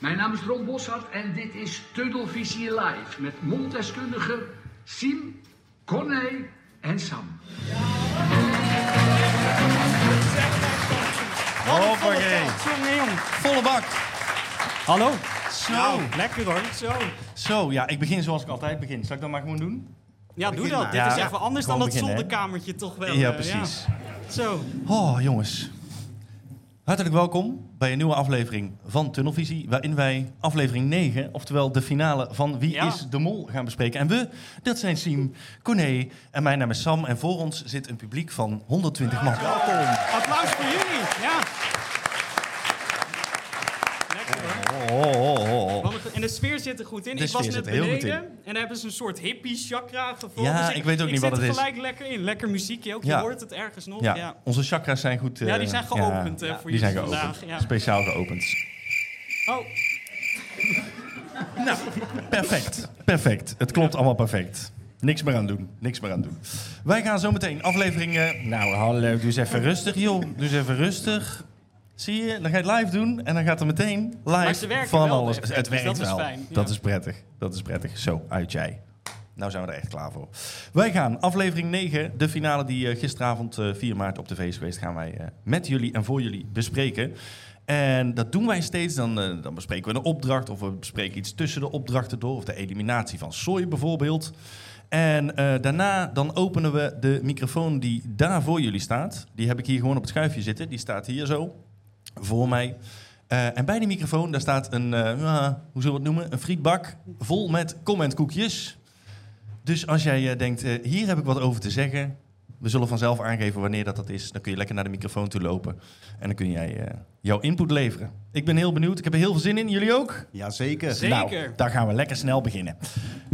Mijn naam is Ron Boshart en dit is Tunnelvisie Live met monddeskundigen Siem, Corné en Sam. Hoppakee. Jongen, jongen. Volle bak. Hallo. Zo. Lekker hoor. Zo. Zo, ja, ik begin zoals ik altijd begin. Zal ik dat maar gewoon doen? Ja, doe dat. maar. Dit Ja, is even anders dan dat beginnen, zolderkamertje toch wel. ja, eh, precies. Zo. Oh, jongens. Hartelijk welkom bij een nieuwe aflevering van Tunnelvisie, waarin wij aflevering 9, oftewel de finale van Wie Ja. is de Mol, gaan bespreken. En we, dat zijn Siem, Corné en mijn naam is Sam. En voor ons zit een publiek van 120 man. Welkom. Applaus voor jullie. Ja. Lekker hoor. Oh, oh, oh, oh. Wat een- En de sfeer zit er goed in. De ik was sfeer net zit er heel goed beneden en daar hebben ze een soort hippie chakra gevonden. Ja, Dus ik weet ook niet wat het Ik is. zit er gelijk lekker in. Lekker muziekje ook. Je Ja. hoort het ergens nog. Ja, Ja, ja. onze chakras zijn goed. eh, die zijn geopend eh, ja, voor die zijn vandaag. geopend. Ja. Speciaal geopend. Oh, Nou, perfect. Perfect. Het klopt allemaal perfect. Niks meer aan doen. Niks meer aan doen. Wij gaan zo meteen aflevering... eh, nou, hallo. Doe eens even rustig, joh. Doe eens even rustig. Zie je? Dan ga je het live doen en dan gaat er meteen live van alles. het dus werkt dat is fijn, ja. Dat is prettig. Dat is prettig. Zo, uit jij. Nou zijn we er echt klaar voor. Wij gaan aflevering 9, de finale die eh, gisteravond eh, 4 maart op tv is geweest, gaan wij eh, met jullie en voor jullie bespreken. En dat doen wij steeds. Dan, eh, dan bespreken we een opdracht of we bespreken iets tussen de opdrachten door. Of de eliminatie van sooi bijvoorbeeld. En eh, daarna dan openen we de microfoon die daar voor jullie staat. Die heb ik hier gewoon op het schuifje zitten. Die staat hier zo voor mij. Eh, en bij die microfoon daar staat een, eh, ja, hoe zullen we het noemen? Een frietbak vol met commentkoekjes. Dus als jij eh, denkt, eh, hier heb ik wat over te zeggen. We zullen vanzelf aangeven wanneer dat, dat is. Dan kun je lekker naar de microfoon toe lopen. En dan kun jij eh, jouw input leveren. Ik ben heel benieuwd. Ik heb er heel veel zin in. Jullie ook? Jazeker. Zeker. Nou, daar gaan we lekker snel beginnen.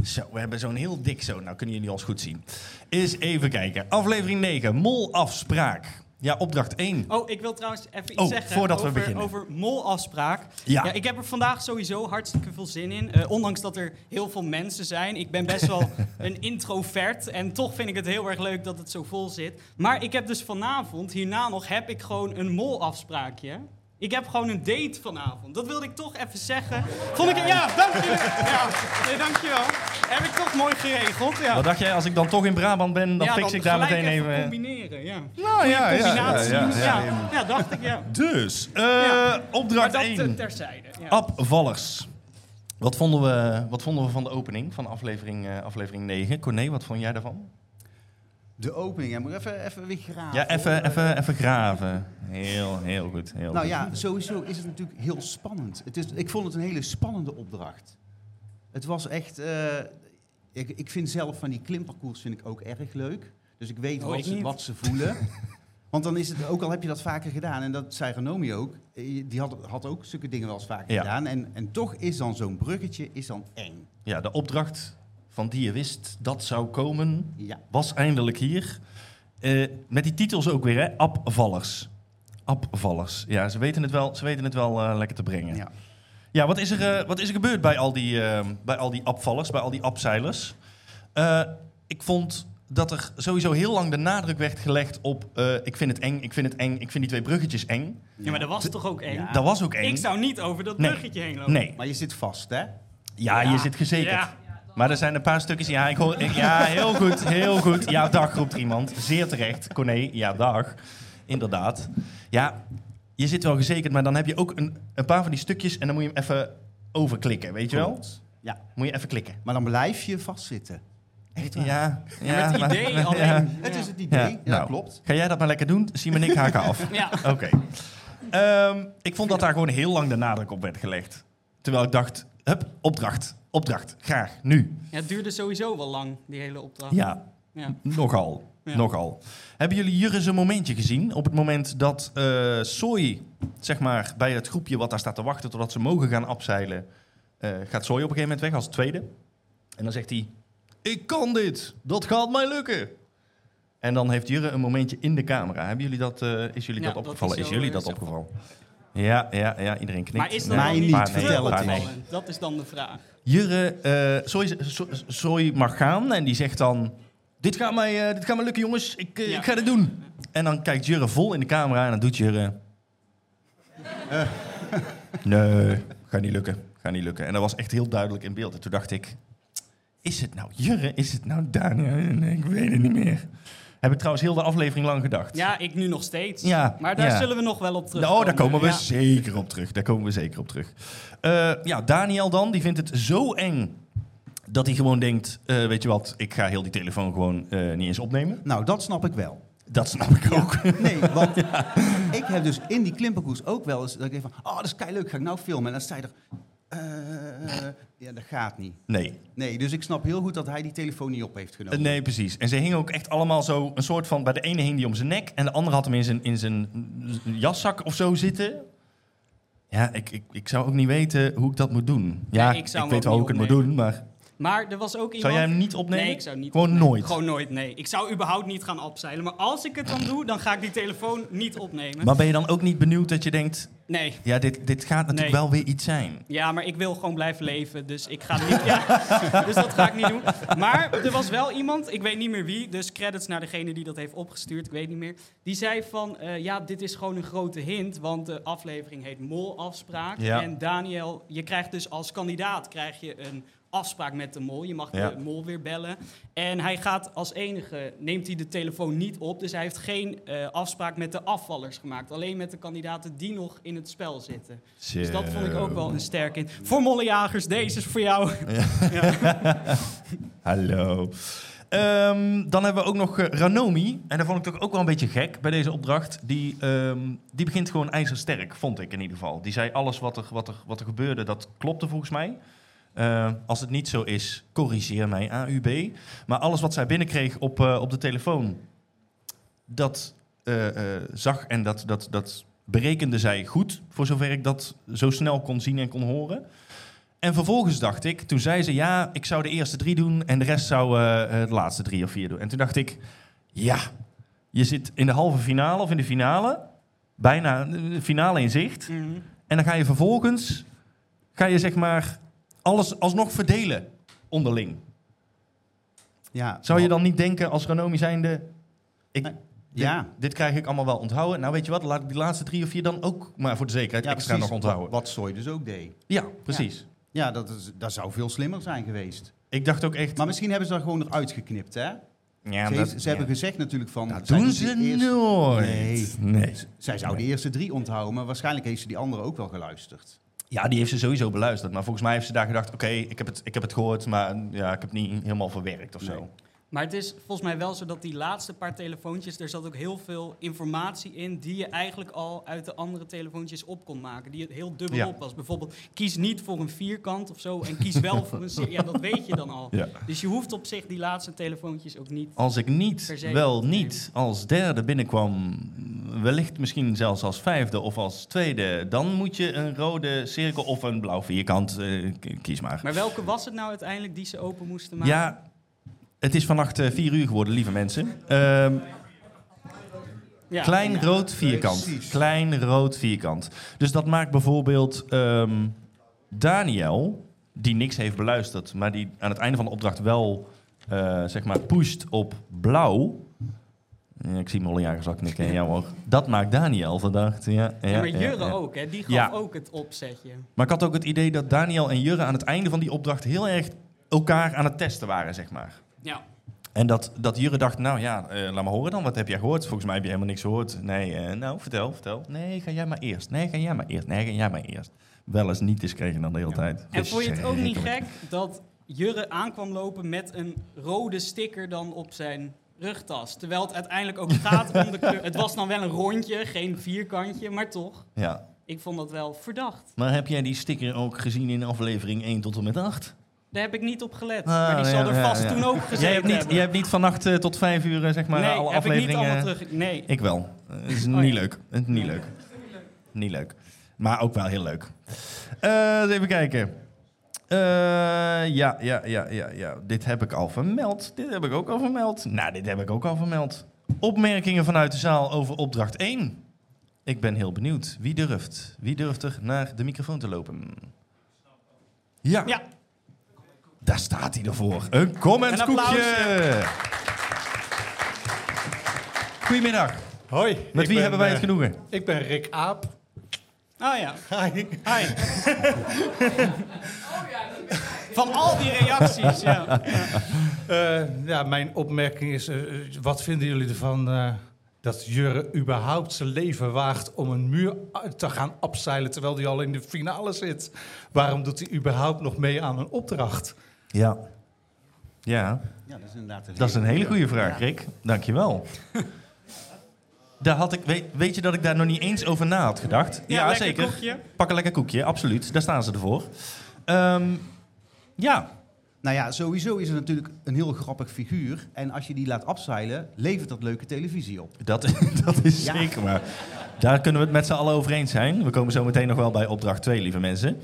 Zo, we hebben zo'n heel dik zo. Nou, kunnen jullie ons goed zien. Eens even kijken. Aflevering 9. Molafspraak. Ja, opdracht 1. Oh, ik wil trouwens even iets Oh, zeggen voordat we over, beginnen. over molafspraak. Ja. Ja. ik heb er vandaag sowieso hartstikke veel zin in. Eh, ondanks dat er heel veel mensen zijn. Ik ben best wel een introvert. En toch vind ik het heel erg leuk dat het zo vol zit. Maar ik heb dus vanavond, hierna nog, heb ik gewoon een molafspraakje. Ik heb gewoon een date vanavond. Dat wilde ik toch even zeggen. Vond ik... Ja, dank je. Ja, nee, dankjewel. Heb ik toch mooi geregeld. Ja. Wat dacht jij, als ik dan toch in Brabant ben, dan ja, fix ik daar meteen even... combineren, ja. Nou, ja, ja, Combinatie. ja, Ja, ja, ja, dacht ik, ja. Dus, eh, opdracht dat eh, 1. terzijde. Ja. Abvallers. Wat vonden, we, wat vonden we van de opening van aflevering, eh, aflevering 9? Corné, wat vond jij daarvan? De opening. Ja, moet even, even weer graven. Ja, even, even, even graven. Heel, heel goed. Heel Nou goed. ja, sowieso is het natuurlijk heel spannend. Het is, ik vond het een hele spannende opdracht. Het was echt... eh, ik, ik vind zelf van die klimparcours vind ik ook erg leuk. Dus ik weet Oh, wat, ik ze, niet. wat ze voelen. Want dan is het, ook al heb je dat vaker gedaan, en dat zei Renomi ook, eh, die had, had ook zulke dingen wel eens vaker Ja. gedaan. En, en toch is dan zo'n bruggetje is dan eng. Ja, de opdracht van die je wist dat zou komen, Ja. was eindelijk hier. Eh, met die titels ook weer, hè? Abvallers. Abvallers. Ja, ze weten het wel, ze weten het wel eh, lekker te brengen. Ja, ja. wat, is er, eh, wat is er gebeurd bij al die, eh, bij al die abvallers, bij al die abzeilers? Eh, ik vond dat er sowieso heel lang de nadruk werd gelegd op... eh, ik vind het eng, ik vind het eng, ik vind die twee bruggetjes eng. Ja, maar dat was toch ook eng? Ja. Dat was ook eng. Ik zou niet over dat Nee. bruggetje heen lopen. Nee. Maar je zit vast, hè? Ja, je zit gezekerd. Maar er zijn een paar stukjes. Ja, ik hoor, ik- ja heel goed, heel goed. Ja, dag roept iemand. Zeer terecht. Corné, ja, dag. Inderdaad. Ja, je zit wel gezekerd, maar dan heb je ook een, een paar van die stukjes en dan moet je hem even overklikken, weet je wel? Klopt. Ja, Moet je even klikken. maar dan blijf je vastzitten. Echt waar. Ja, ja, met het maar- idee ja. alleen. Het is het idee, Ja, ja, nou. klopt. Ga jij dat maar lekker doen? Simon en ik haken af. Ja. Oké. Ehm, ik vond dat daar gewoon heel lang de nadruk op werd gelegd. Terwijl ik dacht, hup, opdracht, opdracht, graag, nu. Ja, het duurde sowieso wel lang, die hele opdracht. Ja, Ja. Nogal. Ja. Nogal. Hebben jullie Jurre een momentje gezien? Op het moment dat eh Soy, zeg maar, bij het groepje wat daar staat te wachten totdat ze mogen gaan afzeilen, eh, gaat Soy op een gegeven moment weg als tweede. En dan zegt hij: Ik kan dit, dat gaat mij lukken. En dan heeft Jurre een momentje in de camera. Hebben jullie dat, eh, is jullie Ja, dat dat opgevallen? is jullie dat opgevallen? Ja, ja, ja, iedereen knikt. Maar is dat Mij niet, te nee? Dat is dan de vraag. Jurre, Soy, Soy- Soy mag gaan en die zegt dan... Dit gaat mij, eh, dit gaat mij lukken, jongens. Ik, eh, Ja. ik ga dit doen. En dan kijkt Jurre vol in de camera en dan doet Jurre... Nee, Gaat niet lukken. Gaat niet lukken. En dat was echt heel duidelijk in beeld. En toen dacht ik, is het nou Jurre? Is het nou Daniel? Nee, ik weet het niet meer. Heb ik trouwens heel de aflevering lang gedacht. Ja, ik nu nog steeds. Ja, maar daar ja. zullen we nog wel op terug. Oh, daar komen we zeker op terug. Daar komen we zeker op terug. Eh, ja, Daniel dan, die vindt het zo eng dat hij gewoon denkt, eh, weet je wat, ik ga heel die telefoon gewoon eh, niet eens opnemen. Nou, dat snap ik wel. Dat snap ik ook. Nee, want ik heb dus in die klimperkoers ook wel eens dat ik denk van, oh, dat is kei leuk, ga ik nou filmen? En dan sta je er, eh, ja, dat gaat niet. Nee, Nee, dus ik snap heel goed dat hij die telefoon niet op heeft Eh, genomen. nee, precies. En ze hingen ook echt allemaal zo een soort van, bij de ene hing die om zijn nek en de andere had hem in zijn, in zijn jaszak of zo zitten. Ja, ik, ik, ik zou ook niet weten hoe ik dat moet doen. Ja, Nee, ik zou hem weet ook wel hoe ik het moet doen, maar Maar er was ook iemand... zou jij hem niet opnemen? Nee, ik zou niet Gewoon opnemen. nooit? Gewoon nooit, nee. Ik zou überhaupt niet gaan opzeilen. Maar als ik het dan doe, dan ga ik die telefoon niet opnemen. Maar ben je dan ook niet benieuwd dat je denkt, Nee. ja, dit, dit gaat natuurlijk Nee. wel weer iets zijn? Ja, maar ik wil gewoon blijven leven, dus ik ga niet. Ja, dus dat ga ik niet doen. Maar er was wel iemand, ik weet niet meer wie, dus credits naar degene die dat heeft opgestuurd, ik weet niet meer. Die zei van, eh, ja, dit is gewoon een grote hint, want de aflevering heet Mol-afspraak. Ja. En Daniel, je krijgt dus als kandidaat krijg je een afspraak met de mol. Je mag Ja. de mol weer bellen. En hij gaat als enige, neemt hij de telefoon niet op. Dus hij heeft geen eh, afspraak met de afvallers gemaakt. Alleen met de kandidaten die nog in het spel zitten. Dus dat vond ik ook wel een sterk in. Voor mollejagers, deze is voor jou. Hallo. Ehm, dan hebben we ook nog eh, Ranomi. En dat vond ik toch ook wel een beetje gek bij deze opdracht. Die, ehm, die begint gewoon ijzersterk, vond ik in ieder geval. Die zei alles wat er, wat er, wat er gebeurde, dat klopte volgens mij. Eh, als het niet zo is, corrigeer mij, AUB. Maar alles wat zij binnenkreeg op, eh, op de telefoon, dat eh, zag en dat, dat, dat berekende zij goed. Voor zover ik dat zo snel kon zien en kon horen. En vervolgens dacht ik, toen zei ze ja, ik zou de eerste drie doen en de rest zou de laatste drie of vier doen. En toen dacht ik, ja, je zit in de halve finale of in de finale, bijna de finale in zicht. En dan ga je vervolgens, ga je zeg maar alles alsnog verdelen onderling. Ja, Zou je dan niet denken als Ranomi zijnde, ik, Nee. dit, Ja. dit krijg ik allemaal wel onthouden. Nou weet je wat, laat ik die laatste drie of vier dan ook maar voor de zekerheid ja, extra nog onthouden. Wat Soy dus ook deed. Ja, precies. Ja, dat, is, dat zou veel slimmer zijn geweest. Ik dacht ook echt, Maar misschien hebben ze dat gewoon eruit geknipt, hè? ja, ze, dat- ze hebben gezegd natuurlijk van... Dat doen ze eerste- nooit. Nee. nee. Zij zou de eerste drie onthouden, maar waarschijnlijk heeft ze die andere ook wel geluisterd. Ja, die heeft ze sowieso beluisterd. Maar volgens mij heeft ze daar gedacht... oké, ik, heb het, ik heb het gehoord, maar ja, ik heb het niet helemaal verwerkt of zo. Maar het is volgens mij wel zo dat die laatste paar telefoontjes, er zat ook heel veel informatie in die je eigenlijk al uit de andere telefoontjes op kon maken. Die het heel dubbel Ja. op was. Bijvoorbeeld, kies niet voor een vierkant of zo en kies wel voor een cir- Ja, dat weet je dan al. Ja. Dus je hoeft op zich die laatste telefoontjes ook niet. Als ik niet, wel niet, als derde binnenkwam... wellicht misschien zelfs als vijfde of als tweede... dan moet je een rode cirkel of een blauw vierkant, k- kies maar. Maar welke was het nou uiteindelijk die ze open moesten maken? Ja, het is vannacht eh, vier uur geworden, lieve mensen. Ehm, Ja. Klein rood vierkant. Precies. Klein rood vierkant. Dus dat maakt bijvoorbeeld ehm, Daniel, die niks heeft beluisterd, maar die aan het einde van de opdracht wel eh, zeg maar pusht op blauw. Ja, ik zie Mollejagers al knikken. Ja hoor. Dat maakt Daniel verdacht. Ja, ja, Ja, maar ja, Jurre ja. ook, hè? die gaf Ja. ook het opzetje. Maar ik had ook het idee dat Daniel en Jurre aan het einde van die opdracht heel erg elkaar aan het testen waren, zeg maar. Ja. En dat, dat Jurre dacht, nou ja, eh, laat maar horen dan. Wat heb jij gehoord? Volgens mij heb je helemaal niks gehoord. Nee, eh, nou, vertel, vertel. Nee, ga jij maar eerst. Nee, ga jij maar eerst. Nee, ga jij maar eerst. Wel eens niet eens kregen dan de hele tijd. En vond je het ook niet gek dat Jurre aankwam lopen met een rode sticker dan op zijn rugtas? Terwijl het uiteindelijk ook gaat om de kleur. Het was dan wel een rondje, geen vierkantje, maar toch. Ja. Ik vond dat wel verdacht. Maar heb jij die sticker ook gezien in aflevering 1 tot en met 8? Daar heb ik niet op gelet. Ah, maar die zal ja, er ja, vast ja. toen ook gezeten Jij hebt niet, hebben. jij hebt niet vannacht eh, tot 5 uur, eh, zeg maar, nee, alle heb ik niet afleveringen... allemaal terug. Nee. Ik wel. Eh, Het is Oh, niet ja. leuk. Het is niet leuk. Niet leuk. Maar ook wel heel leuk. Eh, eens even kijken. Eh, ja, ja, ja, ja, ja. Dit heb ik al vermeld. Dit heb ik ook al vermeld. Nou, dit heb ik ook al vermeld. Opmerkingen vanuit de zaal over opdracht 1. Ik ben heel benieuwd. Wie durft? Wie durft er naar de microfoon te lopen? Ja, Ja, daar staat hij ervoor. Een commentskoekje. Goedemiddag. Hoi. Met ik wie ben, hebben wij het eh, genoegen? Ik ben Rick Aap. Oh ja. Hi. Hi. Van al die reacties, ja. Eh, ja, mijn opmerking is, eh, wat vinden jullie ervan eh, dat Jurre überhaupt zijn leven waagt om een muur te gaan opzeilen terwijl hij al in de finale zit? Waarom doet hij überhaupt nog mee aan een opdracht? Ja. Ja, Ja, dat is inderdaad een dat is een hele goede vraag, Ja. Rick. Dankjewel. Daar had ik, weet, weet je dat ik daar nog niet eens over na had gedacht? Ja, lekker zeker. koekje. Pak een lekker koekje, absoluut. Daar staan ze ervoor. Ehm, ja, Nou ja, sowieso is het natuurlijk een heel grappig figuur. En als je die laat afzeilen, levert dat leuke televisie op. dat, dat is Ja. zeker waar. Daar kunnen we het met z'n allen over eens zijn. We komen zo meteen nog wel bij opdracht 2, lieve mensen.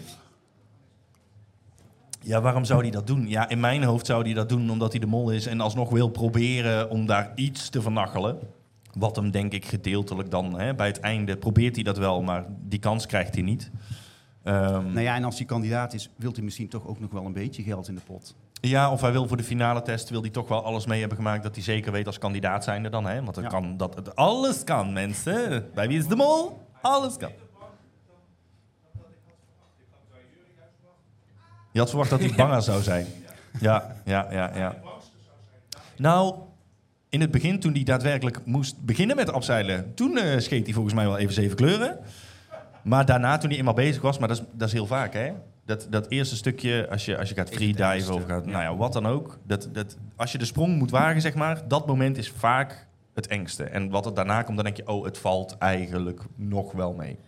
Ja, waarom zou hij dat doen? Ja, in mijn hoofd zou hij dat doen omdat hij de mol is en alsnog wil proberen om daar iets te vernachelen. Wat hem denk ik gedeeltelijk dan hè, bij het einde probeert hij dat wel, maar die kans krijgt hij niet. Ehm, Nou ja, en als hij kandidaat is, wilt hij misschien toch ook nog wel een beetje geld in de pot. Ja, of hij wil voor de finale test wil hij toch wel alles mee hebben gemaakt dat hij zeker weet als kandidaat zijnde dan. Hè? Want Ja. kan, dat, het, alles kan, mensen. Bij wie is de mol? Alles kan. Je had verwacht dat hij banger zou zijn. Ja, ja, ja, ja. Nou, in het begin, toen hij daadwerkelijk moest beginnen met opzeilen, toen eh scheet hij volgens mij wel even zeven kleuren. Maar daarna, toen hij eenmaal bezig was, maar dat is, dat is heel vaak, hè? Dat, dat eerste stukje, als je, als je gaat freediven of gaat, nou ja, wat dan ook. Dat, dat, als je de sprong moet wagen, zeg maar, dat moment is vaak het engste. En wat er daarna komt, dan denk je, oh, het valt eigenlijk nog wel mee.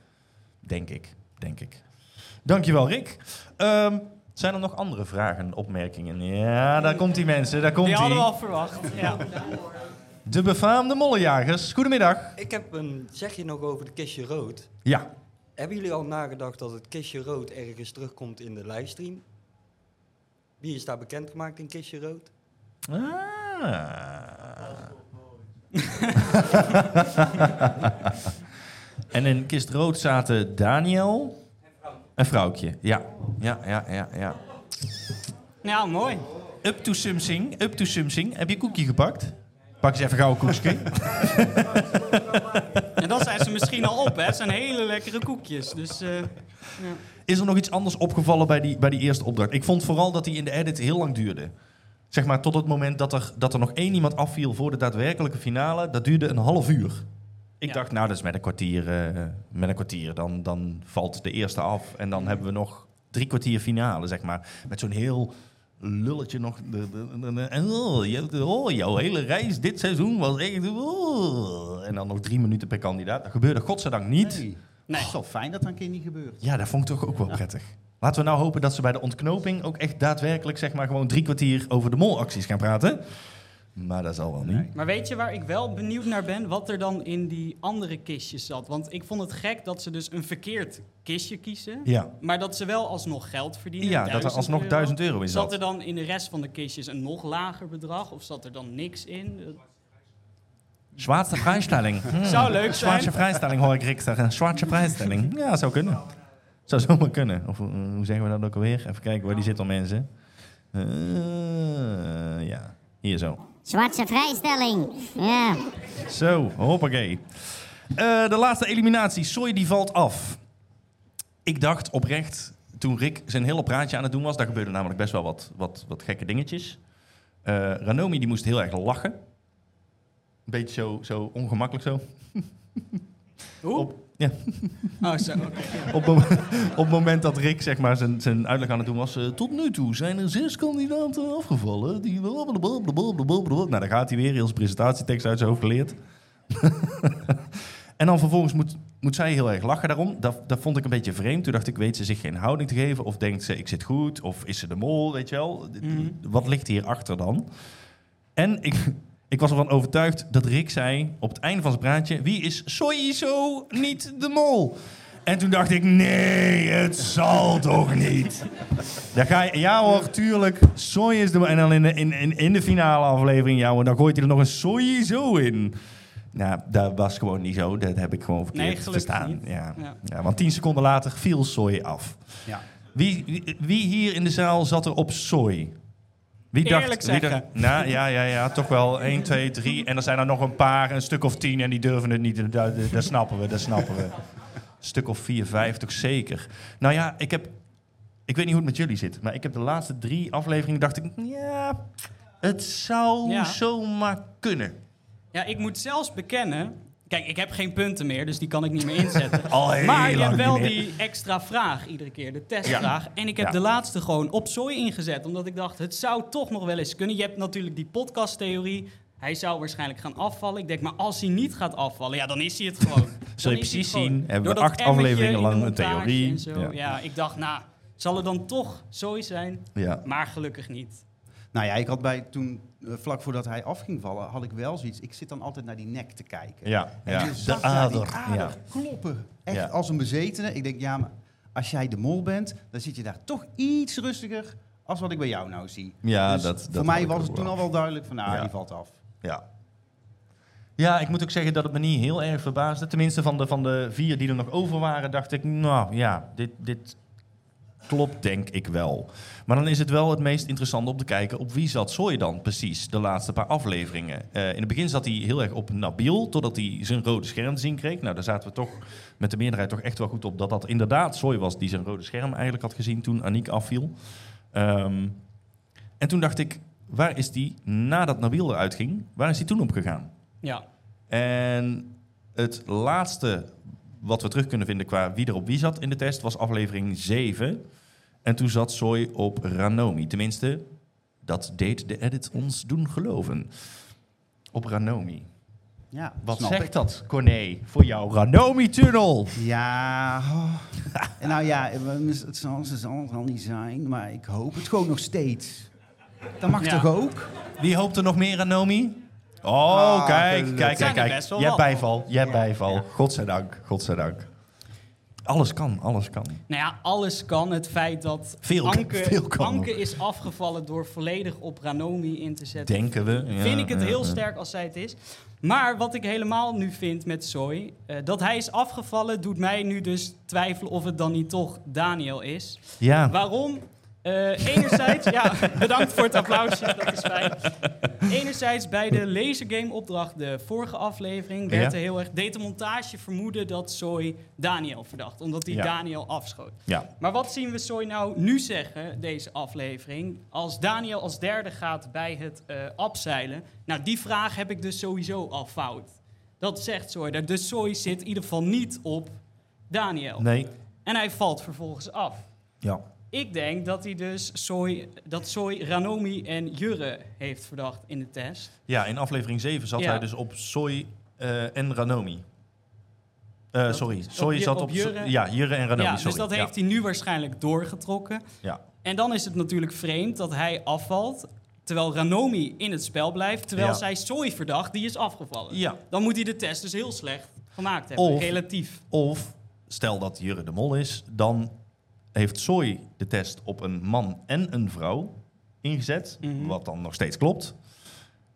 Denk ik, denk ik. Dankjewel, Rick. Ehm, zijn er nog andere vragen, opmerkingen? Ja, daar komt die mensen, daar komt Die hadden we al verwacht. Ja. De befaamde mollenjagers. Goedemiddag. Ik heb een zegje nog over de kistje rood. Ja. Hebben jullie al nagedacht dat het kistje rood ergens terugkomt in de livestream? Wie is daar bekendgemaakt in kistje rood? Ah. en in kist rood zaten Daniel en vrouwtje. Ja, ja, ja, ja, ja. ja, mooi. Up to something, up to something. Heb je koekje gepakt? Pak eens even gauw een koekje. En dan zijn ze misschien al op, hè. Het zijn hele lekkere koekjes. Dus, eh, ja. Is er nog iets anders opgevallen bij die, bij die eerste opdracht? Ik vond vooral dat die in de edit heel lang duurde. Zeg maar tot het moment dat er, dat er nog één iemand afviel voor de daadwerkelijke finale. Dat duurde een half uur. Ik Ja. dacht, nou, dat is met een kwartier. eh, met een kwartier. Dan, dan valt de eerste af. En dan hebben we nog drie kwartier finale, zeg maar. Met zo'n heel lulletje nog. En oh, je- oh, jouw hele reis dit seizoen was echt... oh. En dan nog drie minuten per kandidaat. Dat gebeurde godzijdank niet. Nee. Nee. Is wel fijn dat dat een keer niet gebeurt. Ja, dat vond ik toch ook wel prettig. Laten we nou hopen dat ze bij de ontknoping ook echt daadwerkelijk zeg maar gewoon drie kwartier over de molacties gaan praten. Maar dat zal wel niet. Nee. Maar weet je waar ik wel benieuwd naar ben? Wat er dan in die andere kistjes zat. Want ik vond het gek dat ze dus een verkeerd kistje kiezen. Ja, Maar dat ze wel alsnog geld verdienen. ja dat er 1000 alsnog euro. 1000 euro in Zat er zat. dan in de rest van de kistjes een nog lager bedrag? Of zat er dan niks in? Zwaarste vrijstelling. Hmm. Zou leuk zijn. Zwaarste vrijstelling hoor ik Rick zeggen. Zwaarste vrijstelling. Ja, zou kunnen. Zou zomaar kunnen. Of eh, hoe zeggen we dat ook alweer? Even kijken waar die zit al mensen. Eh, ja, hier zo. Zwarte vrijstelling. Ja. Zo, hoppakee. Eh, de laatste eliminatie, Soy, die valt af. Ik dacht oprecht, toen Rick zijn hele praatje aan het doen was... daar gebeurde namelijk best wel wat, wat, wat gekke dingetjes. Eh, Ranomi die moest heel erg lachen. Een beetje zo, zo ongemakkelijk zo. Hoe? Op, ja, Oh, zo. op, op het moment dat Rick zeg maar, zijn, zijn uitleg aan het doen was... eh, tot nu toe zijn er zes kandidaten afgevallen. Die... Nou, dan gaat hij weer heel zijn presentatietekst uit zijn hoofd geleerd. en dan vervolgens moet, moet zij heel erg lachen daarom. Dat, dat vond ik een beetje vreemd. Toen dacht ik, weet ze zich geen houding te geven? Of denkt ze, ik zit goed? Of is ze de mol, weet je wel? Mhm. Wat ligt hierachter dan? En ik, ik was ervan overtuigd dat Rick zei op het einde van zijn praatje... Wie is sowieso niet de mol? En toen dacht ik, nee, het zal toch niet? Dan ga je, ja hoor, tuurlijk, Soy is de mol. En dan in de, in, in, in de finale aflevering, ja hoor, dan gooit hij er nog een sowieso in. Nou, dat was gewoon niet zo. Dat heb ik gewoon verkeerd Nee, verstaan. Ja. Ja, want tien seconden later viel Soy af. Ja. Wie, wie, wie hier in de zaal zat er op Soy? Wie Eerlijk dacht, wie zeggen. dacht- nou, ja, ja, ja, toch wel 1, 2, 3. En er zijn er nog een paar, een stuk of tien, en die durven het niet. Dat, dat snappen we, dat snappen we. stuk of vier, vijf toch zeker. Nou ja, ik heb... Ik weet niet hoe het met jullie zit, maar ik heb de laatste drie afleveringen dacht ik... Ja, het zou Ja. zomaar kunnen. Ja, ik moet zelfs bekennen. Kijk, ik heb geen punten meer, dus die kan ik niet meer inzetten. Al heel maar je hebt wel die extra vraag iedere keer, de testvraag. En ik heb Ja. de laatste gewoon op zooi ingezet, omdat ik dacht, het zou toch nog wel eens kunnen. Je hebt natuurlijk die podcasttheorie. Hij zou waarschijnlijk gaan afvallen. Ik denk, maar als hij niet gaat afvallen, ja, dan is hij het gewoon. Zul je precies het zien. Hebben Door we acht afleveringen lang een theorie. Ja. Ja. ik dacht, nou, zal er dan toch zooi zijn? Ja. Maar gelukkig niet. Nou ja, ik had bij toen, vlak voordat hij af ging vallen, had ik wel zoiets. Ik zit dan altijd naar die nek te kijken. Ja, En ja. je de die ader. Ja. kloppen. Echt Ja. als een bezetene. Ik denk, ja, maar als jij de mol bent, dan zit je daar toch iets rustiger als wat ik bij jou nou zie. Ja, Dus dat, dat voor mij was het toen al wel duidelijk van, nou, die valt af. Ja. Ja, ik moet ook zeggen dat het me niet heel erg verbaasde. Tenminste, van de, van de vier die er nog over waren, dacht ik, nou ja, dit, dit klopt denk ik wel. Maar dan is het wel het meest interessante om te kijken op wie zat Soy dan precies de laatste paar afleveringen. Eh, in het begin zat hij heel erg op Nabil, totdat hij zijn rode scherm te zien kreeg. Nou, daar zaten we toch met de meerderheid toch echt wel goed op dat dat inderdaad Soy was die zijn rode scherm eigenlijk had gezien toen Aniek afviel. Ehm, en toen dacht ik, waar is die nadat Nabil eruit ging, waar is hij toen op gegaan? Ja, En het laatste wat we terug kunnen vinden qua wie er op wie zat in de test was aflevering 7. En toen zat Soy op Ranomi. Tenminste, dat deed de edit ons doen geloven. Op Ranomi. Ja, Wat zegt ik. dat, Corné, voor jouw Ranomi-tunnel? Ja, oh. Nou ja, het zal, het zal het al niet zijn, maar ik hoop het gewoon nog steeds. Dat mag Ja. toch ook? Wie hoopt er nog meer Ranomi? Oh, Ah, kijk, kijk, kijk, kijk. Je hebt bijval, je hebt bijval. Godzijdank, godzijdank. Alles kan, alles kan. Nou ja, alles kan. Het feit dat Veel- Anke, veel kan Anke is afgevallen door volledig op Ranomi in te zetten. Denken we. Ja, vind ik het ja, heel sterk als zij het is. Maar wat ik helemaal nu vind met Soy, eh, dat hij is afgevallen, doet mij nu dus twijfelen of het dan niet toch Daniel is. Ja, Waarom? Eh, enerzijds, ja, bedankt voor het applausje, dat is fijn. Enerzijds bij de lasergame opdracht, de vorige aflevering, werd Ja. er heel erg, deed de montage vermoeden dat Soy Daniel verdacht, omdat hij Ja. Daniel afschoot. ja. Maar wat zien we Soy nou nu zeggen, deze aflevering? Als Daniel als derde gaat bij het abzeilen. Nou, die vraag heb ik dus sowieso al fout. Dat zegt Soy. Dus Soy zit in ieder geval niet op Daniel. Nee. En hij valt vervolgens af. Ja. Ik denk dat hij dus Soy, dat Soy Ranomi en Jurre heeft verdacht in de test. Ja, in aflevering 7 zat Ja. hij dus op Soy eh, en Ranomi. Eh, sorry, Soy zat op op... Jurre? Ja, Jurre en Ranomi, ja, sorry. dus dat Ja. heeft hij nu waarschijnlijk doorgetrokken. Ja. En dan is het natuurlijk vreemd dat hij afvalt, terwijl Ranomi in het spel blijft, terwijl Ja. zij Soy verdacht, die is afgevallen. Ja. Dan moet hij de test dus heel slecht gemaakt hebben, Of- relatief. Of, stel dat Jurre de mol is, dan heeft Soy de test op een man en een vrouw ingezet, Mhm. wat dan nog steeds klopt.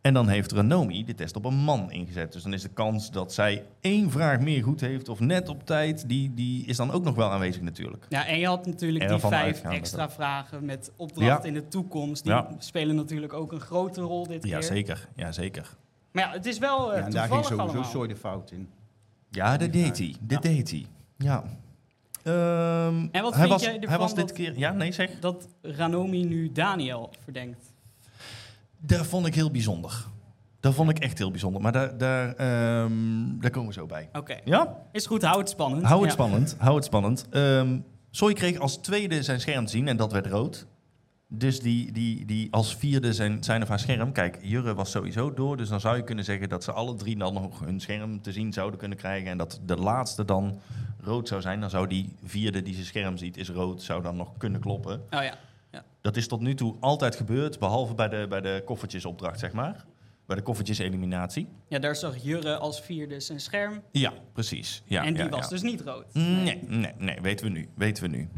En dan heeft Ranomi de test op een man ingezet. Dus dan is de kans dat zij één vraag meer goed heeft of net op tijd, die, die is dan ook nog wel aanwezig natuurlijk. Ja, en je had natuurlijk die vijf extra vragen met opdracht Ja. in de toekomst. Die Ja. spelen natuurlijk ook een grote rol dit Ja, keer. zeker. Ja, zeker. Maar ja, het is wel eh Ja, en daar ging toevallig sowieso. Soy de fout in. Ja, dat deed hij. Dat deed hij. Ja. Ehm, En wat hij vind was, jij Hij was dit dat- keer... Ja, nee, zeg. Dat Ranomi nu Daniel verdenkt. Dat vond ik heel bijzonder. Dat vond ik echt heel bijzonder. Maar daar, daar, ehm, daar komen we zo bij. Oké, Ja? is goed, hou het spannend. Hou het Ja. spannend. Hou het spannend. Ehm Soy kreeg als tweede zijn scherm te zien en dat werd rood. Dus die, die, die als vierde zijn, zijn of haar scherm. Kijk, Jurre was sowieso door. Dus dan zou je kunnen zeggen dat ze alle drie dan nog hun scherm te zien zouden kunnen krijgen. En dat de laatste dan rood zou zijn. Dan zou die vierde die zijn scherm ziet is rood. Zou dan nog kunnen kloppen. Oh ja. Dat is tot nu toe altijd gebeurd. Behalve bij de, bij de koffertjesopdracht, zeg maar. Bij de koffertjeseliminatie. ja, daar zag Jurre als vierde zijn scherm. Ja, precies. Ja, en die ja, was ja. dus niet rood. Nee, nee, nee, weten we nu. Weten we nu.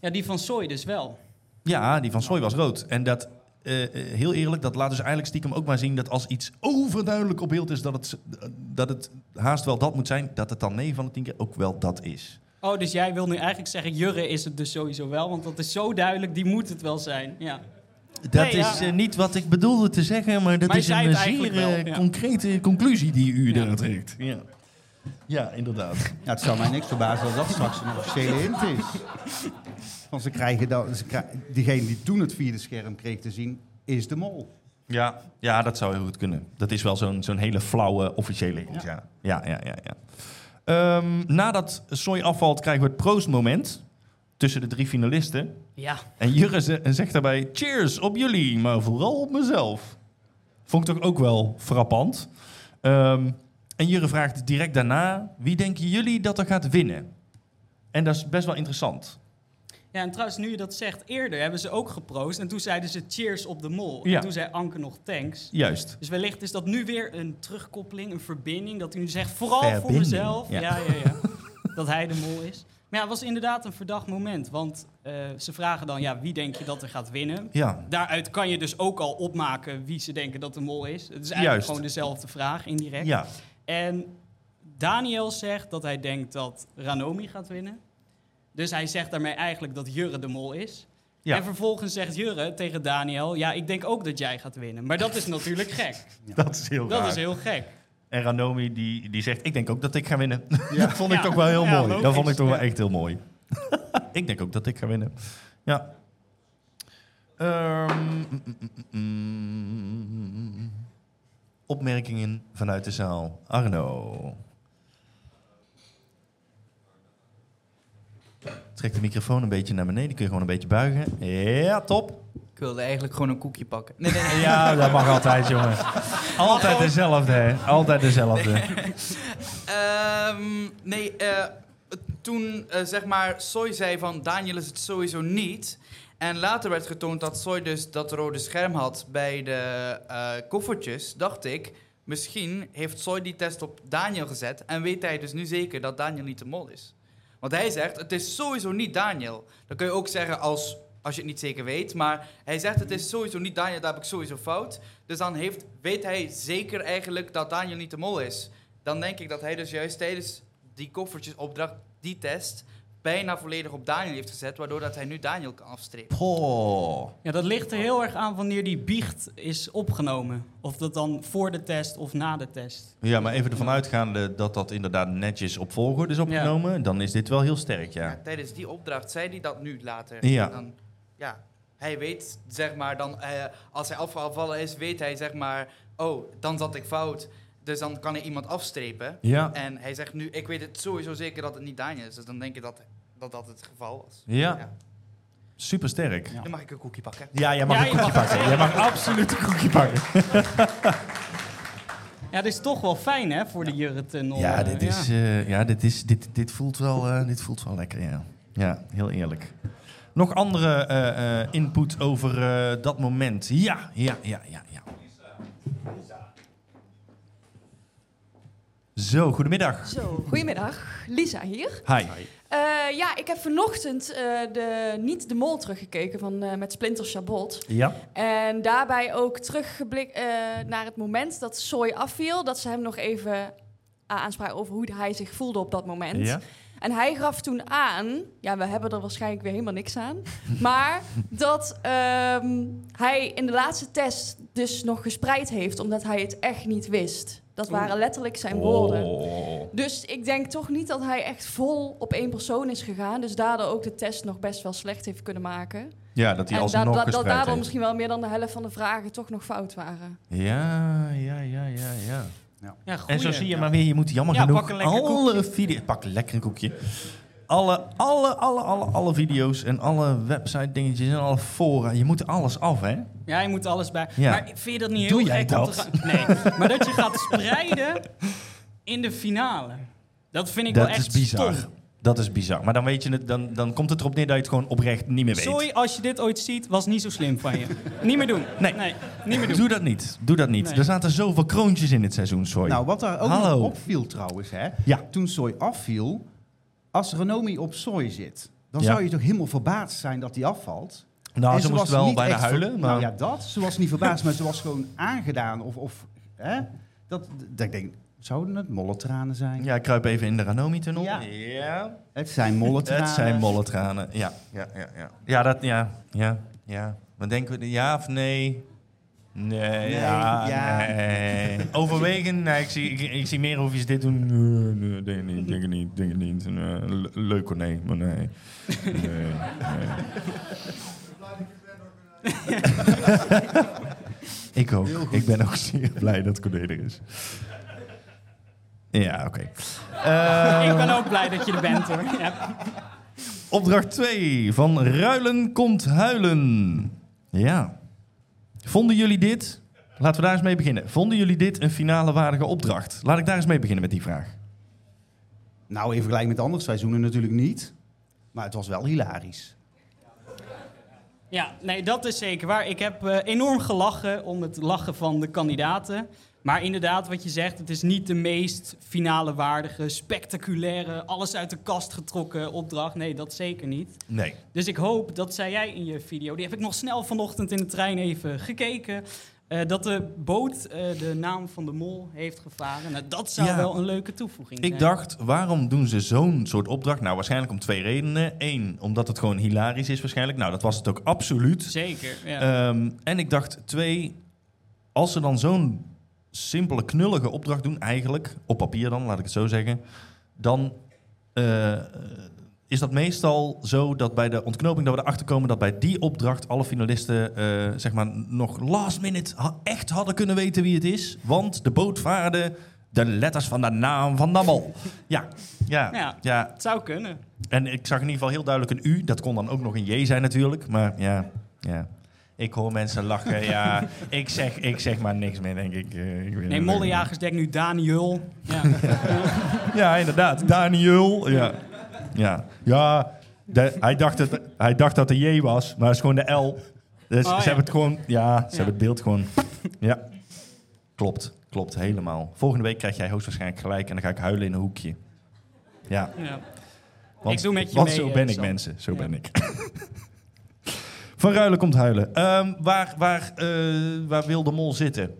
Ja, die van Soy dus wel. Ja, die van Soy was rood. En dat, eh, eh, heel eerlijk, dat laat dus eigenlijk stiekem ook maar zien dat als iets overduidelijk op beeld is dat het, dat het haast wel dat moet zijn, dat het dan 9 van de 10 keer ook wel dat is. Oh, dus jij wil nu eigenlijk zeggen, Jurre is het dus sowieso wel, want dat is zo duidelijk, die moet het wel zijn. Ja. Dat Nee, ja. is eh, niet wat ik bedoelde te zeggen, maar dat Maar is een zeer wel, eh, ja. concrete conclusie die u daar trekt. Ja. Ja, inderdaad. Ja, het zou mij niks verbazen als dat straks een officiële hint is. Want ze krijgen dan, ze diegene die toen het vierde scherm kreeg te zien, is de mol. Ja, ja, dat zou heel goed kunnen. Dat is wel zo'n zo'n hele flauwe officiële hint, ja. Ja, ja, ja, ja. Ehm, nadat Soy afvalt, krijgen we het proostmoment tussen de drie finalisten. Ja. En Jurre ze- zegt daarbij, cheers op jullie, maar vooral op mezelf. Vond ik toch ook wel frappant. Ehm, en Jurre vraagt direct daarna, wie denken jullie dat er gaat winnen? En dat is best wel interessant. Ja, en trouwens, nu je dat zegt, eerder hebben ze ook geproost. En toen zeiden ze cheers op de mol. Ja. En toen zei Anke nog thanks. Juist. Dus wellicht is dat nu weer een terugkoppeling, een verbinding. Dat hij nu zegt, vooral voor mezelf. ja. Ja. Ja, ja, dat hij de mol is. Maar ja, het was inderdaad een verdacht moment. Want eh, ze vragen dan, ja, wie denk je dat er gaat winnen? Ja, Daaruit kan je dus ook al opmaken wie ze denken dat de mol is. Het is eigenlijk Juist. gewoon dezelfde vraag, indirect. ja. En Daniel zegt dat hij denkt dat Ranomi gaat winnen. Dus hij zegt daarmee eigenlijk dat Jurre de mol is. Ja. En vervolgens zegt Jurre tegen Daniel... ja, ik denk ook dat jij gaat winnen. Maar dat is natuurlijk gek. dat is heel Dat raar. is heel gek. En Ranomi die, die zegt, ik denk ook dat ik ga winnen. dat vond ik Ja. toch wel heel Ja, mooi. Dat vond ik toch wel Ja. echt heel mooi. ik denk ook dat ik ga winnen. Ja. Mm, mm, mm. Opmerkingen vanuit de zaal. Arno. Trek de microfoon een beetje naar beneden. Kun je gewoon een beetje buigen. Ja, top. Ik wilde eigenlijk gewoon een koekje pakken. Nee, nee, nee. Ja, dat mag altijd, jongen. Altijd dezelfde, hè. Altijd dezelfde. Ehm, nee, eh, toen eh, zeg maar Soy zei van Daniel is het sowieso niet. En later werd getoond dat Soy dus dat rode scherm had bij de eh, koffertjes. Dacht ik, misschien heeft Soy die test op Daniel gezet. En weet hij dus nu zeker dat Daniel niet de mol is. Want hij zegt, het is sowieso niet Daniel. Dat kun je ook zeggen als, als je het niet zeker weet. Maar hij zegt, het is sowieso niet Daniel, daar heb ik sowieso fout. Dus dan heeft, weet hij zeker eigenlijk dat Daniel niet de mol is. Dan denk ik dat hij dus juist tijdens die koffertjesopdracht, die test, bijna volledig op Daniel heeft gezet. Waardoor dat hij nu Daniel kan afstrepen. Poh. Ja, dat ligt er heel erg aan wanneer die biecht is opgenomen. Of dat dan voor de test of na de test. Ja, maar even ervan uitgaande dat dat inderdaad netjes op volgorde is opgenomen, dan is dit wel heel sterk, ja. Ja, tijdens die opdracht zei hij dat nu later. Ja. Dan, ja, hij weet, zeg maar, dan, eh, als hij afgevallen is, weet hij, zeg maar, oh, dan zat ik fout. Dus dan kan hij iemand afstrepen. Ja. En hij zegt nu, ik weet het sowieso zeker dat het niet Daniel is. Dus dan denk je dat dat, dat het geval was. Ja, super sterk. Dan mag ik een koekje pakken. Ja, jij mag Ja, een je koekje mag- pakken. Jij mag absoluut een koekje pakken. Ja, dit is toch wel fijn, hè, voor de Jurre-tunnel. Ja, dit, is, eh, ja, dit, is, dit, dit, voelt wel, eh, dit voelt wel lekker, ja. Ja, heel eerlijk. Nog andere eh, eh, input over eh, dat moment? Ja, ja, ja, ja, ja. Zo, goedemiddag. Zo, goedemiddag. Lisa hier. Hi. Eh, ja, ik heb vanochtend eh, de, niet de mol teruggekeken van, eh, met Splinter Chabot. Ja. En daarbij ook teruggeblikt eh, naar het moment dat Soy afviel. Dat ze hem nog even aanspraken over hoe hij zich voelde op dat moment. Ja. En hij gaf toen aan, ja, we hebben er waarschijnlijk weer helemaal niks aan, maar dat ehm, hij in de laatste test dus nog gespreid heeft omdat hij het echt niet wist. Dat waren letterlijk zijn woorden. Oh. Dus ik denk toch niet dat hij echt vol op één persoon is gegaan. Dus daardoor ook de test nog best wel slecht heeft kunnen maken. Ja, dat hij en alsnog da- da- dat gespreid daardoor heeft. misschien wel meer dan de helft van de vragen toch nog fout waren. Ja, ja, ja, ja, ja. Ja, En goeie. zo zie je maar weer, je moet jammer Ja, genoeg pak een lekker alle video's... Pak lekker een koekje. Alle, alle, alle, alle, alle video's en alle website dingetjes en alle fora. Je moet alles af, hè? Ja, je moet alles bij. Ja. Maar vind je dat niet Doe heel jij gek? om dat? te gaan- Nee, maar dat je gaat spreiden in de finale. Dat vind ik Dat wel echt is bizar. stom. Dat is bizar. Maar dan, weet je het, dan, dan komt het erop neer dat je het gewoon oprecht niet meer weet. Sorry als je dit ooit ziet, was niet zo slim van je. niet meer doen. Nee. niet meer doen. Doe dat niet. Doe dat niet. Nee. Er zaten zoveel kroontjes in dit seizoen, sorry. Nou, wat daar ook Hallo. nog opviel trouwens, hè, Ja. toen Soy afviel, als Renomi op Soy zit, dan Ja. zou je toch helemaal verbaasd zijn dat hij afvalt. nou, En ze moest was wel niet bijna huilen. Maar... Nou ja, dat. Ze was niet verbaasd, maar ze was gewoon aangedaan. Of, of hè? Dat, dat ik denk, zouden het molletranen zijn? Ja, ik kruip even in de Ranomi-tunnel. Ja. ja. Het zijn molletranen. Het zijn molletranen. Ja, ja, ja, ja. Ja, dat, ja, ja, ja. Wat denken we? Ja of nee? Nee, Nee, ja, ja. nee. Overwegen, nee, ik, zie, ik, ik zie meer of je dit doen. Nee, nee, denk ik niet, denk ik niet, denk ik niet. Nee, le- leuk hoor, nee, maar nee. nee, ik ook. Ik ben ook zeer blij dat Corné er is. Ja, oké. Eh, Ik ben ook blij dat je er bent hoor. Ja. Opdracht 2 van Ruilen komt huilen. Ja. Vonden jullie dit? Laten we daar eens mee beginnen. Vonden jullie dit een finale waardige opdracht? Laat ik daar eens mee beginnen met die vraag. Nou, in vergelijking met andere seizoenen natuurlijk niet. Maar het was wel hilarisch. Ja, nee, dat is zeker waar. Ik heb eh, enorm gelachen om het lachen van de kandidaten. Maar inderdaad, wat je zegt, het is niet de meest finale waardige, spectaculaire, alles uit de kast getrokken opdracht. Nee, dat zeker niet. Nee. Dus ik hoop, dat zei jij in je video, die heb ik nog snel vanochtend in de trein even gekeken. eh, dat de boot eh, de naam van de mol heeft gevaren. Nou, dat zou Ja. wel een leuke toevoeging zijn. Ik dacht, waarom doen ze zo'n soort opdracht? Nou, waarschijnlijk om twee redenen. Eén, omdat het gewoon hilarisch is waarschijnlijk. Nou, dat was het ook absoluut. Zeker, ja. Ehm, en ik dacht, twee, als ze dan zo'n simpele, knullige opdracht doen, eigenlijk, op papier dan, laat ik het zo zeggen, dan eh, is dat meestal zo dat bij de ontknoping dat we erachter komen dat bij die opdracht alle finalisten eh, zeg maar nog last minute ha- echt hadden kunnen weten wie het is. Want de boot vaarde de letters van de naam van mol. Ja, ja, Ja. ja. Het zou kunnen. En ik zag in ieder geval heel duidelijk een U. Dat kon dan ook nog een J zijn natuurlijk. Maar ja, ja. Ik hoor mensen lachen. Ja, ik zeg, ik zeg maar niks meer, denk ik. Eh, ik weet Nee, het Mollejagers denkt nu Daniel. Ja. Ja, inderdaad. Daniel. Ja, ja. ja de- hij, dacht het, hij dacht dat de J was, maar het is gewoon de L. Dus Oh, ze ja. hebben het gewoon... Ja, ze hebben het beeld gewoon... Ja, klopt. Klopt, helemaal. Volgende week krijg jij hoogstwaarschijnlijk gelijk en dan ga ik huilen in een hoekje. Ja. Ja. Want, Ik doe met je want mee, zo eh, ben ik, Sam. mensen. Zo Ja. ben ik. Van Ruilen komt huilen. Ehm, waar, waar, eh, waar wil de mol zitten?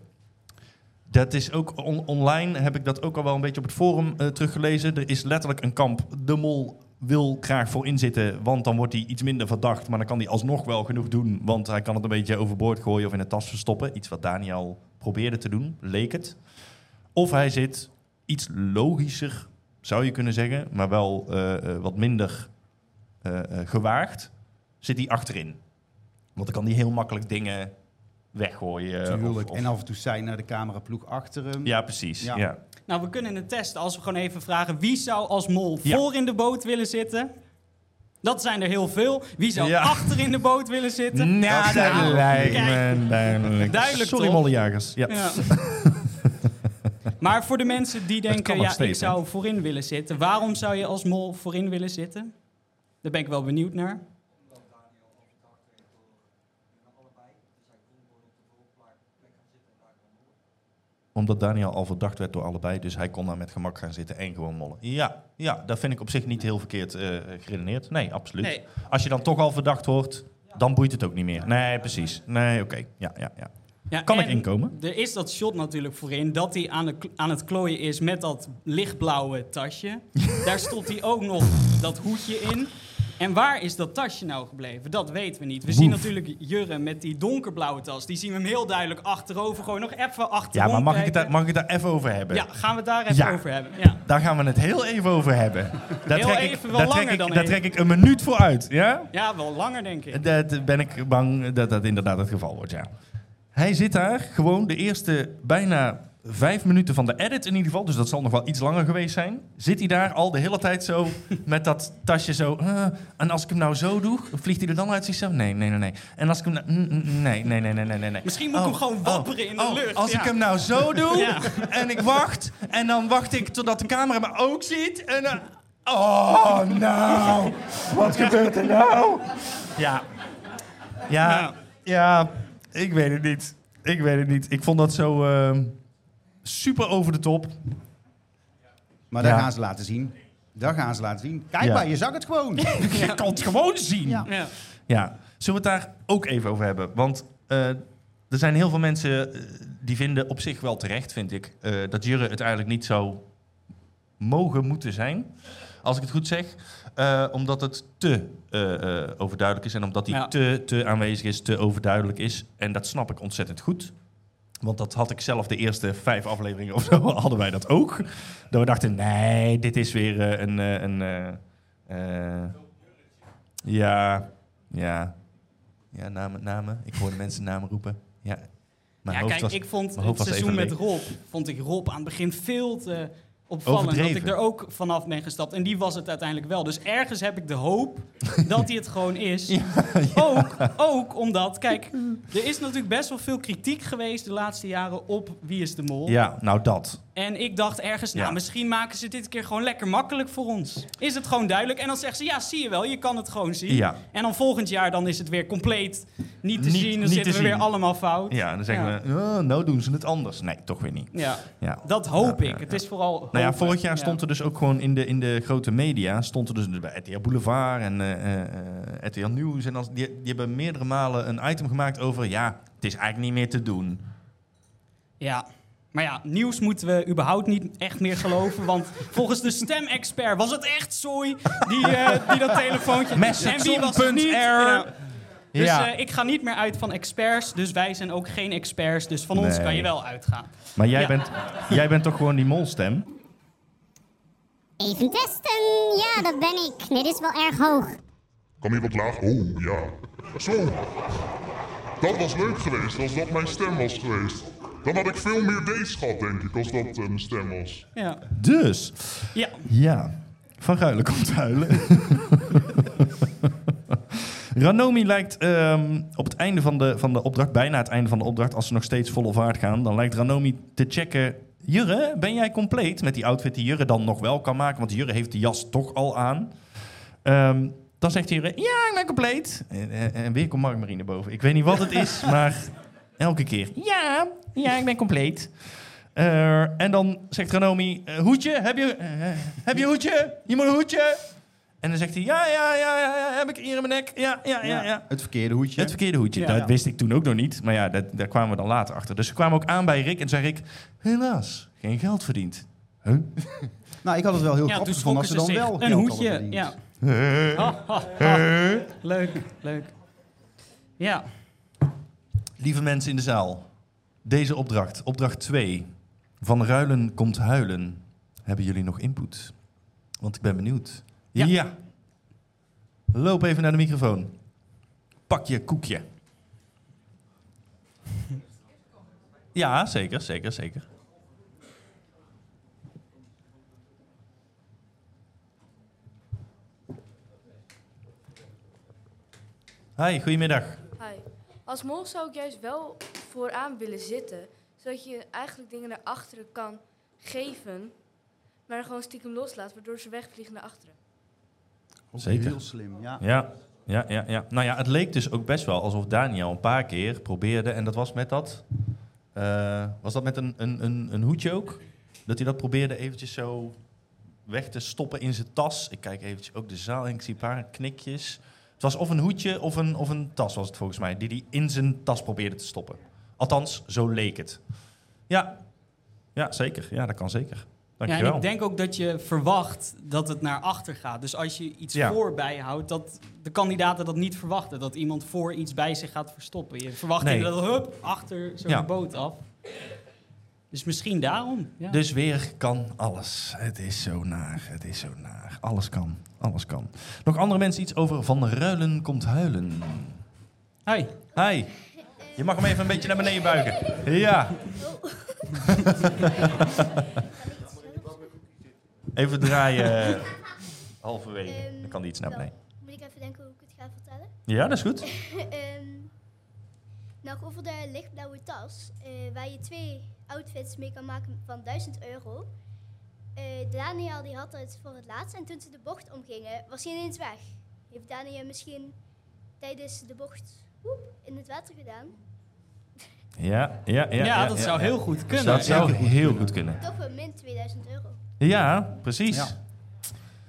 Dat is ook on- online, heb ik dat ook al wel een beetje op het forum eh, teruggelezen. Er is letterlijk een kamp. De mol wil graag voor inzitten, want dan wordt hij iets minder verdacht. Maar dan kan hij alsnog wel genoeg doen, want hij kan het een beetje overboord gooien of in de tas verstoppen. Iets wat Daniel probeerde te doen, leek het. Of hij zit iets logischer, zou je kunnen zeggen, maar wel eh, wat minder gewaagd, zit hij achterin. Want dan kan hij heel makkelijk dingen weggooien. of- Tuurlijk. of- En af en toe zijn naar de cameraploeg achter hem. ja, precies. Ja. Ja. Nou, we kunnen het testen als we gewoon even vragen... wie zou als mol Ja. voor in de boot willen zitten? Dat zijn er heel veel. Wie zou Ja. achter in de boot willen zitten? Nou, Dat zou- lijkt me duidelijk. Duidelijk, Sorry, toch? mollejagers. Ja. Ja. maar voor de mensen die denken, ja, ik steeds, zou voorin willen zitten. Waarom zou je als mol voorin willen zitten? Daar ben ik wel benieuwd naar. Omdat Daniel al verdacht werd door allebei, dus hij kon daar met gemak gaan zitten en gewoon mollen. Ja, ja dat vind ik op zich niet heel verkeerd eh, geredeneerd. Nee, absoluut. Nee. Als je dan toch al verdacht wordt, dan boeit het ook niet meer. Nee, precies. Nee, oké. Ja, ja, ja. Ja, Kan ik en inkomen? Er is dat shot natuurlijk voorin, dat hij aan, de, aan het klooien is met dat lichtblauwe tasje. Daar stopt hij ook nog dat hoedje in. En waar is dat tasje nou gebleven? Dat weten we niet. We zien natuurlijk Jurre met die donkerblauwe tas. Die zien we hem heel duidelijk achterover. Gewoon nog even achterom Ja, maar mag ik, het daar, mag ik daar even over hebben? Ja, gaan we het daar even Ja. over hebben. Ja. Daar gaan we het heel even over hebben. Daar Heel trek even, ik, wel daar langer trek ik, dan daar trek ik een minuut voor uit. Ja? ja, wel langer denk ik. Dat ben ik bang dat dat inderdaad het geval wordt, ja. Hij zit daar gewoon de eerste bijna vijf minuten van de edit in ieder geval, dus dat zal nog wel iets langer geweest zijn. Zit hij daar al de hele tijd zo met dat tasje zo. en als ik hem nou zo doe, vliegt hij er dan uit zichzelf? Nee, nee, nee, nee. En als ik hem nou, nee, nee, nee, nee, nee, nee. Misschien moet ik hem gewoon wapperen in de oh, lucht, Als ja. ik hem nou zo doe Ja. en ik wacht en dan wacht ik totdat de camera me ook ziet en dan. Oh, nou, wat gebeurt er nou? Ja. Ja, Ja. ja, ik weet het niet. Ik weet het niet. Ik vond dat zo ehm, super over de top. Maar daar Ja. gaan ze laten zien. Daar gaan ze laten zien. Kijk Ja. maar, je zag het gewoon. Je kan het gewoon zien. Ja. Ja. Ja, zullen we het daar ook even over hebben? Want eh, er zijn heel veel mensen eh, die vinden op zich wel terecht, vind ik, eh, dat Jurre het eigenlijk niet zou mogen moeten zijn. Als ik het goed zeg. Eh, omdat het te eh, eh, overduidelijk is en omdat hij Ja. te, te aanwezig is, te overduidelijk is. En dat snap ik ontzettend goed. Want dat had ik zelf de eerste vijf afleveringen of zo, hadden wij dat ook. Dat we dachten, nee, dit is weer eh, een... eh, een eh, eh, ja, ja. Ja, namen, namen. Ik hoorde mensen namen roepen. Ja, mijn ja, kijk, was, ik vond het seizoen met. Rob, vond ik Rob aan het begin veel te opvallend. Overdreven. Dat ik er ook vanaf ben gestapt. En die was het uiteindelijk wel. Dus ergens heb ik de hoop dat hij het gewoon is. Ook, ook omdat, kijk, er is natuurlijk best wel veel kritiek geweest de laatste jaren op Wie is de Mol. Ja, nou dat. En ik dacht ergens, nou, Ja. misschien maken ze dit keer gewoon lekker makkelijk voor ons. Is het gewoon duidelijk? En dan zeggen ze, ja, zie je wel, je kan het gewoon zien. Ja. En dan volgend jaar, dan is het weer compleet niet te Niet- zien. Dan zitten te we weer allemaal fout. Ja, dan zeggen Ja. we, oh, nou doen ze het anders. Nee, toch weer niet. Ja, Ja. dat hoop ik. Het is vooral Nou ja, vorig jaar Ja. stond er dus ook gewoon in de, in de grote media, stond er dus bij RTL Boulevard en eh, eh, eh, RTL Nieuws. En als, die, die hebben meerdere malen een item gemaakt over, ja, het is eigenlijk niet meer te doen. Ja. Maar ja, nieuws moeten we überhaupt niet echt meer geloven. Want volgens de stemexpert was het echt zooi. Die, eh, die dat telefoontje... Met en wie was het niet? Zon.r. Ja. Dus Ja. eh, ik ga niet meer uit van experts. Dus wij zijn ook geen experts. Dus van ons kan je wel uitgaan. Maar jij, Ja. bent, jij bent toch gewoon die molstem? Even testen. Ja, dat ben ik. Nee, dit is wel erg hoog. Kan hier wat laag? Oh, ja. Zo. Dat was leuk geweest als dat mijn stem was geweest. Dan had ik veel meer dates gehad, denk ik, als dat eh, mijn stem was. Ja. Dus, Ja. ja, Van Ruilen komt huilen. Ranomi lijkt ehm, op het einde van de, van de opdracht, bijna het einde van de opdracht, als ze nog steeds volle vaart gaan, dan lijkt Ranomi te checken. Jurre, ben jij compleet met die outfit die Jurre dan nog wel kan maken? Want Jurre heeft de jas toch al aan. Ehm, dan zegt Jurre, ja, ik ben compleet. En, en, en weer komt Mark Marine boven. Ik weet niet wat het is, maar elke keer. Ja, ja, ik ben compleet. Eh, en dan zegt Ranomi, eh, hoedje, heb je, eh, heb je hoedje? Je moet een hoedje. En dan zegt hij, ja, ja, ja, ja, ja, heb ik hier in mijn nek. Ja, ja, ja, ja. Het verkeerde hoedje. Het verkeerde hoedje. Ja. dat Ja. wist ik toen ook nog niet. Maar ja, dat, daar kwamen we dan later achter. Dus ze kwamen ook aan bij Rick en zei Rick, helaas, geen geld verdiend. Huh? Nou, ik had het wel heel Ja, grappig gevonden schrokken als ze dan zich. wel Een hoedje, ja. Leuk, leuk. Ja. Lieve mensen in de zaal, deze opdracht, opdracht 2. Van ruilen komt huilen. Hebben jullie nog input? Want ik ben benieuwd. Ja. Loop even naar de microfoon. Pak je koekje. Ja, zeker, zeker, zeker. Hi, goedemiddag. Als mol zou ik juist wel vooraan willen zitten, zodat je eigenlijk dingen naar achteren kan geven, maar dan gewoon stiekem loslaat, waardoor ze wegvliegen naar achteren. Zeker. Heel slim, ja. Ja, ja, ja, ja. Nou ja, het leek dus ook best wel alsof Daniel een paar keer probeerde. En dat was met dat. eh, was dat met een, een, een, een hoedje ook? Dat hij dat probeerde eventjes zo weg te stoppen in zijn tas. Ik kijk eventjes ook de zaal en ik zie een paar knikjes. Het was of een hoedje of een, of een tas, was het volgens mij. Die hij in zijn tas probeerde te stoppen. Althans, zo leek het. Ja, ja zeker. Ja, dat kan zeker. ja, Dankjewel. en ik denk ook dat je verwacht dat het naar achter gaat. Dus als je iets Ja. voor bijhoudt, dat de kandidaten dat niet verwachten. Dat iemand voor iets bij zich gaat verstoppen. Je verwacht Nee. inderdaad, hup, achter zo'n Ja. boot af. Dus misschien daarom. Ja. Dus weer kan alles. Het is zo naar, het is zo naar. Alles kan, alles kan. Nog andere mensen iets over Van Ruilen komt huilen. Hi. Hi. Je mag hem even een beetje naar beneden buigen. Ja. Even draaien. Halverwege. Dan kan die iets naar beneden. Moet ik even denken hoe ik het ga vertellen? Ja, dat is goed. Ehm, nog over de lichtblauwe tas, eh, waar je twee outfits mee kan maken van 1000 euro. Eh, Daniel die had het voor het laatst en toen ze de bocht omgingen, was hij ineens weg. Heeft Daniel misschien tijdens de bocht woep, in het water gedaan? Ja, ja, ja. Ja, dat zou heel goed kunnen. Dat zou heel goed kunnen. Toch wel min 2000 euro. Ja, precies.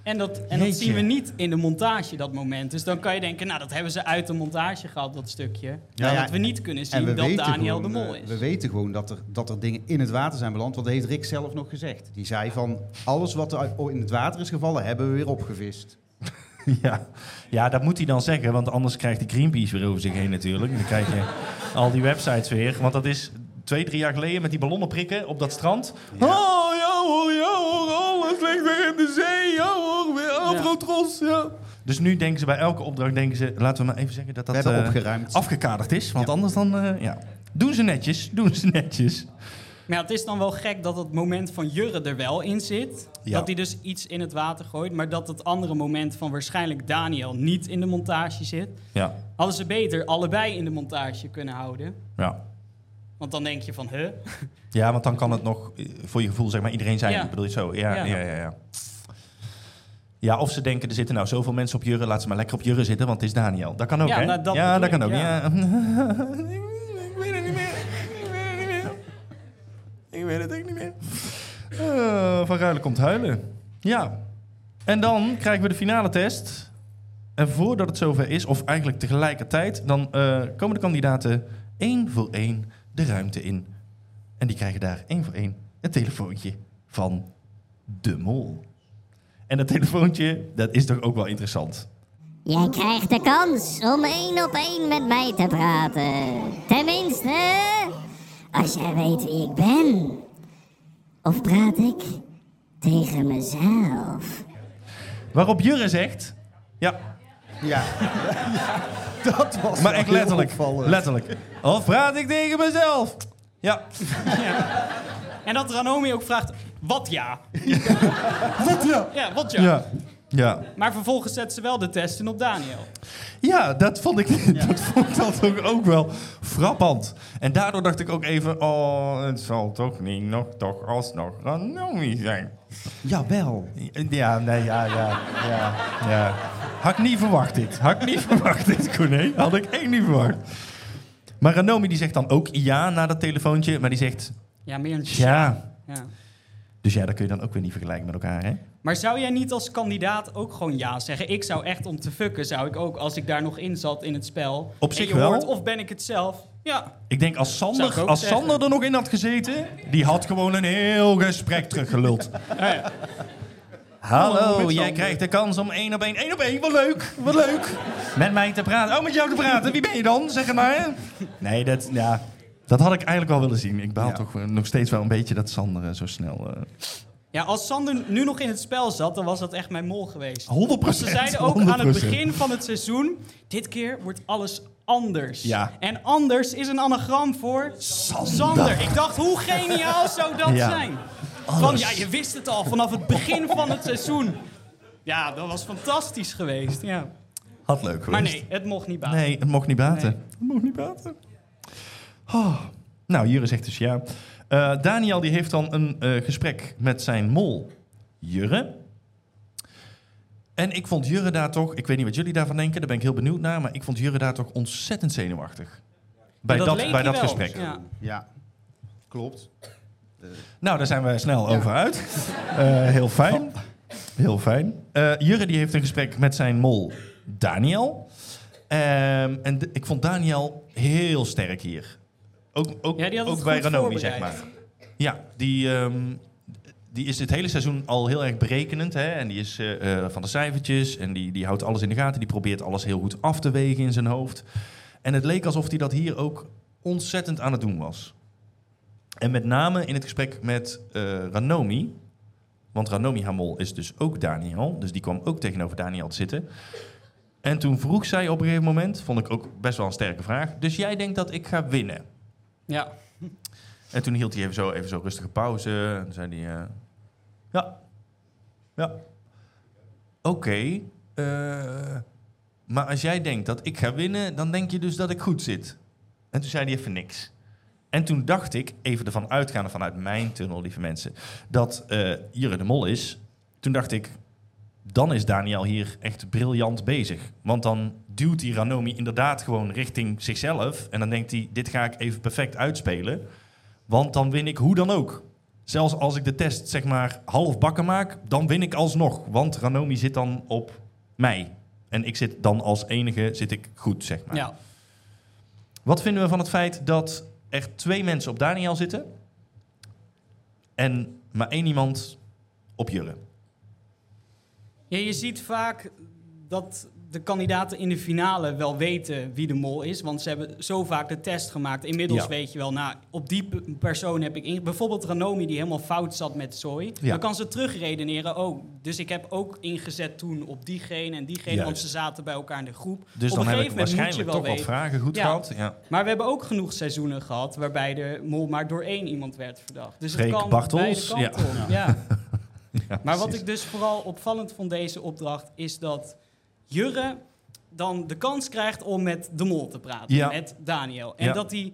En dat, en dat zien we niet in de montage, dat moment. Dus dan kan je denken, nou, dat hebben ze uit de montage gehad, dat stukje. Ja, maar ja, dat we niet kunnen En zien dat Daniel gewoon, de mol eh, is. We weten gewoon dat er, dat er dingen in het water zijn beland. Want dat heeft Rick zelf nog gezegd. Die zei van, alles wat er in het water is gevallen, hebben we weer opgevist. Ja. ja, dat moet hij dan zeggen, want anders krijgt de Greenpeace weer over zich heen natuurlijk. Dan krijg je al die websites weer. Want dat is, twee, drie jaar geleden met die ballonnen prikken op dat strand. Oh, ja hoor, ja hoor, alles ligt weer in de zee. Ja hoor, weer Afrotros, ja. Dus nu denken ze bij elke opdracht, denken ze, laten we maar even zeggen dat dat eh, opgeruimd. afgekaderd is. Want anders dan, eh, ja. Doen ze netjes, doen ze netjes. Maar ja, het is dan wel gek dat het moment van Jurre er wel in zit. Ja. Dat hij dus iets in het water gooit. Maar dat het andere moment van waarschijnlijk Daniel niet in de montage zit. Ja, Hadden ze beter allebei in de montage kunnen houden. ja. Want dan denk je van, huh? Ja, want dan kan het nog eh, voor je gevoel zeg maar iedereen zijn. Ja. Bedoel je zo? Ja, ja, Ja. ja, ja. ja. of ze denken, er zitten nou zoveel mensen op Jurre, laat ze maar lekker op Jurre zitten, want het is Daniel. Dat kan ook, Ja, hè? nou, dat ja, dat kan ook. ik, Ja. ja. ik weet het niet meer. Ik weet het niet meer. Ik weet het ook niet meer. Eh, van Ruilen komt huilen. Ja. En dan krijgen we de finale test. En voordat het zover is, of eigenlijk tegelijkertijd, dan eh, komen de kandidaten één voor één de ruimte in. En die krijgen daar één voor één het telefoontje van de mol. En dat telefoontje, dat is toch ook wel interessant. Jij krijgt de kans om één op één met mij te praten. Tenminste, als jij weet wie ik ben. Of praat ik tegen mezelf? Waarop Jurre zegt... Ja, Ja. dat was maar echt letterlijk. opvallend. Letterlijk. Of praat ik tegen mezelf? Ja. En dat Ranomi ook vraagt, wat ja? Wat ja? Ja, wat ja? Ja. Ja. Maar vervolgens zet ze wel de test in op Daniel. Ja, dat vond ik, dat vond ik dan toch ook wel frappant. En daardoor dacht ik ook even... Oh, het zal toch niet nog toch alsnog Ranomi zijn. Jawel. Ja, nee, ja, ja, ja, ja. Had ik niet verwacht dit. Had ik niet verwacht dit, Corné. Had ik echt niet verwacht. Maar Ranomi die zegt dan ook ja na dat telefoontje. Maar die zegt Ja, meer een ja. ja. Dus ja, dat kun je dan ook weer niet vergelijken met elkaar, hè? Maar zou jij niet als kandidaat ook gewoon ja zeggen? Ik zou echt om te fucken, zou ik ook, als ik daar nog in zat in het spel. Op zich wel. Hoort, of ben ik het zelf? Ja. Ik denk als Sander, als zeggen. Sander er nog in had gezeten... die had gewoon een heel gesprek teruggeluld. Hallo, jij krijgt de kans om één op één... één op één, wat leuk, wat leuk. Met mij te praten. Oh, met jou te praten. Wie ben je dan? Zeg het maar. Nee, dat, ja, dat had ik eigenlijk wel willen zien. Ik baal Ja. toch nog steeds wel een beetje dat Sander eh, zo snel... eh, Ja, als Sander nu nog in het spel zat, dan was dat echt mijn mol geweest. 100%, Want Ze zeiden ook aan het 100%. begin van het seizoen, dit keer wordt alles anders. Ja. En anders is een anagram voor Sander. Ik dacht, hoe geniaal zou dat Ja. zijn? Van, ja, je wist het al vanaf het begin van het seizoen. Ja, dat was fantastisch geweest, ja. Had leuk geweest. Maar nee, het mocht niet baten. Nee, het mocht niet baten. Nee. Het mocht niet baten. Oh. Nou, Jurre zegt dus ja. Eh, Daniel die heeft dan een eh, gesprek met zijn mol, Jurre. En ik vond Jurre daar toch, ik weet niet wat jullie daarvan denken, daar ben ik heel benieuwd naar, maar ik vond Jurre daar toch ontzettend zenuwachtig. Bij dat, leek bij dat wel. gesprek. Ja. Ja, klopt. Nou, daar zijn we snel over uit. Eh, heel fijn. Heel fijn. Eh, Jurre die heeft een gesprek met zijn mol Daniel. Ehm, en ik vond Daniel heel sterk hier. Ook, ook, Ja, die had het ook bij Ranomi, zeg maar. Ja, die, ehm, die is dit hele seizoen al heel erg berekenend. Hè? En die is eh, eh, van de cijfertjes en die, die houdt alles in de gaten. Die probeert alles heel goed af te wegen in zijn hoofd. En het leek alsof hij dat hier ook ontzettend aan het doen was. En met name in het gesprek met eh, Ranomi. Want Ranomi Hamol is dus ook Daniel. Dus die kwam ook tegenover Daniel te zitten. En toen vroeg zij op een gegeven moment, vond ik ook best wel een sterke vraag. Dus jij denkt dat ik ga winnen? Ja. En toen hield hij even zo, even zo rustige pauze. En zei hij... eh, ja. Ja. Oké. eh, maar als jij denkt dat ik ga winnen, dan denk je dus dat ik goed zit. En toen zei hij even niks. En toen dacht ik, even ervan uitgaande vanuit mijn tunnel, lieve mensen, dat eh Jurre de Mol is. Toen dacht ik, dan is Daniel hier echt briljant bezig. Want dan duwt die Ranomi inderdaad gewoon richting zichzelf. En dan denkt hij, dit ga ik even perfect uitspelen. Want dan win ik hoe dan ook. Zelfs als ik de test zeg maar half bakken maak, dan win ik alsnog. Want Ranomi zit dan op mij. En ik zit dan als enige zit ik goed, zeg maar. Ja. Wat vinden we van het feit dat er twee mensen op Daniel zitten en maar één iemand op Jurre? Ja, je ziet vaak dat de kandidaten in de finale wel weten wie de mol is. Want ze hebben zo vaak de test gemaakt. Inmiddels Ja. weet je wel, nou, op die persoon heb ik... In, bijvoorbeeld Ranomi, die helemaal fout zat met. Ja. Dan kan ze terugredeneren. Oh, dus ik heb ook ingezet toen op diegene en diegene. Want ze zaten bij elkaar in de groep. Dus op dan een gegeven moment moet je wel toch wat vragen goed Ja. gehad. Ja. Maar we hebben ook genoeg seizoenen gehad waarbij de mol maar door één iemand werd verdacht. Dus Freek het kan Bartels, beide kanten ja. Ja. Ja, Maar wat ik dus vooral opvallend vond deze opdracht is dat Jurre dan de kans krijgt om met de mol te praten, Ja. met Daniel. En Ja. dat hij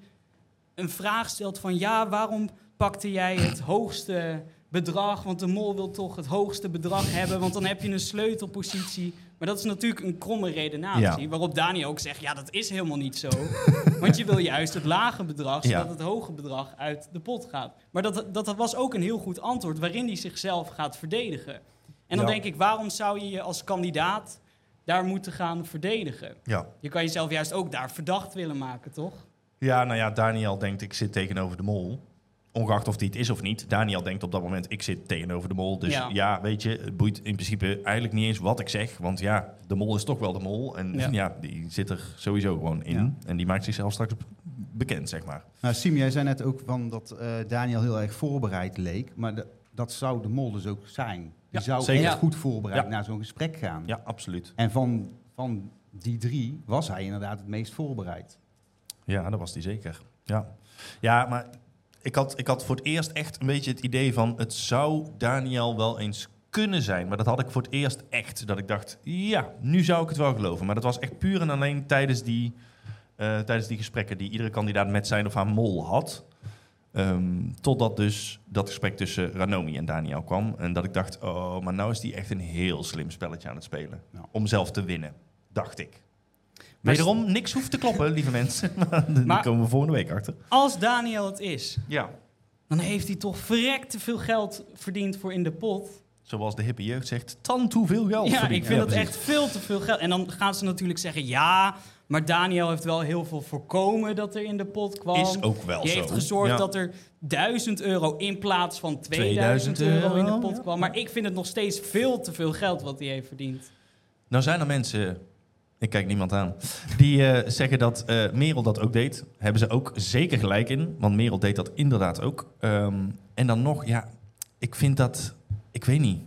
een vraag stelt van ja, waarom pakte jij het hoogste bedrag? Want de mol wil toch het hoogste bedrag hebben, want dan heb je een sleutelpositie. Maar dat is natuurlijk een kromme redenatie, Ja. waarop Daniel ook zegt ja, dat is helemaal niet zo. want je wil juist het lage bedrag, zodat het hoge bedrag uit de pot gaat. Maar dat, dat, dat was ook een heel goed antwoord waarin hij zichzelf gaat verdedigen. En dan denk ik, waarom zou je je als kandidaat daar moeten gaan verdedigen? Ja. Je kan jezelf juist ook daar verdacht willen maken, toch? Ja, nou ja, Daniel denkt ik zit tegenover de mol. Ongeacht of die het is of niet. Daniel denkt op dat moment ik zit tegenover de mol. Dus ja, Ja. weet je, het boeit in principe eigenlijk niet eens wat ik zeg. Want ja, de mol is toch wel de mol. En ja, Ja. die zit er sowieso gewoon in. Ja. En die maakt zichzelf straks bekend, zeg maar. Nou, Sim, jij zei net ook van dat eh, Daniel heel erg voorbereid leek. Maar de- dat zou de mol dus ook zijn. Die zou zeker. echt goed voorbereid naar zo'n gesprek gaan. Ja, absoluut. En van, van die drie was hij inderdaad het meest voorbereid. Ja, dat was die zeker. Ja, ja maar ik had, ik had voor het eerst echt een beetje het idee van... het zou Daniel wel eens kunnen zijn. Maar dat had ik voor het eerst echt. Dat ik dacht, ja, nu zou ik het wel geloven. Maar dat was echt puur en alleen tijdens die, eh, tijdens die gesprekken... die iedere kandidaat met zijn of haar mol had. Ehm, totdat dus dat gesprek tussen Ranomi en Daniel kwam. En dat ik dacht, oh, maar nou is die echt een heel slim spelletje aan het spelen. Ja. Om zelf te winnen, dacht ik. Maar Wederom, niks hoeft te kloppen, lieve mensen. Maar Daar komen we volgende week achter. Als Daniel het is, Ja. dan heeft hij toch verrekt te veel geld verdiend voor in de pot. Zoals de hippe jeugd zegt, tant hoeveel geld Ja, ik vind Ja, dat precies. echt veel te veel geld. En dan gaan ze natuurlijk zeggen, ja, maar Daniel heeft wel heel veel voorkomen dat er in de pot kwam. Is ook wel Die zo. heeft gezorgd Ja. dat er 1000 euro in plaats van 2000, 2000 euro in de pot ja. kwam. Maar ik vind het nog steeds veel te veel geld wat hij heeft verdiend. Nou zijn er mensen, ik kijk niemand aan, die eh, zeggen dat eh Merel dat ook deed. Hebben ze ook zeker gelijk in, want Merel deed dat inderdaad ook. Ehm, en dan nog, ja, ik vind dat, ik weet niet.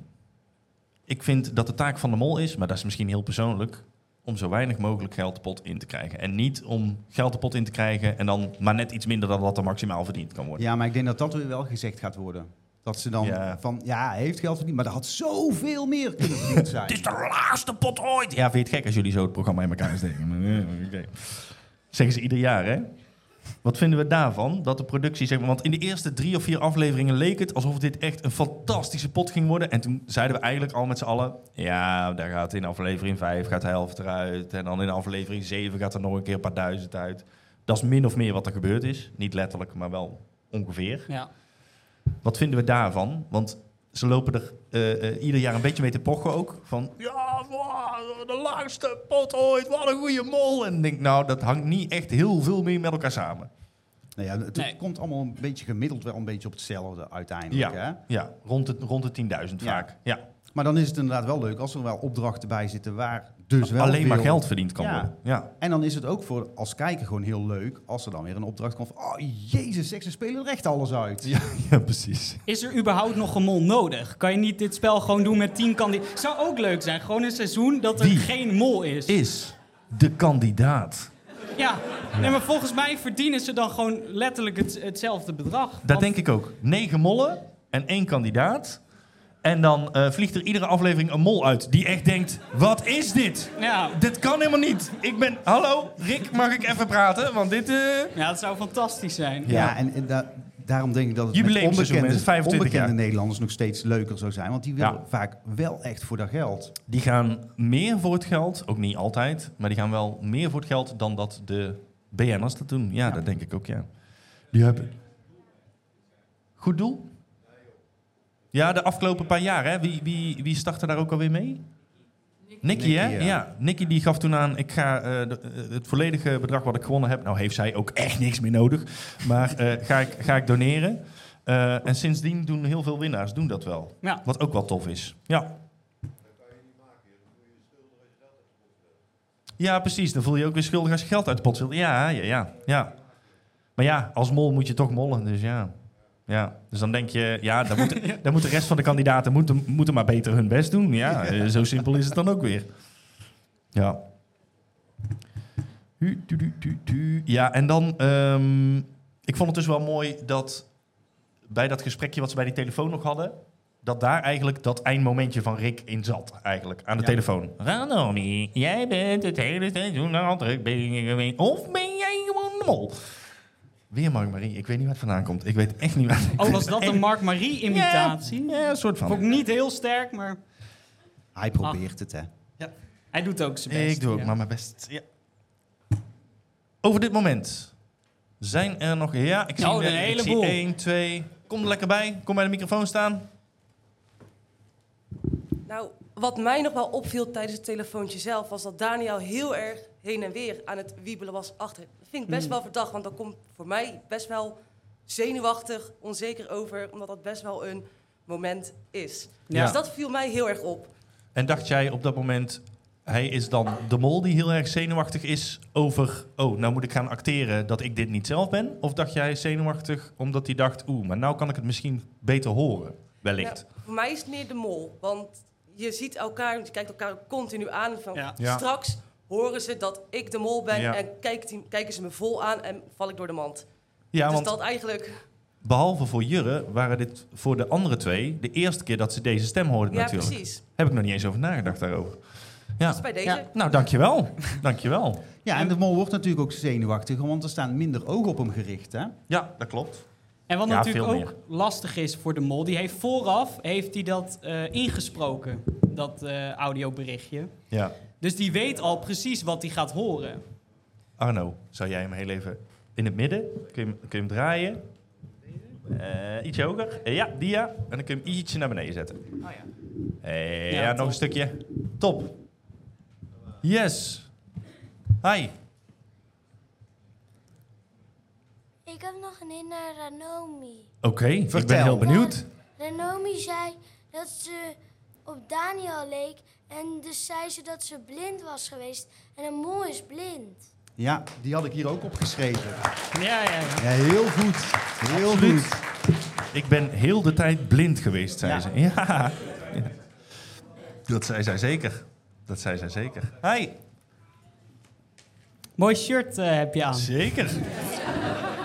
Ik vind dat de taak van de mol is, maar dat is misschien heel persoonlijk, om zo weinig mogelijk geld de pot in te krijgen. En niet om geld de pot in te krijgen en dan maar net iets minder dan wat er maximaal verdiend kan worden. Ja, maar ik denk dat dat weer wel gezegd gaat worden. Dat ze dan Ja. van, ja, hij heeft geld verdiend, maar er had zoveel meer kunnen verdiend zijn. Het is de laagste pot ooit. Ja, vind je het gek als jullie zo het programma in elkaar steken? Oké. Zeggen ze ieder jaar, hè? Wat vinden we daarvan? Dat de productie, zeg maar... Want in de eerste drie of vier afleveringen leek het alsof dit echt een fantastische pot ging worden. En toen zeiden we eigenlijk al met z'n allen... Ja, daar gaat in aflevering 5 gaat de helft eruit. En dan in aflevering 7 gaat er nog een keer een paar duizend uit. Dat is min of meer wat er gebeurd is. Niet letterlijk, maar wel ongeveer. Ja. Wat vinden we daarvan? Want ze lopen er eh, eh, ieder jaar een beetje mee te pochen ook. Van, ja, wow, de laagste pot ooit, wat een goede mol. En ik denk, nou, dat hangt niet echt heel veel meer met elkaar samen. Nou ja, het Nee. komt allemaal een beetje gemiddeld wel een beetje op hetzelfde uiteindelijk. Hè? Ja, ja rond, de, rond de 10.000 Ja. vaak. Ja. Maar dan is het inderdaad wel leuk als er wel opdrachten bij zitten waar dus wel Alleen maar veel- geld verdiend kan Ja. worden. Ja. En dan is het ook voor als kijker gewoon heel leuk als er dan weer een opdracht komt van... Oh, jezus, zeg, ze spelen er echt alles uit. Ja, ja, precies. Is er überhaupt nog een mol nodig? Kan je niet dit spel gewoon doen met 10 kandidaten? Zou ook leuk zijn, gewoon een seizoen dat er geen mol is. Is de kandidaat. Ja, Nee, maar volgens mij verdienen ze dan gewoon letterlijk het, hetzelfde bedrag. Dat Want- denk ik ook. Negen mollen en één kandidaat. En dan eh, vliegt er iedere aflevering een mol uit die echt denkt: wat is dit? Ja, Dit kan helemaal niet. Ik ben. Hallo, Rick, mag ik even praten? Want dit. eh, ja, het zou fantastisch zijn. Ja, en, en da- daarom denk ik dat het met onbekende, mensen, 25 onbekende jaar. Nederlanders nog steeds leuker zou zijn. Want die willen Ja. vaak wel echt voor dat geld. Die gaan meer voor het geld, ook niet altijd, maar die gaan wel meer voor het geld dan dat de BN'ers dat doen. Ja, dat denk ik ook, ja. Die hebben... Goed doel? Ja, de afgelopen paar jaar, hè. Wie, wie, wie startte daar ook alweer mee? Nicky, hè? Nicky, Ja. ja. Nicky die gaf toen aan, ik ga eh, de- eh, het volledige bedrag wat ik gewonnen heb... Nou heeft zij ook echt niks meer nodig, maar eh, ga, ik, ga ik doneren. Eh, en sindsdien doen heel veel winnaars doen dat wel. Ja. Wat ook wel tof is. Ja. Ja, precies. Dan voel je je ook weer schuldig als je geld uit de pot wilt. Ja, ja, ja, ja. Maar ja, als mol moet je toch mollen, dus ja. Ja, dus dan denk je, ja, dan moet, dan moet de rest van de kandidaten moeten, moeten maar beter hun best doen. Ja, eh, zo simpel is het dan ook weer. Ja. Ja, en dan, ehm, ik vond het dus wel mooi dat bij dat gesprekje wat ze bij die telefoon nog hadden, dat daar eigenlijk dat eindmomentje van Rick in zat, eigenlijk, aan de Ja. telefoon. Ranomi, jij bent het hele seizoen al druk of ben jij gewoon de mol? Weer Mark Marie, ik weet niet waar het vandaan komt. Ik weet echt niet waar het Oh, was dat een Mark Marie-imitatie? Ja, een soort van. Vond ik niet heel sterk, maar Hij probeert het, hè. hij doet ook zijn best. Ik doe ook ja. maar mijn best. Ja. Over dit moment zijn er nog... Ja, ik zie, Oh, een ik zie heleboel. 1, 2... Kom er lekker bij. Kom bij de microfoon staan. Nou, wat mij nog wel opviel tijdens het telefoontje zelf... was dat Daniel heel erg heen en weer aan het wiebelen was achter. Dat vind ik best Hmm. wel verdacht, want dat komt voor mij best wel zenuwachtig, onzeker over... omdat dat best wel een moment is. Ja. Dus dat viel mij heel erg op. En dacht jij op dat moment... Hij is dan de mol die heel erg zenuwachtig is over... Oh, nou moet ik gaan acteren dat ik dit niet zelf ben? Of dacht jij zenuwachtig omdat hij dacht... Oeh, maar nou kan ik het misschien beter horen. Wellicht. Nou, voor mij is het meer de mol, want je ziet elkaar... je kijkt elkaar continu aan van... Ja. Ja. straks horen ze dat ik de mol ben... Ja. en kijkt die- kijken ze me vol aan en val ik door de mand. Ja, dus want dat eigenlijk... behalve voor Jurre waren dit voor de andere twee... de eerste keer dat ze deze stem hoorden Ja, natuurlijk. precies. Heb ik nog niet eens over nagedacht daarover. Ja. Dus bij deze... Ja. Nou, dankjewel. dankjewel. Ja, en de mol wordt natuurlijk ook zenuwachtiger, want er staan minder ogen op hem gericht, hè. Ja, dat klopt. En wat Ja, natuurlijk ook lastig is voor de mol, die heeft vooraf heeft hij dat eh, ingesproken, dat eh, audioberichtje. Ja. Dus die weet al precies wat hij gaat horen. Arno, zou jij hem heel even in het midden? Kun je hem, kun je hem draaien? Eh, ietsje hoger. Ja, die ja. En dan kun je hem ietsje naar beneden zetten. Oh ja. Eh, Ja, ja, nog een stukje. Top. Yes. Hi. Ik heb nog een hint naar Ranomi. Oké, ik ben heel benieuwd. Ranomi zei dat ze op Daniel leek. En dus zei ze dat ze blind was geweest. En een mol is blind. Ja, die had ik hier ook opgeschreven. Ja, ja, ja. Ja, heel goed. Heel Absoluut. goed. Ik ben heel de tijd blind geweest, zei Ja. ze. Ja. Ja. Dat zei zij zeker. Dat zei zij zeker. Hi. Mooi shirt eh, heb je aan. Zeker.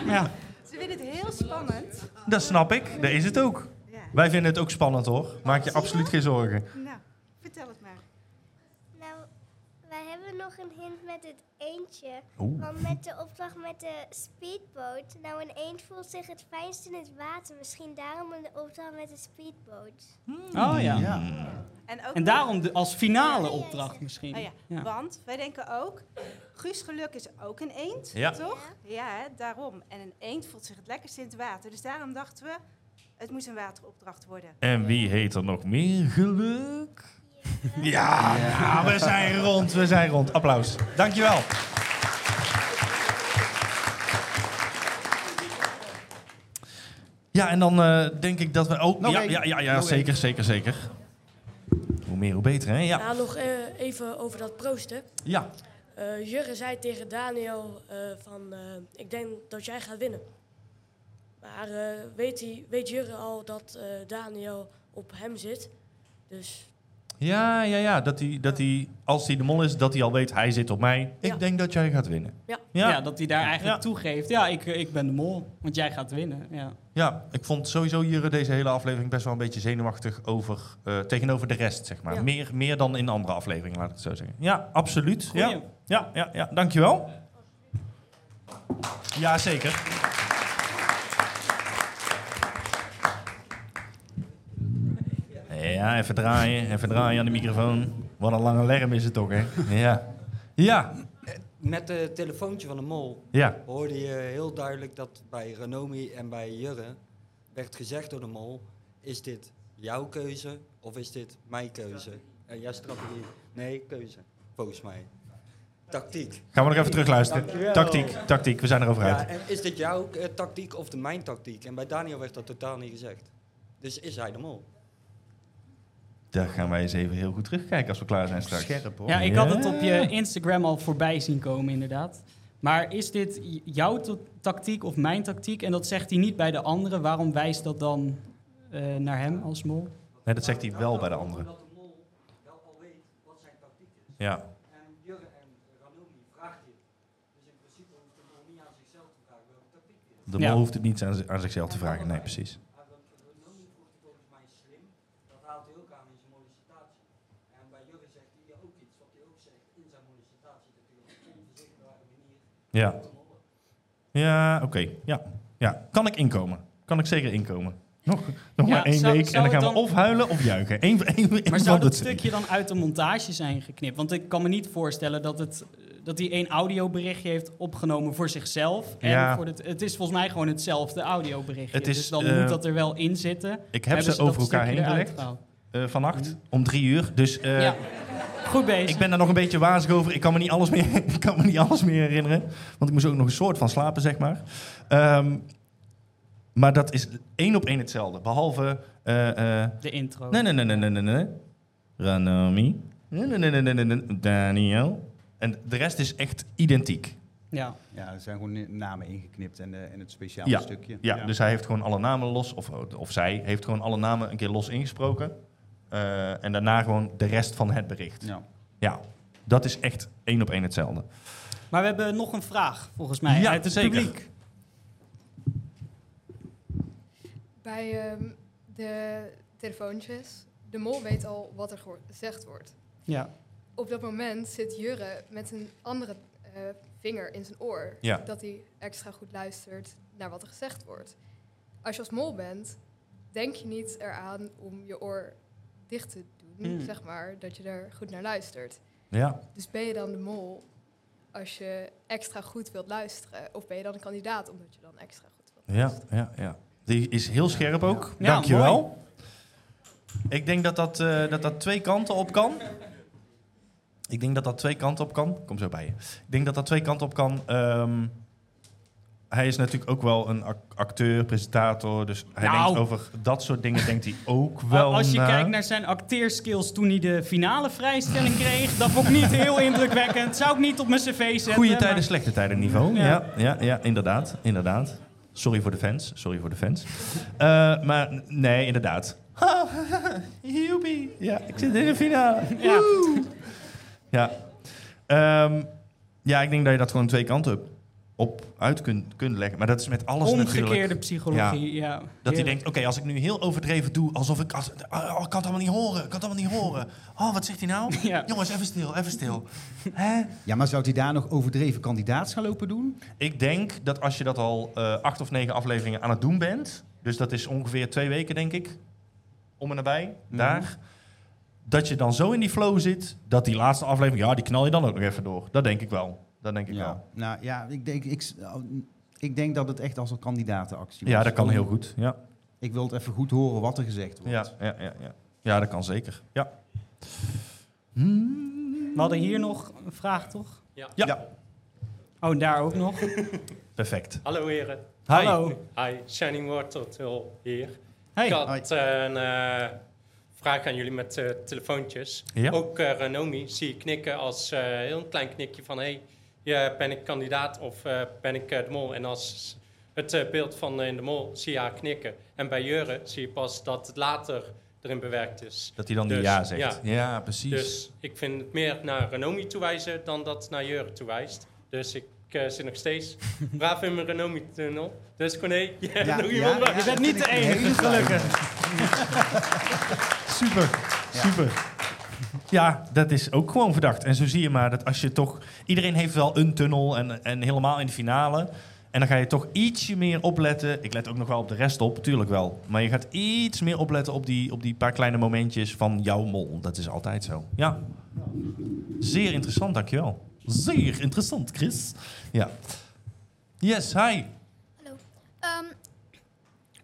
Ja. Ze vinden het heel spannend. Dat snap ik. Dat is het ook. Ja. Wij vinden het ook spannend hoor. Maak je absoluut geen zorgen. Nou, vertel het maar. Nou, wij hebben nog een hint met het eendje. Oeh. Want met de opdracht met de speedboot. Nou, een eend voelt zich het fijnst in het water. Misschien daarom een opdracht met de speedboot. Oh ja. Ja. En, ook En nog- daarom de, als finale opdracht misschien. Oh ja, Ja. want wij denken ook, Guus Geluk is ook een eend, Ja. toch? Ja, hè, daarom. En een eend voelt zich het lekkerst in het water. Dus daarom dachten we, het moet een wateropdracht worden. En wie heet er nog meer geluk? Ja, ja, we zijn rond, we zijn rond. Applaus. Dankjewel. Ja, en dan eh, denk ik dat we... Oh, Nog ja, ja, ja, zeker, zeker, zeker. Hoe meer, hoe beter, hè? Ja. Ja, nog eh, even over dat proosten. Ja. Eh Jurre zei tegen Daniel eh, van, eh, ik denk dat jij gaat winnen. Maar eh, weet, hij, weet Jurre al dat eh, Daniel op hem zit? Dus Ja, ja, ja. Dat hij, dat hij, als hij de mol is, dat hij al weet, hij zit op mij. Ik Ja. denk dat jij gaat winnen. ja. Ja. dat hij daar eigenlijk Ja. toegeeft. Ja, ik, ik ben de mol, want jij gaat winnen. Ja. Ja, ik vond sowieso hier deze hele aflevering best wel een beetje zenuwachtig over, eh, tegenover de rest, zeg maar. Ja. Meer, meer dan in andere afleveringen, laat ik het zo zeggen. Ja, absoluut. Goeie. Ja, ja, ja, ja, dankjewel. Ja, Ja, even draaien, even draaien aan de microfoon. Wat een lange lerm is het toch, hè? Ja. Ja, Met het telefoontje van de mol ja. hoorde je heel duidelijk dat bij Renomi en bij Jurre werd gezegd door de mol: is dit jouw keuze of is dit mijn keuze? En jouw strategie? Nee, keuze, volgens mij. Tactiek. Gaan we nog even terugluisteren. Dankjewel. Tactiek, tactiek, we zijn erover Ja, uit. en is dit jouw eh, tactiek of de mijn tactiek? En bij Daniel werd dat totaal niet gezegd. Dus is hij de mol? Daar gaan wij eens even heel goed terugkijken als we klaar zijn straks. Scherp hoor. Ja, ik had het op je Instagram al voorbij zien komen, inderdaad. Maar is dit jouw tactiek of mijn tactiek? En dat zegt hij niet bij de anderen. Waarom wijst dat dan eh, naar hem als mol? Nee, dat zegt hij wel bij de anderen. Dat de mol wel al weet wat zijn tactiek is. Ja. En Jurre en Ranomi vraagt dit. Dus in principe hoeft de mol niet aan zichzelf te vragen welke tactiek dit is. De mol hoeft het niet aan zichzelf te vragen. Nee, precies. Ranomi vroeg hij volgens mij slim. Dat haalt hij ook aan in zijn mollicitatie. En bij Jurre zegt hij ook iets wat hij ook zegt in zijn mollicitatie. Dat hij op een onverzichtbare manier Ja. Ja, oké. Ja. ja. Kan ik inkomen? Kan ik zeker inkomen? Nog, nog Ja, maar één zou- week en dan gaan we dan- of huilen of juichen. Eén, één, Maar zou dat stukje dan uit de montage zijn geknipt? Want ik kan me niet voorstellen dat, het, dat hij één audioberichtje heeft opgenomen voor zichzelf. En Ja. voor het, het is volgens mij gewoon hetzelfde audioberichtje. Het is, dus dan eh, moet dat er wel in zitten. Ik heb ze dat over elkaar heen gelegd. Eh, vannacht om drie uur. Dus eh, Ja. Goed bezig. ik ben daar nog een beetje wazig over. Ik kan me niet alles meer, ik kan me niet alles meer herinneren. Want ik moest ook nog een soort van slapen, zeg maar. Ehm, maar dat is één op één hetzelfde. Behalve... eh, eh, De intro. Nee, nee, nee, nee, nee, nee, nee. Ranomi. Nee, nee, nee, nee, nee. Daniel. En de rest is echt identiek. Ja. Ja, er zijn gewoon namen ingeknipt en, eh, en het speciale Ja, stukje. ja, dus hij heeft gewoon alle namen los, of, of zij heeft gewoon alle namen een keer los ingesproken. Eh, en daarna gewoon de rest van het bericht. Ja. ja, dat is echt één op één hetzelfde. Maar we hebben nog een vraag, volgens mij, Ja, uit het zeker. publiek. Bij ehm, de telefoontjes, de mol weet al wat er gezegd wordt. Ja. Op dat moment zit Jurre met een andere eh, vinger in zijn oor. Ja. Dat hij extra goed luistert naar wat er gezegd wordt. Als je als mol bent, denk je niet eraan om je oor dicht te doen, Hmm. zeg maar, dat je er goed naar luistert. Ja. Dus ben je dan de mol als je extra goed wilt luisteren? Of ben je dan een kandidaat omdat je dan extra goed wilt Ja, ja, ja. Die is heel scherp ook. Ja, Dankjewel. Ik denk dat dat, eh, dat dat twee kanten op kan. Ik denk dat dat twee kanten op kan. Kom zo bij je. Ik denk dat dat twee kanten op kan. Ehm, hij is natuurlijk ook wel een ac- acteur, presentator. Dus hij Nou. denkt over dat soort dingen denkt hij ook wel Als je na. kijkt naar zijn acteerskills toen hij de finale vrijstelling kreeg, dat vond ik niet heel indrukwekkend. Zou ik niet op mijn cv zetten. Goede maar- tijden, slechte tijden niveau. Ja. Ja, ja, ja, inderdaad, inderdaad. Sorry voor de fans, sorry voor de fans. Eh, maar nee, inderdaad. Joepie, ja, ik zit in de finale. Ja. Ja. Ehm, ja, ik denk dat je dat gewoon twee kanten op, op uit kunt, kunt leggen. Maar dat is met alles Omgekeerde natuurlijk. psychologie, ja. Dat hij denkt, oké, als ik nu heel overdreven doe, alsof ik... Als, oh, ik kan het allemaal niet horen, ik kan het allemaal niet horen. Oh, wat zegt hij nou? Jongens, even stil, even stil. Hè? Ja, maar zou hij daar nog overdreven kandidaats gaan lopen doen? Ik denk dat als je dat al eh, acht of negen afleveringen aan het doen bent, dus dat is ongeveer twee weken, denk ik, om en nabij, Mhm. daar, dat je dan zo in die flow zit, dat die laatste aflevering, ja, die knal je dan ook nog even door. Dat denk ik wel. Dat denk ik Ja. wel. Nou ja, ik denk, ik, ik denk dat het echt als een kandidatenactie was. Ja, dat kan heel goed. Ja. Ik wil het even goed horen wat er gezegd wordt. Ja, ja, ja, ja. ja, dat kan zeker. Ja. We hadden hier nog een vraag, toch? Ja. Ja. Oh, en daar ook nog. Perfect. Hallo heren. Hi. Hallo. Hi, Shining Water hier. Hey. Ik had eh, een eh, vraag aan jullie met eh, telefoontjes. Ja. Ook eh, Ranomi zie je knikken als eh, heel een klein knikje van... hey, ja, ben ik kandidaat of eh, ben ik eh, de mol? En als het eh, beeld van in de mol zie je haar knikken. En bij Jure zie je pas dat het later erin bewerkt is. Dat hij dan die Dus, ja zegt. Ja. Ja, precies. Dus ik vind het meer naar Renomi toewijzen dan dat het naar Jure toewijst. Dus ik zit nog steeds braaf in mijn Renomi-tunnel. Dus Corné, jij hebt Ja, nog ja, iemand ja, Je bent niet de enige, gelukkig. Super, super. Ja, dat is ook gewoon verdacht. En zo zie je maar dat als je toch... Iedereen heeft wel een tunnel en, en helemaal in de finale. En dan ga je toch ietsje meer opletten. Ik let ook nog wel op de rest op, natuurlijk wel. Maar je gaat iets meer opletten op die, op die paar kleine momentjes van jouw mol. Dat is altijd zo. Ja. Zeer interessant, dankjewel. Zeer interessant, Chris. Ja. Yes, hi. Ehm,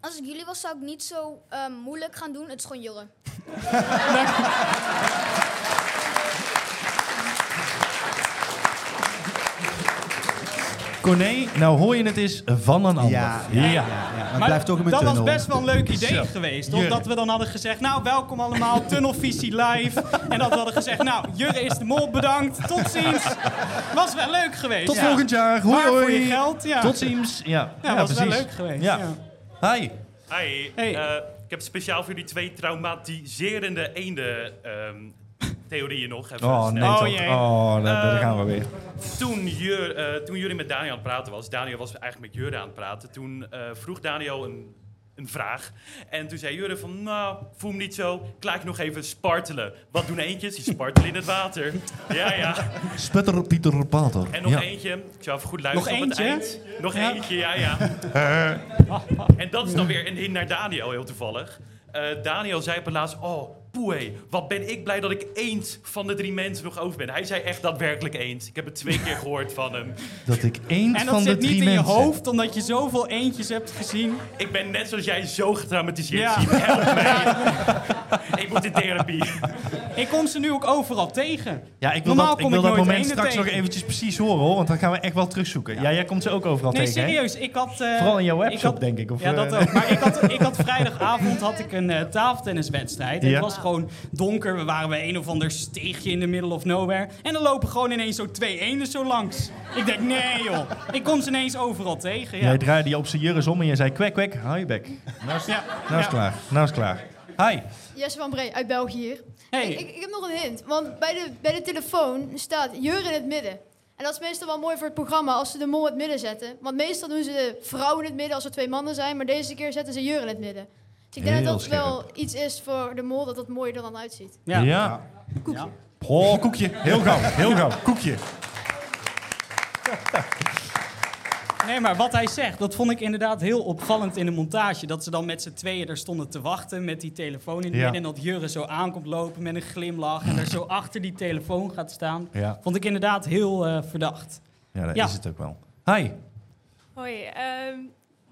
als ik jullie was, zou ik niet zo ehm, moeilijk gaan doen. Het is gewoon Jurre. Corné, nou hoor je het eens van een ander. Ja, ja, ja, ja. Het Maar blijft toch in mijn dat tunnel. was best wel een leuk idee Zo. geweest. Omdat we dan hadden gezegd, nou welkom allemaal, Tunnelvisie live. en dat we hadden gezegd, nou Jurre is de mol, bedankt, tot ziens. Was wel leuk geweest. Tot ja. volgend jaar. Hoi, voor hoi. je geld, ja. Tot ziens. Ja, Ja, was wel leuk geweest. Ja. ja. Hi. Hi. Eh, ik heb speciaal voor jullie twee traumatiserende eenden ehm, theorieën nog. Even Oh, snel. nee, toch. Oh, daar, daar Eh, gaan we weer. Toen, Jur, eh, toen jullie met Daniel aan het praten was, Daniel was eigenlijk met Jurre aan het praten, toen eh, vroeg Daniel een, een vraag. En toen zei Jurre van, nou, voel me niet zo, ik laat je nog even spartelen. Wat doen eentjes? Die spartelen in het water. Ja, ja. Sputter Pieter Pater. En nog ja. eentje, ik zou even goed luisteren Nog op het eentje? eind. Nog Ja. eentje, ja, ja. En dat is dan weer een hint naar Daniel, heel toevallig. Eh, Daniel zei op het laatst, oh, poeh, wat ben ik blij dat ik eend van de drie mensen nog over ben. Hij zei echt daadwerkelijk eend. Ik heb het twee keer gehoord van hem. Dat ik één En dat van de zit drie niet in je mensen... hoofd, omdat je zoveel eentjes hebt gezien. Ik ben net zoals jij zo getraumatiseerd. Ja. Help mij. ik moet in therapie. Ik kom ze nu ook overal tegen. Ja, ik wil, Normaal dat, ik kom wil ik dat moment straks tegen. nog eventjes precies horen, hoor. Want dan gaan we echt wel terugzoeken. Ja, jij komt ze ook overal Nee, tegen, hè? serieus. Ik had, eh, Vooral in jouw ik webshop, had- denk ik. Of, ja, dat eh, ook. Maar ik had, ik had vrijdagavond had ik een eh, tafeltenniswedstrijd. En Ja. Het was gewoon donker. We waren bij een of ander steegje in de middle of nowhere. En dan lopen gewoon ineens zo twee eenden zo langs. Ik denk, nee joh. Ik kom ze ineens overal tegen. Ja. Jij draaide je op zijn jurres om en je zei kwek, kwek, hou je bek. Nou is, Ja. nou is Ja. klaar. Nou is klaar. Hi. Jesse van Bree uit België hier. Hey. Ik, ik, ik heb nog een hint. Want bij de, bij de telefoon staat Jur in het midden. En dat is meestal wel mooi voor het programma als ze de mol in het midden zetten. Want meestal doen ze de vrouw in het midden als er twee mannen zijn. Maar deze keer zetten ze Jur in het midden. Dus ik denk Heel dat dat wel iets is voor de mol dat het mooier er dan uitziet. Ja. ja. Koekje. Oh, koekje. Heel gauw. Heel gauw. Koekje. Nee, maar wat hij zegt, dat vond ik inderdaad heel opvallend in de montage. Dat ze dan met z'n tweeën er stonden te wachten met die telefoon in het Ja. midden. En dat Jurre zo aankomt lopen met een glimlach en er zo achter die telefoon gaat staan. Ja. Vond ik inderdaad heel eh, verdacht. Ja, dat Ja. is het ook wel. Hi. Hoi, ehm,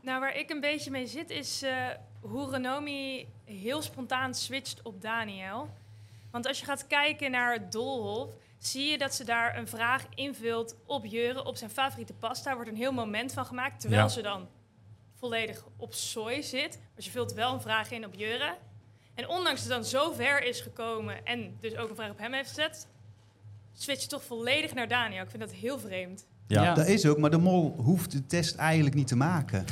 nou waar ik een beetje mee zit is eh, hoe Renomi heel spontaan switcht op Daniel. Want als je gaat kijken naar het Doolhof, zie je dat ze daar een vraag invult op Jure, op zijn favoriete pasta. Er wordt een heel moment van gemaakt, terwijl Ja. ze dan volledig op soy zit. Maar ze vult wel een vraag in op Jure. En ondanks dat het dan zo ver is gekomen en dus ook een vraag op hem heeft gezet, switcht je toch volledig naar Daniel. Ik vind dat heel vreemd. Ja. Dat is ook, maar de mol hoeft de test eigenlijk niet te maken.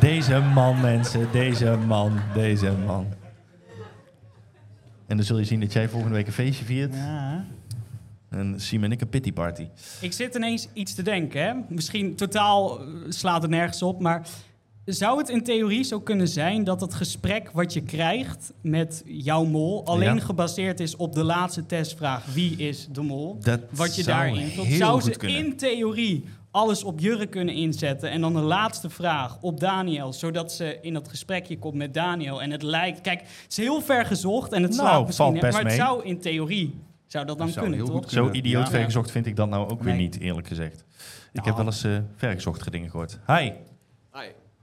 Deze man, mensen. Deze man. Deze man. En dan zul je zien dat jij volgende week een feestje viert. Ja. En Siem en ik een pity party. Ik zit ineens iets te denken. Hè? Misschien totaal slaat het nergens op, maar zou het in theorie zo kunnen zijn dat het gesprek wat je krijgt met jouw mol alleen Ja. gebaseerd is op de laatste testvraag: wie is de mol? Dat wat je zou daarin Zou goed ze kunnen. in theorie alles op Jurre kunnen inzetten en dan de laatste vraag op Daniel, zodat ze in dat gesprekje komt met Daniel en het lijkt, kijk, het is heel ver gezocht en het Nou, slaat misschien, valt best maar het mee. zou in theorie zou dat dan zou kunnen, heel toch? goed Zo idioot Ja. vergezocht vind ik dat nou ook weer niet, eerlijk gezegd. Ik Nou. heb wel eens eh vergezochtige dingen gehoord. Hi.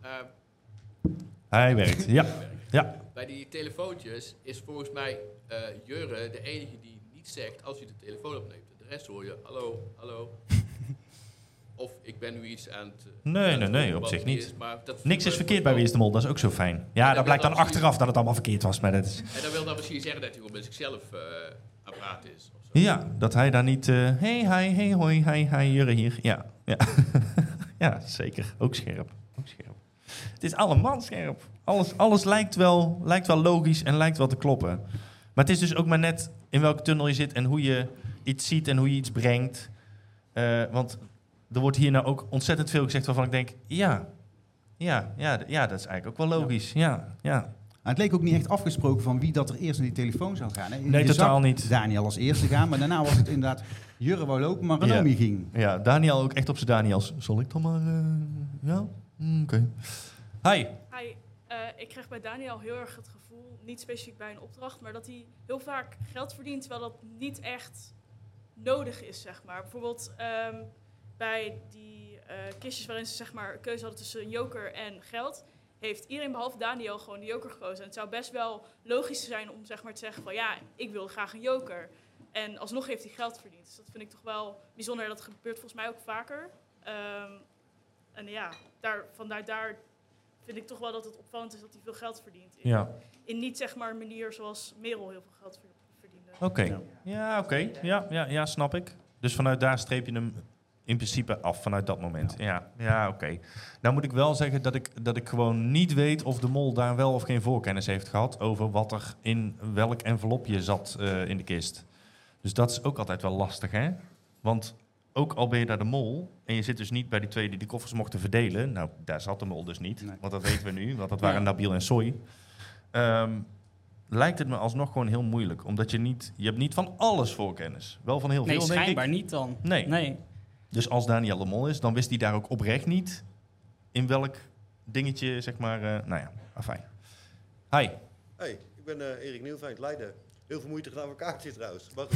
Eh, Hij werkt. Ja. Ja. Bij die telefoontjes is volgens mij eh Jurre de enige die niet zegt als hij de telefoon opneemt. De rest hoor je hallo, hallo. of ik ben nu iets aan het... eh, Nee, aan nee, het nee, op zich het niet. is, maar dat Niks is verkeerd bij Wie is de Mol, dat is ook zo fijn. Ja, dat dat blijkt dan achteraf dat het allemaal verkeerd was, maar dat is... En dan wil dat misschien zeggen dat hij gewoon met zichzelf aan het praten is. Of Ja, dat hij daar niet... eh hey, hi, hey, hoi, hi, hi, Jurre hier. Ja, ja. ja, zeker. Ook scherp. Ook scherp. Het is allemaal scherp. Alles, alles lijkt, wel, lijkt wel logisch en lijkt wel te kloppen. Maar het is dus ook maar net in welke tunnel je zit en hoe je iets ziet en hoe je iets brengt. Eh, want er wordt hier nou ook ontzettend veel gezegd waarvan ik denk... Ja, ja, ja, ja dat is eigenlijk ook wel logisch. Ja, ja. Maar het leek ook niet echt afgesproken van wie dat er eerst naar die telefoon zou gaan. Hè? Nee, totaal niet. Daniel als eerste gaan, maar daarna was het inderdaad Jurre wou lopen, maar Renomi ja. ging. Ja, Daniel ook echt op zijn Daniels. Zal ik dan maar... eh, ja? Mm, Oké. Hi. Hi, eh, ik krijg bij Daniel heel erg het gevoel, niet specifiek bij een opdracht, maar dat hij heel vaak geld verdient terwijl dat niet echt nodig is, zeg maar. Bijvoorbeeld ehm, bij die eh, kistjes waarin ze zeg maar keuze hadden tussen een joker en geld, heeft iedereen behalve Daniel gewoon de joker gekozen. En het zou best wel logisch zijn om zeg maar te zeggen van ja, ik wil graag een joker. En alsnog heeft hij geld verdiend. Dus dat vind ik toch wel bijzonder. Dat gebeurt volgens mij ook vaker. Ehm, en ja, daar, vanuit daar vind ik toch wel dat het opvallend is dat hij veel geld verdient. In, Ja. in niet zeg maar een manier zoals Merel heel veel geld ver- verdiende. Oké. Ja, oké. Ja, ja, ja, snap ik. Dus vanuit daar streep je hem in principe af, vanuit dat moment. Ja, ja, oké. Nou moet ik wel zeggen dat ik, dat ik gewoon niet weet of de mol daar wel of geen voorkennis heeft gehad over wat er in welk envelopje zat eh, in de kist. Dus dat is ook altijd wel lastig, hè? Want ook al ben je daar de mol en je zit dus niet bij die twee die die koffers mochten verdelen. Nou, daar zat de mol dus niet, want dat weten we nu, want dat waren Ja. Nabil en Soy. Ehm, lijkt het me alsnog gewoon heel moeilijk. Omdat je niet... Je hebt niet van alles voorkennis. Wel van heel Nee, veel, denk ik. schijnbaar niet dan. Nee. Nee. Dus als Daniel de Mol is, dan wist hij daar ook oprecht niet... in welk dingetje, zeg maar... eh, nou ja, afijn. Hi. Hey, ik ben eh, Erik Nieuwveen, Leiden. Heel veel moeite gedaan voor kaartjes trouwens. Maar-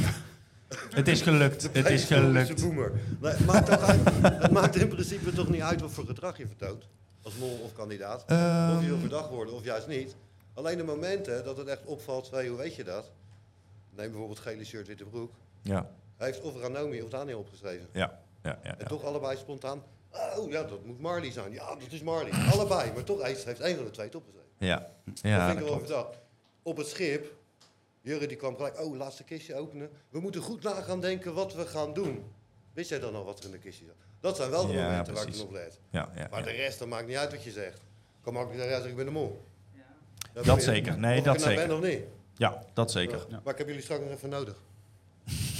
Het is gelukt, het is gelukt. Boomer. Het, maakt toch uit, het maakt in principe toch niet uit wat voor gedrag je vertoont. Als mol of kandidaat. Of je Ehm. wil verdacht worden of juist niet. Alleen de momenten dat het echt opvalt, hey, hoe weet je dat? Neem bijvoorbeeld gele shirt, witte broek. Ja. Hij heeft of Ranomi of Daniel opgeschreven. Ja, ja, ja. En toch allebei spontaan. Oh ja, dat moet Marley zijn. Ja, dat is Marley. Allebei, maar toch heeft heeft één van de twee het opgeschreven. Ja, dat ja vind dat ik wel klopt. verdacht. Op het schip, Jurre die kwam gelijk, oh, laatste kistje openen. We moeten goed na gaan denken wat we gaan doen. Wist jij dan al wat er in de kistje zat? Dat zijn wel de Ja, momenten waar ik nog let. Ja, ja, maar ja. de rest, dat maakt niet uit wat je zegt. Kan makkelijk zeggen, ja, zeg, ik ben de mol. Ja, Dat zeker. Nee, of dat ik er nou zeker. ben of niet. Ja, dat zeker. Maar ik heb jullie straks nog even nodig.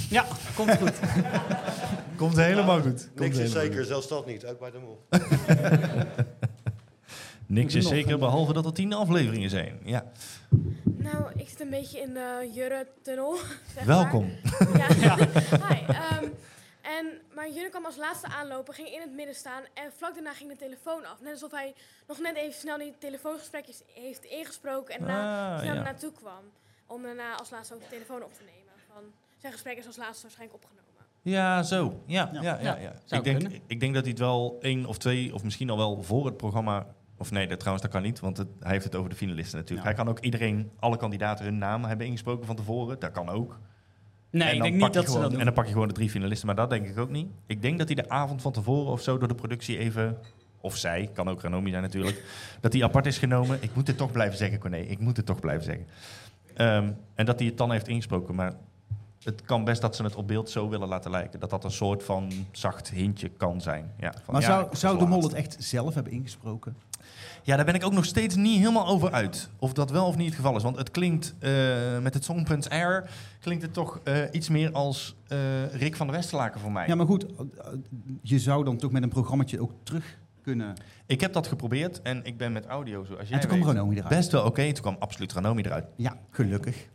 Ja, komt goed. Komt helemaal goed. Komt Niks is zeker, goed. zelfs dat niet, ook bij de mol. Niks is zeker, behalve dat er tien afleveringen zijn. Ja. Nou, ik zit een beetje in de Jurre-tunnel. zeg Welkom. Maar. Ja. Hi. ehm, en, maar Jurre kwam als laatste aanlopen, ging in het midden staan en vlak daarna ging de telefoon af. Net alsof hij nog net even snel die telefoongesprekjes heeft ingesproken en daarna Ah, snel ja. naartoe kwam. Om daarna als laatste ook de telefoon op te nemen. Van, zijn gesprek is als laatste waarschijnlijk opgenomen. Ja, zo. Ja, ja, ja. ja, Ik, denk, kunnen. ik denk dat hij het wel één of twee, of misschien al wel voor het programma... Of nee, dat, trouwens, dat kan niet, want het, hij heeft het over de finalisten natuurlijk. Hij kan ook iedereen, alle kandidaten hun naam hebben ingesproken van tevoren. Dat kan ook. Nee, En ik dan denk niet pak je dat ze gewoon- dat doen. En dan pak je gewoon de drie finalisten, maar dat denk ik ook niet. Ik denk dat hij de avond van tevoren of zo door de productie even... Of zij, kan ook Ranomi zijn natuurlijk. dat hij apart is genomen. Ik moet het toch blijven zeggen, Corné. Ik moet het toch blijven zeggen. Ehm, en dat hij het dan heeft ingesproken. Maar het kan best dat ze het op beeld zo willen laten lijken. Dat dat een soort van zacht hintje kan zijn. Ja, van, Maar ja, zou, zou de mol het echt zelf hebben ingesproken? Ja, daar ben ik ook nog steeds niet helemaal over uit. Of dat wel of niet het geval is. Want het klinkt eh, met het Songprince Air... klinkt het toch eh, iets meer als eh, Rick van der Westerlaken voor mij. Ja, maar goed, je zou dan toch met een programmaatje ook terug kunnen... Ik heb dat geprobeerd en ik ben met audio, zoals jij toen kwam Ranomi eruit. Best wel oké. Toen kwam absoluut Ranomi eruit. Ja, gelukkig.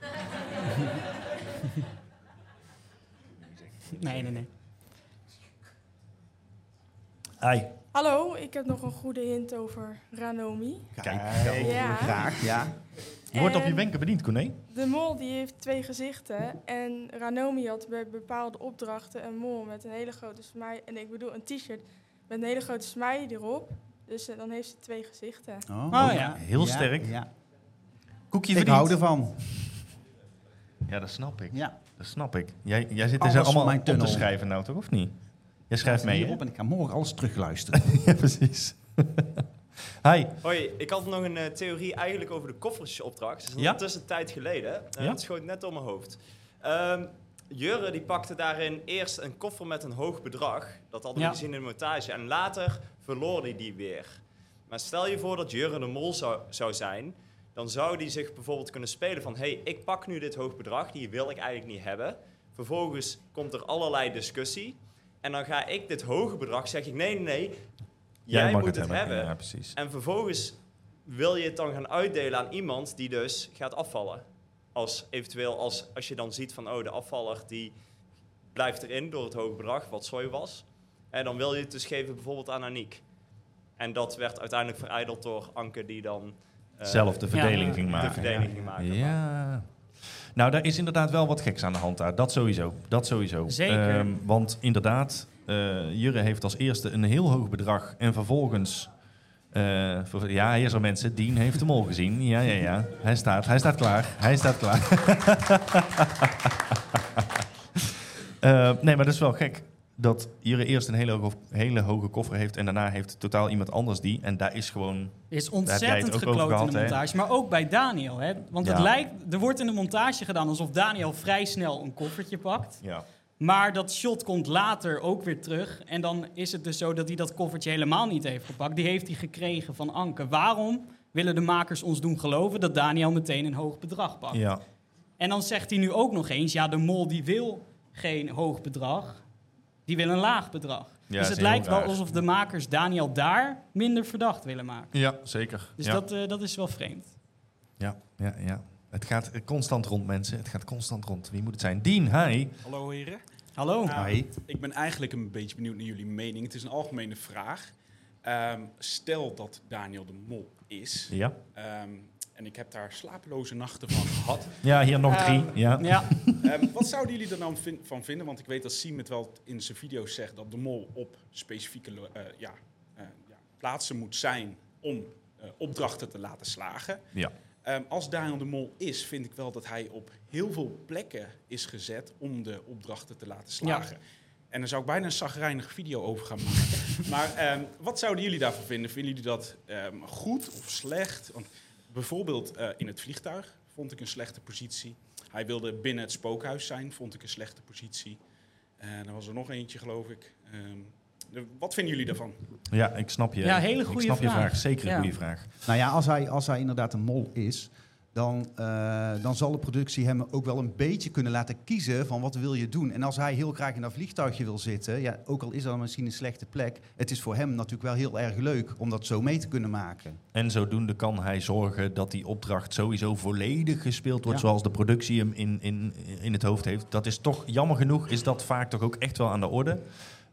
Nee, nee, nee. Hi. Hallo, ik heb nog een goede hint over Ranomi. Kijk, Ja. graag, ja. Je wordt op je En- wenken bediend, Corné. De mol die heeft twee gezichten en Ranomi had bij bepaalde opdrachten een mol met een hele grote smij en ik bedoel een t-shirt met een hele grote smij erop. Dus eh, dan heeft ze twee gezichten. Oh, ja. Heel sterk. Ja. Koekje Ik verdiend. hou ervan. Ja, dat snap ik. Ja. Dat snap ik. Jij, jij zit er zo voor allemaal mijn op te schrijven nou, toch? Of niet? Jij schrijft mee, hierop en ik ga morgen alles terugluisteren. ja, precies. Hi. Hoi, ik had nog een eh, theorie eigenlijk over de koffersopdracht. Dat is een tijd geleden. Eh, Ja? Het schoot net door mijn hoofd. Ehm Jurre die pakte daarin eerst een koffer met een hoog bedrag. Dat hadden Ja. we gezien in de montage. En later verloor hij die weer. Maar stel je voor dat Jurre de mol zou, zou zijn. Dan zou die zich bijvoorbeeld kunnen spelen van... hey, ik pak nu dit hoog bedrag, die wil ik eigenlijk niet hebben. Vervolgens komt er allerlei discussie. En dan ga ik dit hoge bedrag, zeg ik... nee, nee, nee, jij, mag moet het het hebben. hebben. Ja, precies. En vervolgens wil je het dan gaan uitdelen aan iemand die dus gaat afvallen. Als eventueel als, als je dan ziet van oh, de afvaller die blijft erin door het hoge bedrag, wat zooi was. En dan wil je het dus geven bijvoorbeeld aan Aniek. En dat werd uiteindelijk verijdeld door Anke die dan eh, Zelf de verdeling ging maken. De verdeling ging maken. Ja. Nou, daar is inderdaad wel wat geks aan de hand daar. Dat sowieso. Dat sowieso. Zeker. Ehm, want inderdaad, eh Jurre heeft als eerste een heel hoog bedrag. En vervolgens... eh, voor- ja, hier zijn mensen. Dien heeft hem al gezien. Ja, ja, ja. Hij staat, hij staat klaar. Hij staat klaar. Eh, nee, maar dat is wel gek. Dat Jure eerst een hele hoge, hele hoge koffer heeft en daarna heeft totaal iemand anders die. En daar is gewoon... is ontzettend gekloot in de montage. Maar ook bij Daniel. Hè? Want het lijkt, er wordt in de montage gedaan alsof Daniel vrij snel een koffertje pakt. Ja. Maar dat shot komt later ook weer terug. En dan is het dus zo dat hij dat koffertje helemaal niet heeft gepakt. Die heeft hij gekregen van Anke. Waarom willen de makers ons doen geloven dat Daniel meteen een hoog bedrag pakt? Ja. En dan zegt hij nu ook nog eens, ja, de mol die wil geen hoog bedrag, die wil een laag bedrag. Ja, dus het lijkt wel alsof de makers Daniel daar minder verdacht willen maken. Ja, zeker. Dus ja. dat, eh, dat is wel vreemd. Ja, ja, ja. Het gaat constant rond, mensen. Het gaat constant rond. Wie moet het zijn? Dien, hi. Hallo heren. Hallo. Nou, Hi. Ik ben eigenlijk een beetje benieuwd naar jullie mening. Het is een algemene vraag. Ehm, stel dat Daniel de Mol is. Ja. Ehm, en ik heb daar slapeloze nachten van gehad. Ja, hier nog Ehm, drie, ja. Ja. Ehm, wat zouden jullie er nou van vinden? Want ik weet dat Siem het wel in zijn video's zegt dat de mol op specifieke eh, ja, eh, ja, plaatsen moet zijn om eh, opdrachten te laten slagen. Ja. Ehm, als Daniel de Mol is, vind ik wel dat hij op heel veel plekken is gezet om de opdrachten te laten slagen. En daar zou ik bijna een zagrijnige video over gaan maken. maar ehm, wat zouden jullie daarvan vinden? Vinden jullie dat ehm, goed of slecht? Want bijvoorbeeld eh, in het vliegtuig vond ik een slechte positie. Hij wilde binnen het spookhuis zijn, vond ik een slechte positie. En er was er nog eentje, geloof ik. Ehm, wat vinden jullie daarvan? Ja, ik snap je. Ja, hele ik goede snap je vraag. vraag. Zeker een Ja. goede vraag. Nou ja, als hij, als hij inderdaad een mol is, dan, eh, dan zal de productie hem ook wel een beetje kunnen laten kiezen van wat wil je doen. En als hij heel graag in dat vliegtuigje wil zitten, ja, ook al is dat misschien een slechte plek, het is voor hem natuurlijk wel heel erg leuk om dat zo mee te kunnen maken. En zodoende kan hij zorgen dat die opdracht sowieso volledig gespeeld wordt Ja. zoals de productie hem in, in, in het hoofd heeft. Dat is toch, jammer genoeg, is dat vaak toch ook echt wel aan de orde. Eh,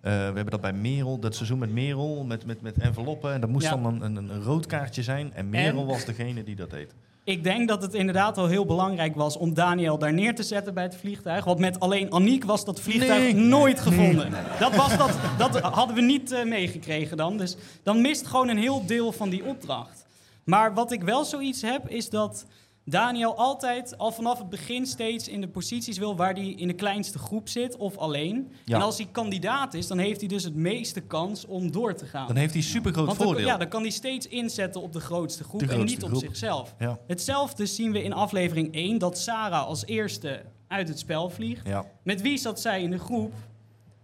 we hebben dat bij Merel, dat seizoen met Merel, met, met, met enveloppen. En dat moest Ja. dan een, een, een rood kaartje zijn. En Merel En- was degene die dat deed. Ik denk dat het inderdaad al heel belangrijk was om Daniel daar neer te zetten bij het vliegtuig. Want met alleen Aniek was dat vliegtuig Nee. nooit gevonden. Dat, was dat, dat hadden we niet eh, meegekregen dan. Dus dan mist gewoon een heel deel van die opdracht. Maar wat ik wel zoiets heb, is dat Daniel altijd al vanaf het begin steeds in de posities wil waar hij in de kleinste groep zit of alleen. Ja. En als hij kandidaat is, dan heeft hij dus het meeste kans om door te gaan. Dan heeft hij super groot Want dan, voordeel. ja, dan kan hij steeds inzetten op de grootste groep De en grootste niet op zichzelf. Ja. Hetzelfde zien we in aflevering 1, dat Sarah als eerste uit het spel vliegt. Ja. Met wie zat zij in de groep?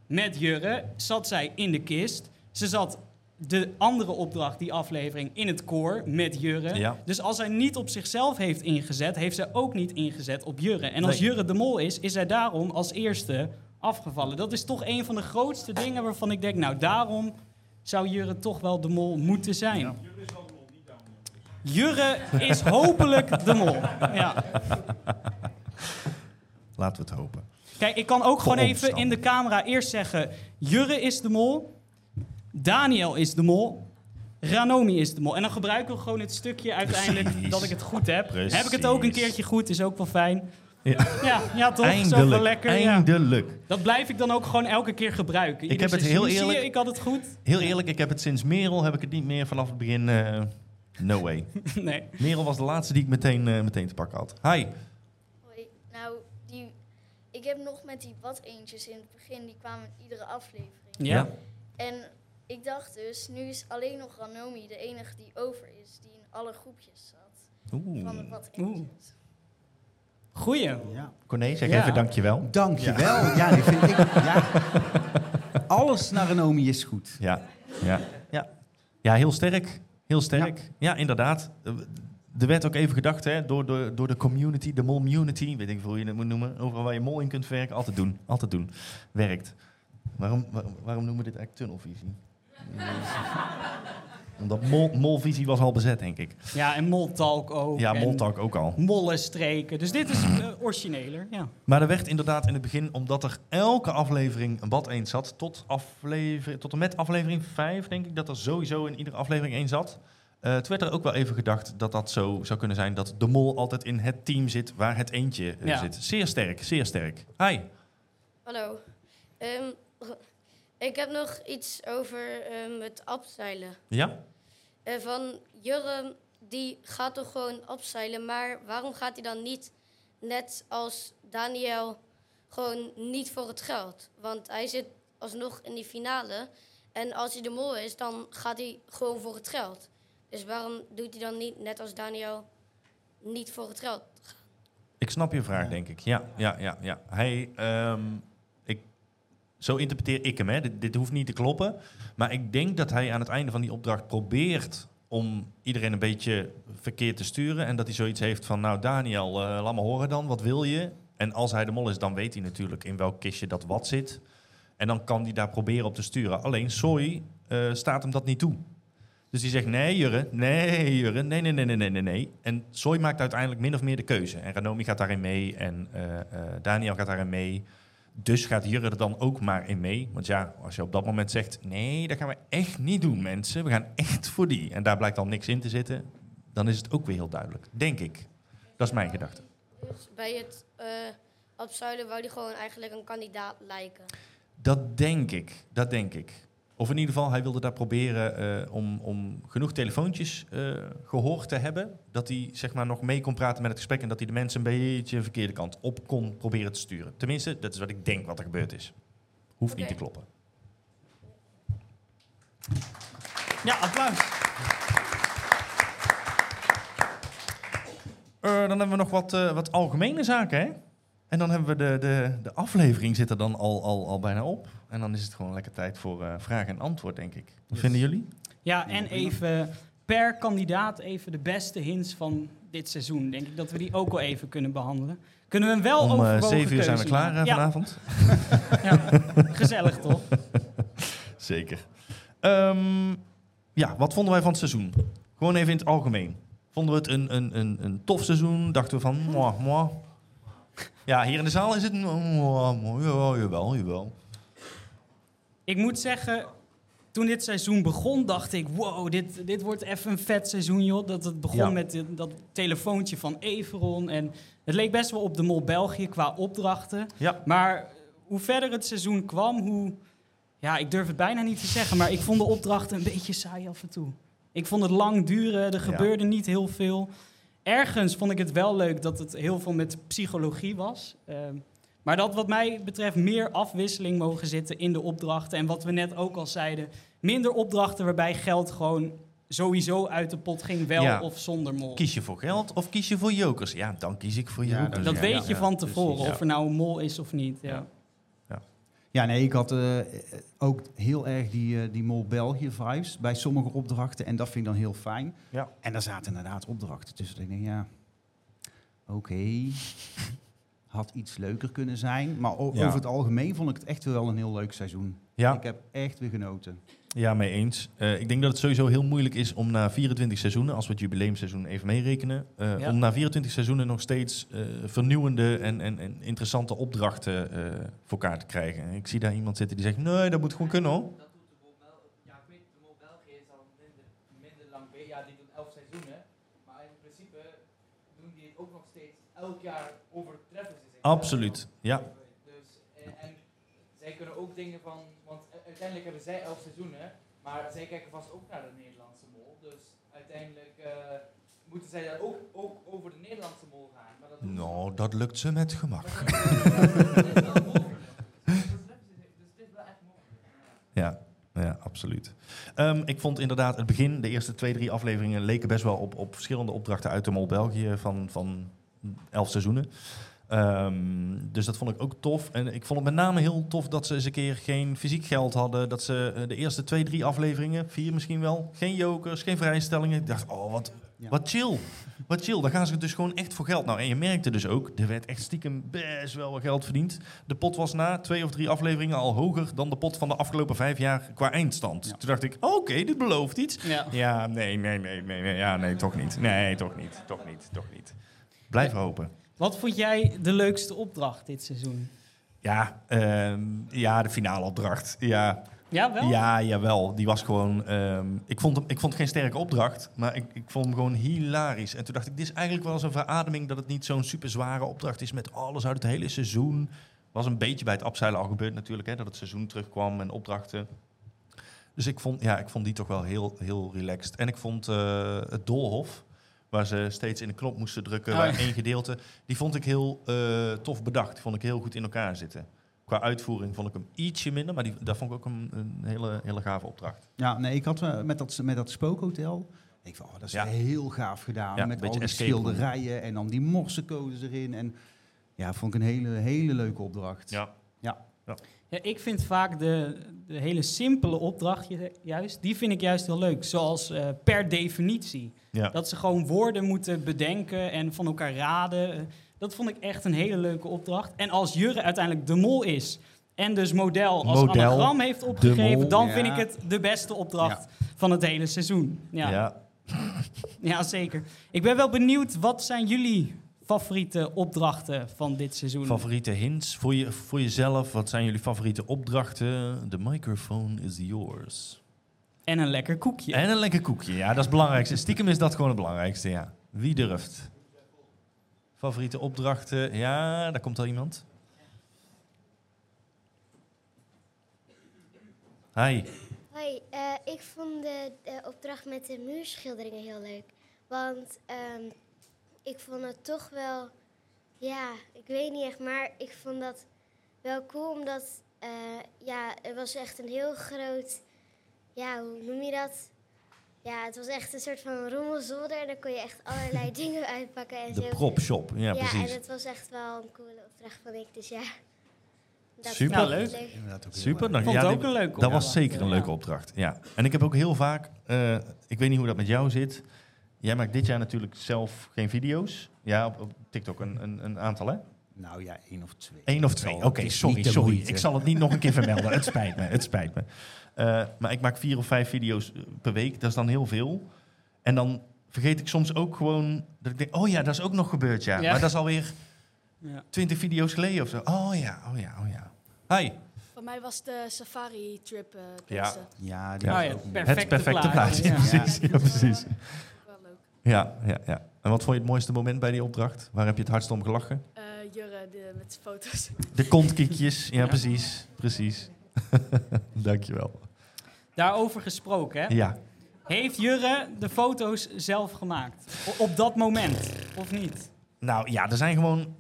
Met Jurre zat zij in de kist. Ze zat de andere opdracht, die aflevering, in het koor met Jurre. Ja. Dus als zij niet op zichzelf heeft ingezet, heeft zij ook niet ingezet op Jurre. En als Nee. Jurre de mol is, is zij daarom als eerste afgevallen. Dat is toch een van de grootste dingen waarvan ik denk, nou daarom zou Jurre toch wel de mol moeten zijn. Jurre is hopelijk de mol. Ja. Laten we het hopen. Kijk, ik kan ook Voor gewoon even in de camera eerst zeggen... Jurre is de mol, Daniel is de mol, Ranomi is de mol. En dan gebruiken we gewoon het stukje uiteindelijk Precies. dat ik het goed heb. Precies. Heb ik het ook een keertje goed, is ook wel fijn. Ja. Ja, ja toch? Wel Eindelijk, lekker. ja. eindelijk. Dat blijf ik dan ook gewoon elke keer gebruiken. Ik heb het heel Zie je, eerlijk- ik had het goed. Heel eerlijk, ik heb het sinds Merel heb ik het niet meer vanaf het begin. eh, no way. Nee. Merel was de laatste die ik meteen, eh, meteen te pakken had. Hi. Hoi. Nou, die, ik heb nog met die wat eentjes in het begin, die kwamen in iedere aflevering. Ja. En ik dacht dus, nu is alleen nog Ranomi de enige die over is, die in alle groepjes zat. Oeh. Van de wat eentjes. Goeie. Ja. Corné, zeg Ja. even dankjewel. Dankjewel. Ja, die vind ik, ja. Alles naar Renomi is goed. Ja, ja, ja. ja heel sterk. Heel sterk. Ja, inderdaad. Eh, Er werd ook even gedacht hè, door, de, door de community, de molmunity, weet ik hoe je het moet noemen. Overal waar je mol in kunt werken, altijd doen. Altijd doen. Werkt. Waarom, waarom, waarom noemen we dit eigenlijk tunnelvisie? Omdat mol, molvisie was al bezet, denk ik. Ja, en moltalk ook. Ja, moltalk ook al. Mollenstreken. Dus dit is eh, origineler, ja. Maar er werd inderdaad in het begin, omdat er elke aflevering een bad eens zat, tot, aflevering, tot en met aflevering 5, denk ik, dat er sowieso in iedere aflevering één zat. Eh toen werd er ook wel even gedacht dat dat zo zou kunnen zijn dat de mol altijd in het team zit waar het eentje eh, Ja. zit. Zeer sterk, zeer sterk. Hi. Hallo. Ehm, ik heb nog iets over ehm, het abzeilen. Ja? Eh, van Jurre, die gaat toch gewoon abzeilen, maar waarom gaat hij dan niet net als Daniel gewoon niet voor het geld. Want hij zit alsnog in die finale. En als hij de mol is, dan gaat hij gewoon voor het geld. Dus waarom doet hij dan niet, net als Daniel, niet voor het geld? Ik snap je vraag, denk ik. Ja, ja, ja, ja. Hij, ehm, zo interpreteer ik hem. Hè. Dit, hoeft niet te kloppen. Maar ik denk dat hij aan het einde van die opdracht probeert om iedereen een beetje verkeerd te sturen. En dat hij zoiets heeft van, nou Daniel, eh, laat me horen dan, wat wil je? En als hij de mol is, dan weet hij natuurlijk in welk kistje dat wat zit. En dan kan hij daar proberen op te sturen. Alleen Soy eh, staat hem dat niet toe. Dus die zegt, nee Jurre, nee Jurre, nee, nee, nee, nee, nee, nee. En Soy maakt uiteindelijk min of meer de keuze. En Ranomi gaat daarin mee en eh, Daniel gaat daarin mee. Dus gaat Jurre er dan ook maar in mee. Want ja, als je op dat moment zegt, nee, dat gaan we echt niet doen mensen. We gaan echt voor die. En daar blijkt dan niks in te zitten. Dan is het ook weer heel duidelijk, denk ik. Dat is mijn gedachte. Dus bij het eh abzuilen wou hij gewoon eigenlijk een kandidaat lijken. Dat denk ik, dat denk ik. Of in ieder geval, hij wilde daar proberen eh, om, om genoeg telefoontjes eh, gehoord te hebben. Dat hij zeg maar, nog mee kon praten met het gesprek en dat hij de mensen een beetje een verkeerde kant op kon proberen te sturen. Tenminste, dat is wat ik denk wat er gebeurd is. Hoeft niet te kloppen. Ja, applaus. Eh, dan hebben we nog wat, eh, wat algemene zaken, hè? En dan hebben we de, de, de aflevering zit er dan al, al, al bijna op. En dan is het gewoon lekker tijd voor eh, vraag en antwoord, denk ik. Wat vinden jullie? Ja, en even per kandidaat even de beste hints van dit seizoen. Denk ik dat we die ook wel even kunnen behandelen. Kunnen we hem wel Om eh, zeven uur zijn we klaar eh, Ja. vanavond. ja, gezellig toch? Zeker. Ehm, ja, wat vonden wij van het seizoen? Gewoon even in het algemeen. Vonden we het een, een, een, een tof seizoen? Dachten we van, mwah, mwah. Ja, hier in de zaal is het, mwah, mwah, jawel, jawel, jawel. Ik moet zeggen, toen dit seizoen begon, dacht ik: wow, dit, dit wordt even een vet seizoen, joh. Dat het begon Ja. met dat telefoontje van Everon. En het leek best wel op de Mol België qua opdrachten. Ja. Maar hoe verder het seizoen kwam, hoe. Ja, ik durf het bijna niet te zeggen, maar ik vond de opdrachten een beetje saai af en toe. Ik vond het lang duren, er Ja. gebeurde niet heel veel. Ergens vond ik het wel leuk dat het heel veel met psychologie was. Ehm, maar dat wat mij betreft meer afwisseling mogen zitten in de opdrachten. En wat we net ook al zeiden, minder opdrachten waarbij geld gewoon sowieso uit de pot ging, wel Ja. of zonder mol. Kies je voor geld of kies je voor jokers? Ja, dan kies ik voor Ja, jokers. dat Ja, weet ja, je ja, van tevoren, precies. of er nou een mol is of niet. Ja. Ja, nee, ik had eh, ook heel erg die, eh, die Mol België vibes bij sommige opdrachten. En dat vind ik dan heel fijn. Ja. En daar zaten inderdaad opdrachten tussen. dat Ik denk, ja, oké. Had iets leuker kunnen zijn. Maar Ja. over het algemeen vond ik het echt wel een heel leuk seizoen. Ja. Ik heb echt weer genoten. Ja, mee eens. Eh, ik denk dat het sowieso heel moeilijk is om na 24 seizoenen, als we het jubileumseizoen even meerekenen, eh, Ja. om na 24 seizoenen nog steeds eh, vernieuwende en, en, en interessante opdrachten eh, voor elkaar te krijgen. En Ik zie daar iemand zitten die zegt, nee, dat moet gewoon kunnen hoor. Ja, ik weet, de Mol België is al minder, minder lang bezig. Ja, die doen elf seizoenen. Maar in principe doen die het ook nog steeds elk jaar overtreffen ze zich. Absoluut, ja. Dus, en, en zij kunnen ook dingen van, want uiteindelijk hebben zij elf seizoenen, maar zij kijken vast ook naar de Nederlandse mol. Dus uiteindelijk eh, moeten zij dan ook, ook over de Nederlandse mol gaan. Maar dat Nou, dat lukt ze met gemak. Ja, ja absoluut. Ehm, ik vond inderdaad het begin, de eerste twee, drie afleveringen, leken best wel op, op verschillende opdrachten uit de Mol België van, van elf seizoenen. Ehm, dus dat vond ik ook tof. En ik vond het met name heel tof dat ze eens een keer geen fysiek geld hadden. Dat ze eh, de eerste twee, drie afleveringen, vier misschien wel, geen jokers, geen vrijstellingen. Ik dacht, oh, wat, wat chill. Wat chill. Dan gaan ze dus gewoon echt voor geld. Nou, en je merkte dus ook, er werd echt stiekem best wel wat geld verdiend. De pot was na twee of drie afleveringen al hoger dan de pot van de afgelopen vijf jaar qua eindstand. Toen dacht ik, oké, dit belooft iets. Ja. nee, nee, nee, nee, nee, ja, nee, toch niet. Nee, toch niet, toch niet, toch niet. Blijf hopen. Wat vond jij de leukste opdracht dit seizoen? Ja, ehm, ja, de finale opdracht. Ja. Ja, wel? Ja, jawel. Die was gewoon... ehm, ik, vond hem, ik vond het geen sterke opdracht, maar ik, ik vond hem gewoon hilarisch. En toen dacht ik, dit is eigenlijk wel eens een verademing... dat het niet zo'n super zware opdracht is met alles uit het hele seizoen. Was een beetje bij het abzeilen al gebeurd natuurlijk, hè, dat het seizoen terugkwam en opdrachten. Dus ik vond, ja, ik vond die toch wel heel, heel relaxed. En ik vond eh, het Doolhof Waar ze steeds in de knop moesten drukken. Oh, waar één gedeelte. Die vond ik heel eh, tof bedacht. Die vond ik heel goed in elkaar zitten. Qua uitvoering vond ik hem ietsje minder. Maar die, dat vond ik ook een, een hele, hele gave opdracht. Ja, nee, ik had eh, met dat, met dat spookhotel. Ik vond, oh, dat is Ja. heel gaaf gedaan. Ja, met al die room. schilderijen en dan die morsecodes erin. En ja, vond ik een hele, hele leuke opdracht. Ja. Ja. Ja, ik vind vaak de, de hele simpele opdracht ju- juist, die vind ik juist heel leuk. Zoals eh, per definitie. Ja. Dat ze gewoon woorden moeten bedenken en van elkaar raden. Dat vond ik echt een hele leuke opdracht. En als Jurre uiteindelijk de mol is en dus model als Model, anagram heeft opgegeven, mol. dan Ja. vind ik het de beste opdracht van het hele seizoen. Ja. Ja. Ja, zeker. Ik ben wel benieuwd, wat zijn jullie favoriete opdrachten van dit seizoen? Favoriete hints voor, je, voor jezelf? Wat zijn jullie favoriete opdrachten? The microphone is yours. En een lekker koekje. En een lekker koekje, ja, dat is het belangrijkste. Stiekem is dat gewoon het belangrijkste, ja. Wie durft? Favoriete opdrachten? Ja, daar komt al iemand. Hi. Hoi, eh, ik vond de, opdracht met de muurschilderingen heel leuk. Want ehm, ik vond het toch wel, ja, ik weet niet echt, maar ik vond dat wel cool omdat, eh, ja, het was echt een heel groot, ja, hoe noem je dat? Ja, het was echt een soort van rommelzolder en daar kon je echt allerlei dingen uitpakken en De zo. propshop, ja, Ja, precies. en het was echt wel een coole opdracht, vond ik. Dus ja, dat Super. ik leuk. leuk. Super. het ja, ook een leuke Dat was opdracht, zeker een leuke opdracht, ja. En ik heb ook heel vaak, eh, ik weet niet hoe dat met jou zit. Jij maakt dit jaar natuurlijk zelf geen video's. Ja, op, op TikTok een, een, een aantal, hè? Nou ja, één of twee. Eén of twee. Oké, sorry, sorry. moeite. Ik zal het niet nog een keer vermelden. Het spijt me, het spijt me. Eh, maar ik maak vier of vijf video's eh, per week. Dat is dan heel veel. En dan vergeet ik soms ook gewoon dat ik denk, oh ja, dat is ook nog gebeurd, ja. Ja. Maar dat is alweer Ja. twintig video's geleden of zo. Oh ja, oh ja, oh ja. Hi. Voor mij was de safari-trip uh, Ja. Ja, die Oh was ja, ook mooi. perfecte het perfecte plaatje. Ja. Precies, ja, precies. Wel leuk. Ja, ja, ja. En wat vond je het mooiste moment bij die opdracht? Waar heb je het hardst om gelachen? Eh Jurre de, met zijn foto's. De kontkiekjes. Ja, Ja. precies. Precies. Dankjewel. Daarover gesproken, hè? Ja. Heeft Jurre de foto's zelf gemaakt? O- op dat moment, of niet? Nou ja, er zijn gewoon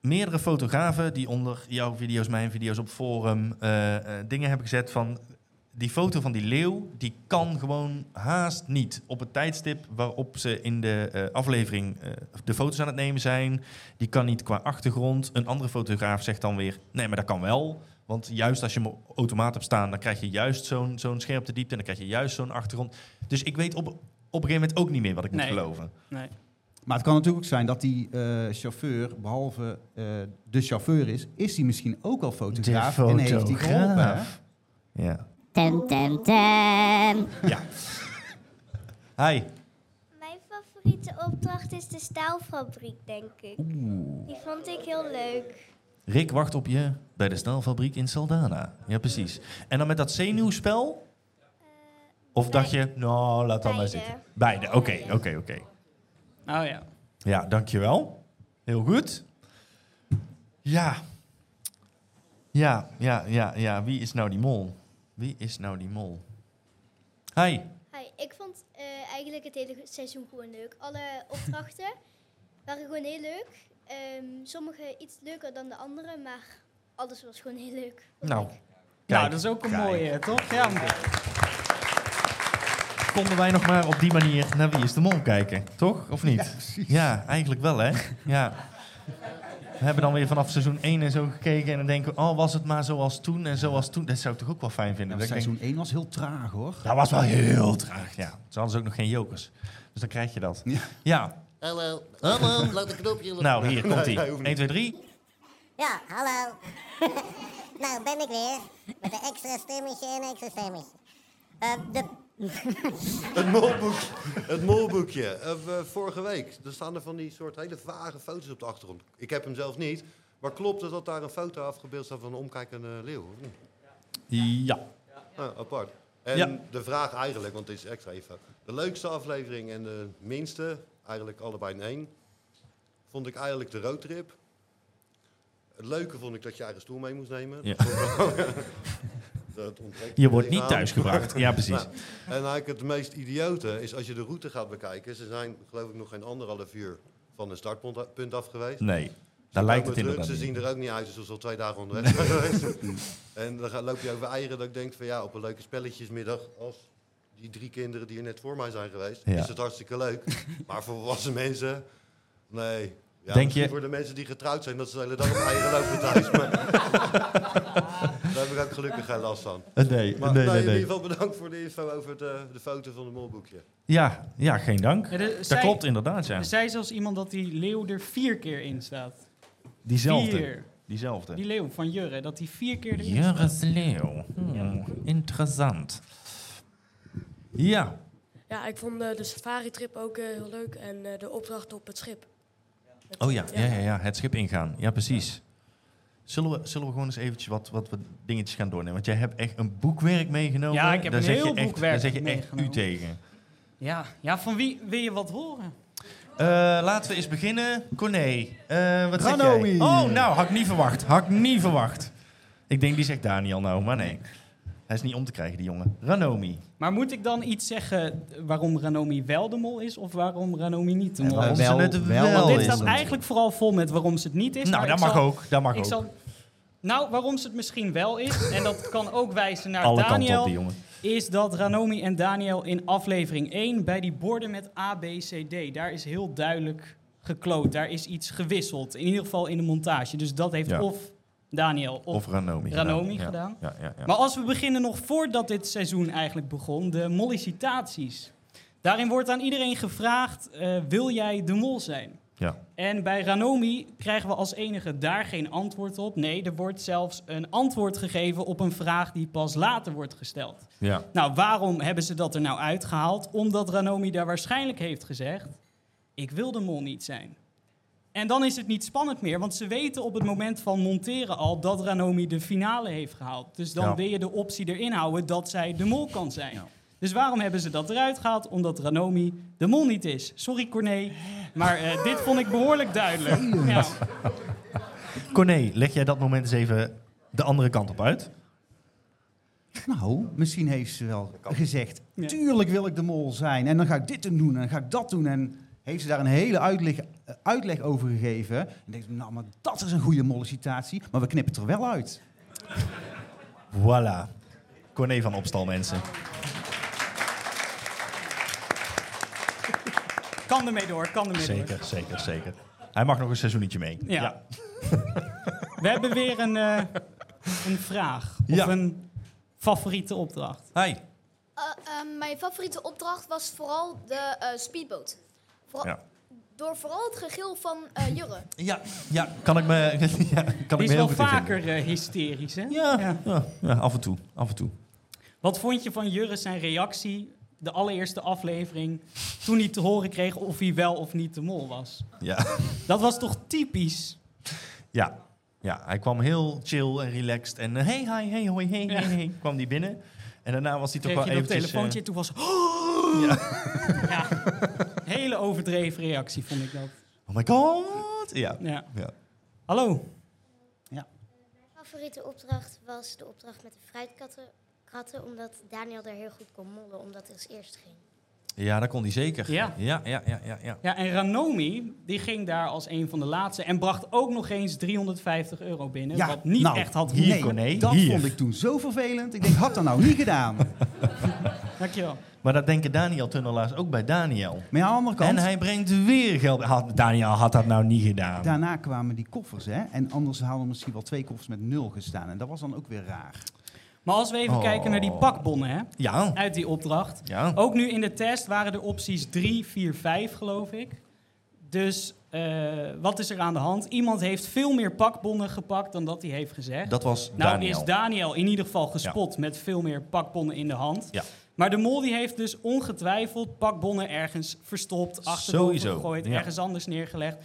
meerdere fotografen die onder jouw video's, mijn video's op forum eh, eh, dingen hebben gezet van die foto van die leeuw, die kan gewoon haast niet op het tijdstip waarop ze in de eh, aflevering eh, de foto's aan het nemen zijn. Die kan niet qua achtergrond. Een andere fotograaf zegt dan weer, nee, maar dat kan wel. Want juist als je hem automaat hebt staan, dan krijg je juist zo'n zo'n scherpte diepte en dan krijg je juist zo'n achtergrond. Dus ik weet op, op een gegeven moment ook niet meer wat ik moet geloven. Nee. Maar het kan natuurlijk ook zijn dat die eh, chauffeur, behalve eh, de chauffeur is, is hij misschien ook al fotograaf. en heeft hij geholpen. hè? Ja. Tem, tem, tem. Ja. Hi. Mijn favoriete opdracht is de staalfabriek, denk ik. Die vond ik heel leuk. Rick wacht op je bij de staalfabriek in Saldana. Ja, precies. En dan met dat zenuwspel? Of dacht je, nou, laat dan maar Beide. zitten. Beide, oké, oké, oké. Oh ja. Ja, dankjewel. Heel goed. Ja. Ja, ja, ja, ja. Wie is nou die mol? Wie is nou die mol? Hi. Hi, ik vond eh, eigenlijk het hele seizoen gewoon leuk. Alle opdrachten waren gewoon heel leuk. Ehm, sommige iets leuker dan de andere, maar alles was gewoon heel leuk. Nou, nou, kijk, dat is ook een kijk. mooie, toch? Ja. Konden wij nog maar op die manier naar Wie is de Mol kijken, toch? Of niet? Ja, precies. Ja, eigenlijk wel, hè? Ja. We hebben dan weer vanaf seizoen 1 en zo gekeken en dan denken we, oh, was het maar zoals toen en zoals toen. Dat zou ik toch ook wel fijn vinden. Nou, seizoen denk, 1 was heel traag hoor. dat was wel heel traag, ja. Ze hadden ook nog geen jokers. Dus dan krijg je dat. Ja. Hallo, hallo, laat een knopje. Nou, hier komt Nee, hij. hoeft 1, 2, 3. Ja, hallo. nou, ben ik weer. Met een extra stemmetje en een extra stemmetje. Eh, de... Het molboekje. Het molboekje. Eh, vorige week. Er staan er van die soort hele vage foto's op de achtergrond. Ik heb hem zelf niet. Maar klopt het dat daar een foto afgebeeld staat van een omkijkende leeuw? of niet? Ja. Ah, apart. En Ja. de vraag eigenlijk, want het is extra even. De leukste aflevering en de minste, eigenlijk allebei in één, vond ik eigenlijk de roadtrip. Het leuke vond ik dat je eigen stoel mee moest nemen. Ja. Dat ontbreekt Je wordt niet thuisgebracht. Ja, precies. Nou, en eigenlijk het meest idiote is als je de route gaat bekijken. Ze zijn geloof ik nog geen anderhalf uur van het startpunt punt af geweest. Nee, Ze daar lijkt het inderdaad Ze zien er ook niet uit alsof ze al twee dagen onderweg zijn geweest. En dan ga- loop je over eieren dat ik denk van ja, op een leuke spelletjesmiddag als die drie kinderen die er net voor mij zijn geweest, Ja. is het hartstikke leuk. maar voor volwassen mensen, nee. Ja, Denk je- voor de mensen die getrouwd zijn, dat ze de hele dag op eieren lopen thuis. Maar heb ik ook gelukkig geen last van. Eh, nee, maar, nee, nou, nee, in ieder geval bedankt voor de info over de, de foto van het molboekje. Ja, ja, geen dank. Ja, de- dat zei- klopt inderdaad, ja. Er zei zelfs iemand dat die leeuw er vier keer in staat. Diezelfde. Vier. Diezelfde. Die leeuw van Jurre, dat die vier keer erin Jurres staat. Leeuw. Hmm, Interessant. Ja, Ja, ik vond eh, de safari-trip ook eh, heel leuk en eh, de opdracht op het schip. Oh ja, ja, ja, ja, het schip ingaan. Ja, precies. Zullen we, zullen we gewoon eens eventjes wat, wat, wat dingetjes gaan doornemen? Want jij hebt echt een boekwerk meegenomen. Ja, ik heb Daar een heel je echt, boekwerk Daar zeg je echt u tegen. Ja. ja, van wie wil je wat horen? Eh, laten we eens beginnen. Corné, eh, wat zeg jij? Oh, nou, had ik niet verwacht. Had ik niet verwacht. Ik denk, die zegt Daniel nou, maar nee. Hij is niet om te krijgen, die jongen. Ranomi. Maar moet ik dan iets zeggen waarom Ranomi wel de mol is of waarom Ranomi niet de mol waarom is? ze het wel Want dit is. staat eigenlijk vooral vol met waarom ze het niet is. Nou, dat mag zal- ook, dat mag ik ook. Zal, nou, waarom ze het misschien wel is, en dat kan ook wijzen naar Alle op, Daniel, die jongen. is dat Ranomi en Daniel in aflevering 1 bij die borden met A, B, C, D, daar is heel duidelijk gekloot. Daar is iets gewisseld, in ieder geval in de montage. Dus dat heeft Ja. of Daniel of, Of Ranomi Ranomi gedaan. Ja, gedaan. ja, ja, ja. Maar als we beginnen nog voordat dit seizoen eigenlijk begon, de mollicitaties. Daarin wordt aan iedereen gevraagd, eh, wil jij de mol zijn? Ja. En bij Ranomi krijgen we als enige daar geen antwoord op. Nee, er wordt zelfs een antwoord gegeven op een vraag die pas later wordt gesteld. Ja. Nou, waarom hebben ze dat er nou uitgehaald? Omdat Ranomi daar waarschijnlijk heeft gezegd: Ik wil de mol niet zijn. En dan is het niet spannend meer, want ze weten op het moment van monteren al dat Ranomi de finale heeft gehaald. Dus dan Ja. wil je de optie erin houden dat zij de mol kan zijn. Dus waarom hebben ze dat eruit gehaald? Omdat Ranomi de mol niet is. Sorry Corné, maar eh, dit vond ik behoorlijk duidelijk. Ja. Corné, leg jij dat moment eens even de andere kant op uit? Nou, misschien heeft ze wel gezegd, Ja. tuurlijk wil ik de mol zijn. En dan ga ik dit doen en dan ga ik dat doen. En heeft ze daar een hele uitleg, uitleg over gegeven. En denk ik, nou, maar dat is een goede mollicitatie. Maar we knippen het er wel uit. Voilà. Corné van Opstal, mensen. Kan ermee door, kan ermee door. Zeker, zeker, zeker. Hij mag nog een seizoenetje mee. Ja. We hebben weer een, eh, een vraag. Of Ja. een favoriete opdracht. Hi. Eh, ehm, mijn favoriete opdracht was vooral de eh, speedboot. Vooral, Ja. Door vooral het gegil van eh Jurre. Ja, ja, kan ik me, ja, kan Die ik me is heel wel goed vaker eh, hysterisch, hè? Ja, ja, ja, af en toe, af en toe. Wat vond je van Jurre zijn reactie, de allereerste aflevering, toen hij te horen kreeg of hij wel of niet de mol was? Ja. Dat was toch typisch? Ja, ja, hij kwam heel chill en relaxed. En eh, hey, hi, hey, hoi, hey, hey, hey, kwam die binnen. En daarna was hij toch Kreeg wel je dat eventjes... telefoontje, eh, toen was... ja. Ja, overdreven reactie vond ik dat. Oh my god! Ja. Ja. ja. Hallo. Mijn favoriete opdracht was de opdracht met de fruitkatten. Omdat Daniel daar heel goed kon mollen, omdat hij als eerste ging. Ja, dat kon hij zeker. Ja. Ja, ja, ja, ja. ja. Ja, en Ranomi, die ging daar als een van de laatste en bracht ook nog eens 350 euro binnen. Ja, wat niet nou, echt had nee, gehoeven. dat vond ik toen zo vervelend. Ik denk, had dat nou niet gedaan. Dankjewel. Maar dat denken Daniel Tunnelaars ook bij Daniel. Maar aan de andere kant... En hij brengt weer geld. Had, Daniel had dat nou niet gedaan. Daarna kwamen die koffers, hè. En anders hadden misschien wel twee koffers met nul gestaan. En dat was dan ook weer raar. Maar als we even Oh. kijken naar die pakbonnen hè, Ja. uit die opdracht. Ja. Ook nu in de test waren er opties 3, 4, 5 geloof ik. Dus eh, wat is er aan de hand? Iemand heeft veel meer pakbonnen gepakt dan dat hij heeft gezegd. Dat was nou Daniel. is Daniel in ieder geval gespot met veel meer pakbonnen in de hand. Ja. Maar de mol die heeft dus ongetwijfeld pakbonnen ergens verstopt, achterboven gegooid, ergens anders neergelegd.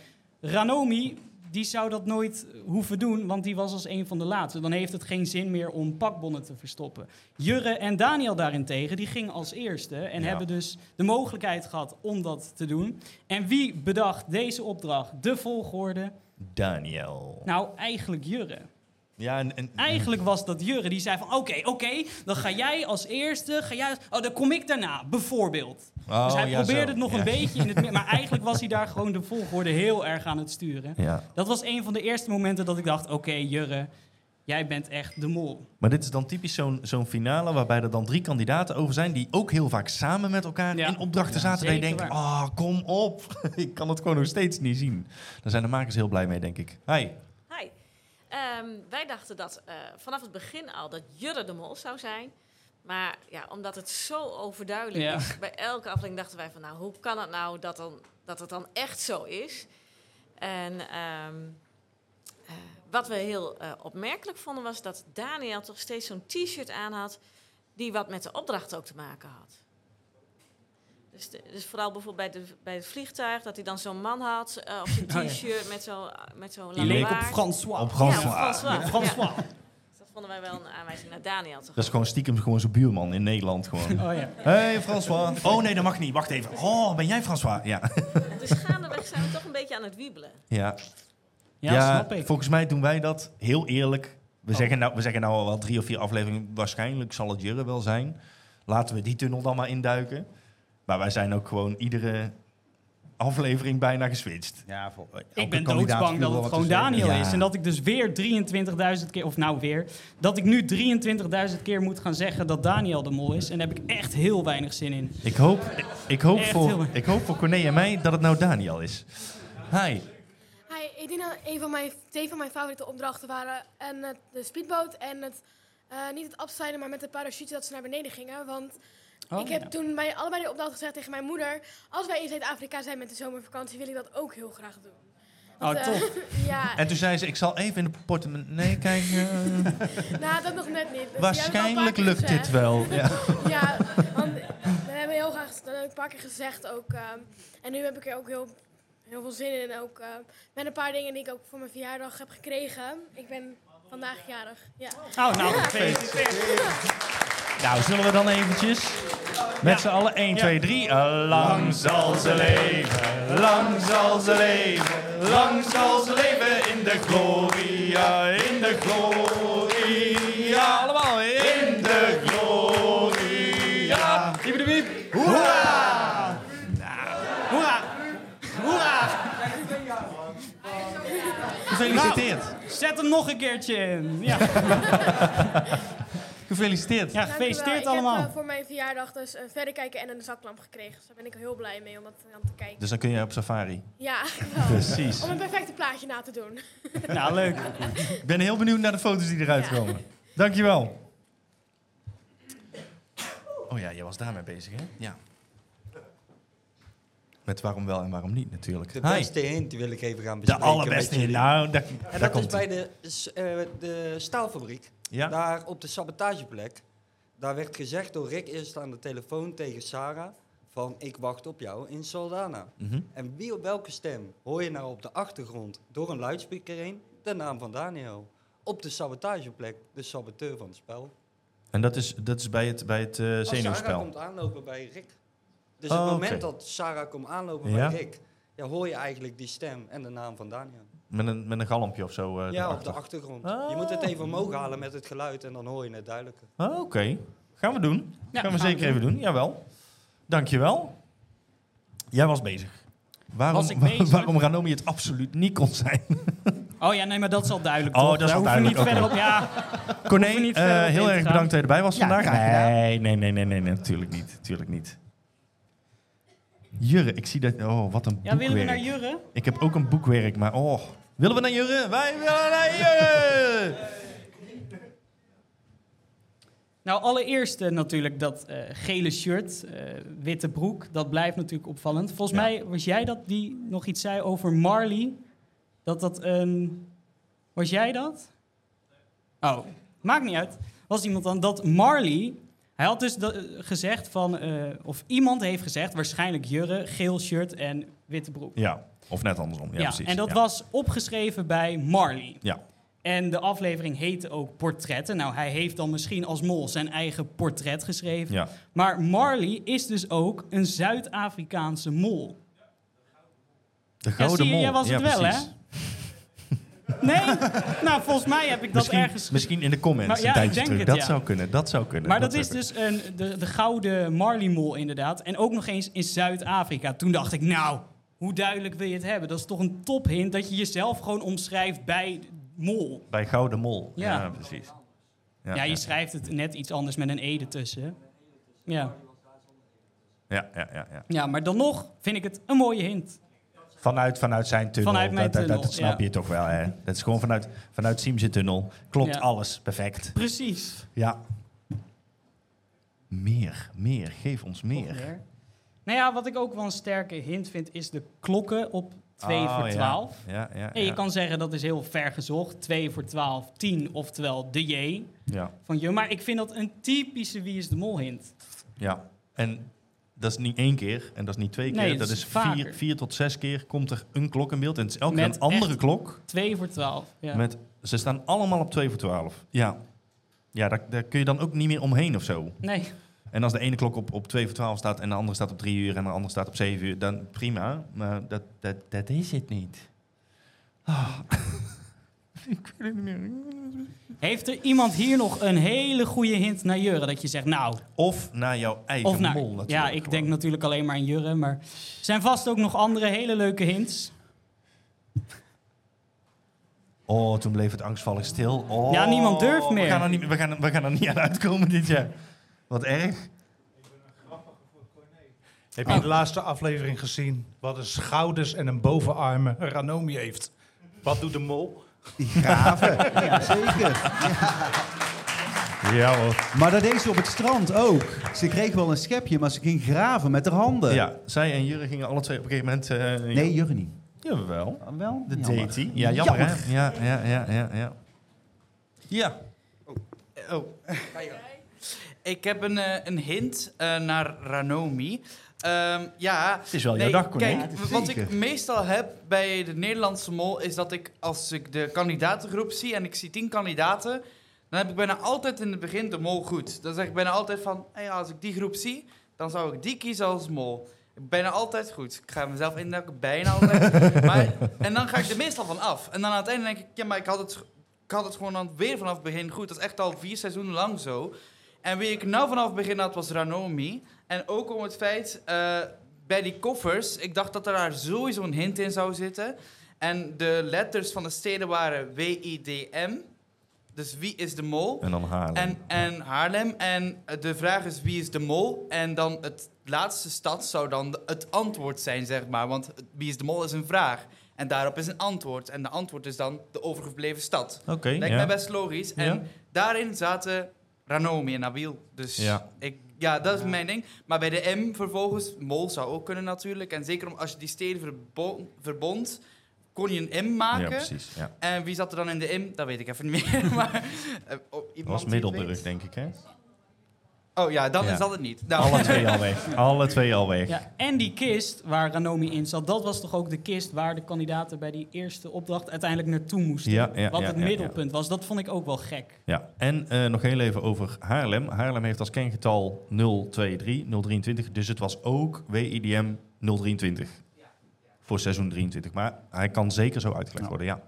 Ranomi, die zou dat nooit hoeven doen, want die was als een van de laatste. Dan heeft het geen zin meer om pakbonnen te verstoppen. Jurre en Daniel daarentegen, die gingen als eerste en Ja. hebben dus de mogelijkheid gehad om dat te doen. En wie bedacht deze opdracht, de volgorde? Daniel. Nou, eigenlijk Jurre. Ja, en, en, Eigenlijk was dat Jurre die zei van oké, oké, dan ga jij als eerste, ga jij, oh dan kom ik daarna, bijvoorbeeld. Oh, dus hij ja, probeerde zo. het nog Ja. een beetje in het maar eigenlijk was hij daar gewoon de volgorde heel erg aan het sturen. Ja. Dat was een van de eerste momenten dat ik dacht, oké Jurre, jij bent echt de mol. Maar dit is dan typisch zo'n zo'n finale waarbij er dan drie kandidaten over zijn die ook heel vaak samen met elkaar in opdrachten zaten. Dat je denkt, ah, kom op. ik kan het gewoon nog steeds niet zien. Daar zijn de makers heel blij mee, denk ik. Hi. Ehm, wij dachten dat eh, vanaf het begin al dat Jurre de mol zou zijn. Maar ja, omdat het zo overduidelijk Ja. is, bij elke aflevering dachten wij van... nou, hoe kan het nou dat, dan, dat het dan echt zo is? En ehm, eh, wat we heel eh, opmerkelijk vonden was dat Daniel toch steeds zo'n t-shirt aan had... die wat met de opdracht ook te maken had. Dus, de- dus vooral bijvoorbeeld bij, de, bij het vliegtuig, dat hij dan zo'n man had eh, op zijn Oh ja. t-shirt met zo'n met zo'n Die leek op. François. Op François. Ja, op François. Ja, François. Ja. Dus dat vonden wij wel een aanwijzing naar Daniel. Toch? Dat is gewoon stiekem gewoon zijn buurman in Nederland gewoon. Oh ja. Hey François. Oh nee, dat mag niet. Wacht even. Oh, ben jij François? Ja. Dus gaandeweg zijn we toch een beetje aan het wiebelen. Ja. Ja, snap ik. Volgens mij doen wij dat heel eerlijk. We, zeggen nou, we zeggen nou al wel drie of vier afleveringen. Waarschijnlijk zal het Jurre wel zijn. Laten we die tunnel dan maar induiken. Maar wij zijn ook gewoon iedere aflevering bijna geswitcht. Ja, voor, Ik ben doodsbang dat het gewoon Daniel is. En dat ik dus weer 23.000 keer, of nou weer, dat ik nu 23.000 keer moet gaan zeggen dat Daniel de mol is. En daar heb ik echt heel weinig zin in. Ik hoop, ik, hoop Echt voor, ik hoop voor Corné en mij dat het nou Daniel is. Hi. Hi, ik denk dat een van mijn, twee van mijn favoriete opdrachten waren en het, de speedboot en het, eh, niet het afzeilen, maar met de parachute dat ze naar beneden gingen. Want Oh, ik heb ja. toen bij allebei de opdrachten gezegd tegen mijn moeder, als wij in Zuid-Afrika zijn met de zomervakantie, wil ik dat ook heel graag doen. Oh, eh, tof. ja, En toen zei ze, ik zal even in de portemonnee kijken. nou dat nog net niet. Dus Waarschijnlijk lukt dit wel. Ja. Ja, want we hebben heel graag, dat heb ik een paar keer gezegd ook. ehm, en nu heb ik er ook heel, heel veel zin in. Ook ehm, met een paar dingen die ik ook voor mijn verjaardag heb gekregen. Ik ben vandaag jarig. Ja. Oh, nou, Ja. gefeliciteerd. Nou, zullen we dan eventjes met z'n allen 1, 2, 3. Lang zal ze leven, lang zal ze leven, lang zal ze leven in de gloria, in de gloria. Allemaal in de gloria. Wiep de wiep. Hoera! Hoera! Hoera! Gefeliciteerd. Nou, zet hem nog een keertje in. Ja. Gefeliciteerd. Ja, gefeliciteerd Ik allemaal. heb eh, voor mijn verjaardag dus een verrekijker en een zaklamp gekregen. Dus daar ben ik heel blij mee om dat aan te kijken. Dus dan kun je op safari. Ja, wel. Precies. Om een perfecte plaatje na te doen. Nou, leuk. Ik ben heel benieuwd naar de foto's die eruit komen. Dankjewel. Oh ja, jij was daarmee bezig, hè? Ja. Met waarom wel en waarom niet, natuurlijk. De Hi. beste hint wil ik even gaan De bespreken. allerbeste met hint. Nou, daar, en daar dat is komt bij de, eh, de staalfabriek. Ja. Daar op de sabotageplek. Daar werd gezegd door Rick eerst aan de telefoon tegen Sarah... van ik wacht op jou in Soldana. Mhm. En wie op welke stem hoor je nou op de achtergrond door een luidspreker heen? De naam van Daniel. Op de sabotageplek, de saboteur van het spel. En dat is, dat is bij het, bij het eh Als Sarah zenuwspel. komt aanlopen bij Rick. Dus Oh, het moment dat Sarah komt aanlopen Ja. bij Rick... Ja, hoor je eigenlijk die stem en de naam van Daniel. Met een, met een galmpje of zo. eh, Ja, op de achtergrond. Je moet het even omhoog halen met het geluid en dan hoor je het duidelijker. Oh, Oké, gaan we doen. Ja, gaan we gaan we zeker even doen. Jawel. Dankjewel. Jij was bezig. Waarom, Was ik bezig? waarom Ranomi het absoluut niet kon zijn. Oh ja, nee, maar dat is al duidelijk. Oh, toch? dat is Daar al hoeven we duidelijk, Niet verder op, ja. Corné, eh, in heel erg bedankt dat je erbij was Ja, vandaag. nee, nee, nee, nee, nee, natuurlijk niet. Natuurlijk niet. Jurre, ik zie dat... Oh, wat een Ja, willen we boekwerk. naar Jurre? Ik heb ook een boekwerk, maar oh... Willen we naar Jurre? Wij willen naar Jurre! Nou, allereerst eh, natuurlijk dat eh, gele shirt, eh, witte broek. Dat blijft natuurlijk opvallend. Volgens mij was jij dat die nog iets zei over Marley. Dat dat een... Was jij dat? Oh, maakt niet uit. Was iemand dan dat Marley... Hij had dus eh, gezegd van... eh, of iemand heeft gezegd, waarschijnlijk Jurre, geel shirt en witte broek. Ja, of net andersom. Ja, Ja, precies. en dat ja. was opgeschreven bij Marley. Ja. En de aflevering heette ook Portretten. Nou, hij heeft dan misschien als mol zijn eigen portret geschreven. Ja. Maar Marley is dus ook een Zuid-Afrikaanse mol. De Ja, gouden zie je, mol. jij was ja, het wel, precies. hè? Nee? Nou, volgens mij heb ik dat Misschien, ergens... misschien in de comments Maar een ja, ik tijdje denk terug. het, dat ja. zou kunnen, dat zou kunnen. Maar dat, is dus een, de, de gouden Marley-mol inderdaad. En ook nog eens in Zuid-Afrika. Toen dacht ik, nou, hoe duidelijk wil je het hebben? Dat is toch een tophint dat je jezelf gewoon omschrijft bij mol. Bij Gouden Mol. Ja. Ja, precies. Ja, je schrijft het net iets anders met een ede tussen. Ja. Ja, ja, ja, ja. ja, maar dan nog vind ik het een mooie hint. Vanuit, vanuit zijn tunnel. Vanuit mijn dat, dat- dat tunnel, snap ja. je toch wel, hè? Dat is gewoon vanuit, vanuit Siemse tunnel. Klopt Ja. alles, perfect. Precies. Ja. Meer, meer. Geef ons meer. meer. Nou ja, wat ik ook wel een sterke hint vind, is de klokken op 2 Oh, voor ja. 12. Ja, ja, en je kan zeggen dat is heel ver gezocht. 2 voor 12, 10, oftewel de J Ja. van je. Maar ik vind dat een typische Wie is de Mol hint. Ja. En dat is niet één keer en dat is niet twee keer. Nee, dat dat is is vier, vier tot zes keer komt er een klok in beeld. En het is elke keer een andere klok. 2 voor 12. Ja. Met, ze staan allemaal op 2 voor 12. Ja, ja daar, daar kun je dan ook niet meer omheen of zo. Nee. En als de ene klok op, op 2 voor 12 staat en de andere staat op 3 uur en de andere staat op 7 uur, dan prima. Maar dat, dat, dat is het niet. Ah. Ik weet het niet meer. Heeft er iemand hier nog een hele goede hint naar Jurre? Dat je zegt, nou... Of naar jouw eigen Of naar, mol natuurlijk. ja, ik denk natuurlijk alleen maar aan Jurre. Maar er zijn vast ook nog andere hele leuke hints. Oh, toen bleef het angstvallig stil. Oh, Ja, niemand durft meer. We gaan, er niet, we, gaan, we gaan er niet aan uitkomen dit jaar. Wat erg. Heb je de laatste aflevering gezien wat een schouders en een bovenarmen Ranomi heeft? Wat doet de mol? Graven, ja zeker. Ja hoor. Maar dat deed ze op het strand ook. Ze kreeg wel een schepje, maar ze ging graven met haar handen. Ja, zij en Jurre gingen alle twee op een gegeven moment... eh, Nee, Jurre niet. Jawel. wel? De Jammer. deed Ja, jammer, Jammer. hè? Ja, ja, ja, ja, ja. Ja. Oh. Ik heb een, eh, een hint eh, naar Ranomi. Ehm, ja, Het is wel jouw dag. Kijk, Ja, wat zeker. ik meestal heb bij de Nederlandse mol is dat ik als ik de kandidatengroep zie en ik zie tien kandidaten, dan heb ik bijna altijd in het begin de mol goed. Dan zeg ik bijna altijd van, hey, als ik die groep zie, dan zou ik die kiezen als mol. Bijna altijd goed. Ik ga mezelf induiken, bijna altijd. maar, en dan ga ik er meestal van af. En dan aan het einde denk ik, ja, maar ik had het, ik had het gewoon dan weer vanaf het begin goed. Dat is echt al vier seizoenen lang zo. En wie ik nou vanaf het begin had, was Ranomi. En ook om het feit, eh, bij die koffers, ik dacht dat er daar sowieso een hint in zou zitten. En de letters van de steden waren W-I-D-M. Dus wie is de mol? En dan Haarlem. En, en Haarlem. En eh, de vraag is wie is de mol? En dan het laatste stad zou dan het antwoord zijn, zeg maar. Want wie is de mol is een vraag. En daarop is een antwoord. En de antwoord is dan de overgebleven stad. Oké, Lijkt ja. mij best logisch. En Ja. daarin zaten Ranomi en Nabil. Dus Ja. ik, ja, dat is mijn ding. Maar bij de M vervolgens, mol zou ook kunnen natuurlijk. En zeker om, als je die steden verbond, verbond kon je een M maken. Ja, precies, ja. En wie zat er dan in de M? Dat weet ik even niet meer. maar, eh, oh, Dat was Middelburg, denk ik, hè? Oh ja, dan Ja. is dat het niet. Nou. Alle twee al weg. Alle twee al weg. Ja, en die kist waar Ranomi in zat, dat was toch ook de kist waar de kandidaten bij die eerste opdracht uiteindelijk naartoe moesten. Ja, ja, wat ja, het ja, middelpunt was. Dat vond ik ook wel gek. Ja, en eh, nog heel even over Haarlem. Haarlem heeft als kengetal 023, 023. Dus het was ook WIDM 023. Voor seizoen 23. Maar hij kan zeker zo uitgelegd worden, ja.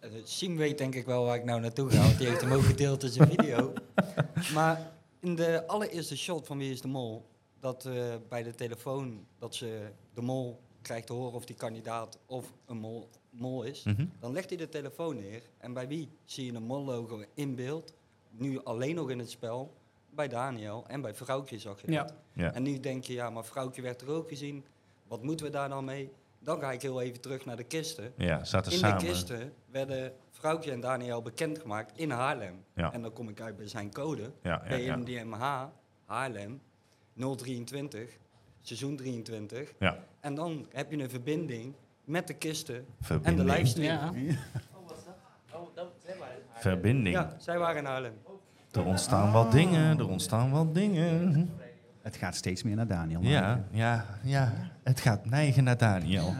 Eh, Siem weet denk ik wel waar ik nou naartoe ga, want die heeft hem ook gedeeld in zijn video. maar in de allereerste shot van Wie is de Mol, dat eh, bij de telefoon, dat ze de mol krijgt te horen of die kandidaat of een mol, mol is, Mhm. dan legt hij de telefoon neer. En bij wie zie je een mol-logo in beeld? Nu alleen nog in het spel. Bij Daniel en bij Vrouwtje zag je Ja. dat. Ja. En nu denk je, ja, maar Vrouwtje werd er ook gezien. Wat moeten we daar dan mee? Dan ga ik heel even terug naar de kisten. Ja, zaten in samen. de kisten werden Vrouwtje en Daniel bekendgemaakt in Haarlem. Ja. En dan kom ik uit bij zijn code. Ja, ja, ja. BMDMH, Haarlem, 023, seizoen 23. Ja. En dan heb je een verbinding met de kisten en de livestream. Ja. Oh, dat zijn wij. Verbinding. Ja, zij waren in Haarlem. Er ontstaan wat dingen, er ontstaan wat dingen. Het gaat steeds meer naar Daniel. Ja, ja, ja. Het gaat neigen naar Daniel.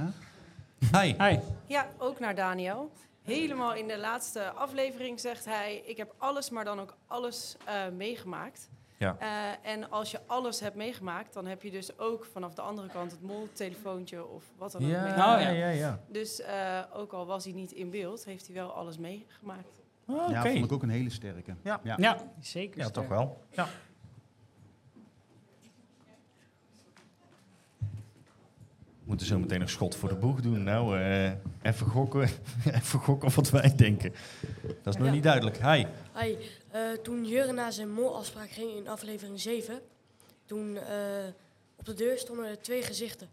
Hi. Hi. Ja, ook naar Daniel. Helemaal in de laatste aflevering zegt hij: Ik heb alles, maar dan ook alles eh, meegemaakt. Ja. Eh, en als je alles hebt meegemaakt, dan heb je dus ook vanaf de andere kant het moltelefoontje of wat dan ook. Ja, meegemaakt. ja, ja, ja. Dus eh, ook al was hij niet in beeld, heeft hij wel alles meegemaakt. Ja, vond ik ook een hele sterke. Ja, Ja, zeker. Ja, sterk. toch wel. Ja. We moeten zo meteen nog schot voor de boeg doen. Nou, eh, even, gokken, even gokken of wat wij denken. Dat is nog Ja. niet duidelijk. Hi. Hi, eh, toen Jurgen naar zijn molafspraak ging in aflevering 7, toen eh, op de deur stonden er twee gezichten.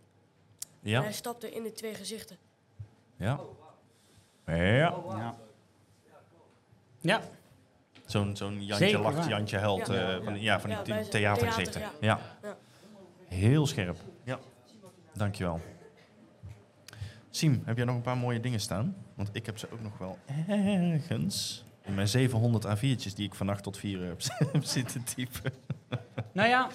Ja. En hij stapte in de twee gezichten. Ja. Ja. Ja. Ja. Zo'n zo'n Jantje Zeker lacht, waar. Jantje huilt. Ja. eh, van, die- ja, van die theatergezichten. theater, Ja. ja. Heel scherp. Dankjewel. Siem, heb jij nog een paar mooie dingen staan? Want ik heb ze ook nog wel ergens. In mijn 700 A4'tjes die ik vannacht tot vier heb, heb zitten typen. Nou ja,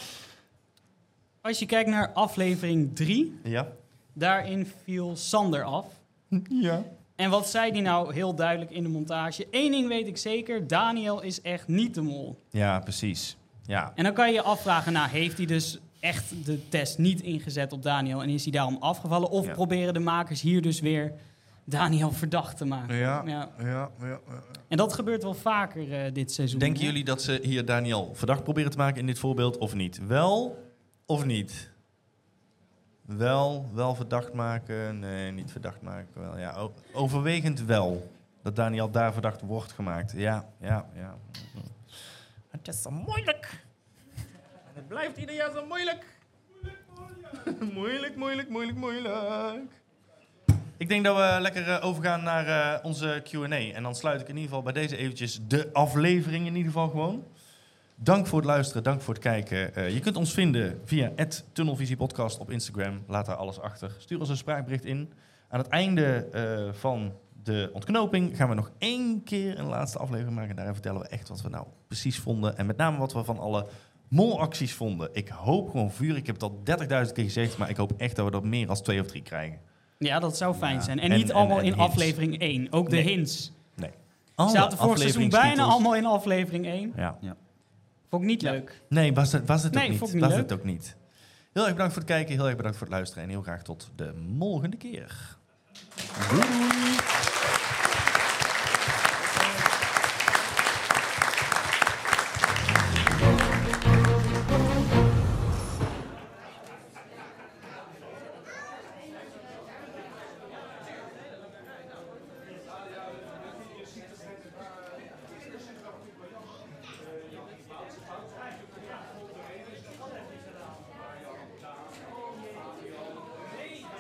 als je kijkt naar aflevering 3, Ja. daarin viel Sander af. Ja. En wat zei die nou heel duidelijk in de montage? Eén ding weet ik zeker, Daniel is echt niet de mol. Ja, precies. Ja. En dan kan je je afvragen, nou heeft hij dus echt de test niet ingezet op Daniel en is hij daarom afgevallen? Of Ja. proberen de makers hier dus weer Daniel verdacht te maken? Ja, ja, ja, ja. En dat gebeurt wel vaker eh, dit seizoen. Denken hè? jullie dat ze hier Daniel verdacht proberen te maken in dit voorbeeld of niet? Wel of niet? Wel, wel verdacht maken, nee, niet verdacht maken. Wel, ja, overwegend wel. Dat Daniel daar verdacht wordt gemaakt. Ja, ja, ja. Het is zo moeilijk. Het blijft ieder jaar zo moeilijk. moeilijk, moeilijk, moeilijk, moeilijk. Ik denk dat we lekker eh, overgaan naar eh, onze Q&A. En dan sluit ik in ieder geval bij deze eventjes de aflevering in ieder geval gewoon. Dank voor het luisteren, dank voor het kijken. Eh, je kunt ons vinden via Tunnelvisiepodcast op Instagram. Laat daar alles achter. Stuur ons een spraakbericht in. Aan het einde van de ontknoping gaan we nog één keer een laatste aflevering maken. Daarin vertellen we echt wat we nou precies vonden. En met name wat we van alle molacties vonden. Ik hoop gewoon vuur. Ik heb het al 30.000 keer gezegd, maar ik hoop echt dat we dat meer als twee of drie krijgen. Ja, dat zou fijn Ja. zijn. En, En- niet en- allemaal en in hints. aflevering 1. Ook de Nee. hints. Nee. Die zaten vorig seizoen bijna allemaal in aflevering 1. Ja. Vond ik niet leuk. Nee, was het, was het Nee, ook niet. vond ik niet was leuk. het ook niet. Heel erg bedankt voor het kijken, heel erg bedankt voor het luisteren en heel graag tot de volgende keer. Doei.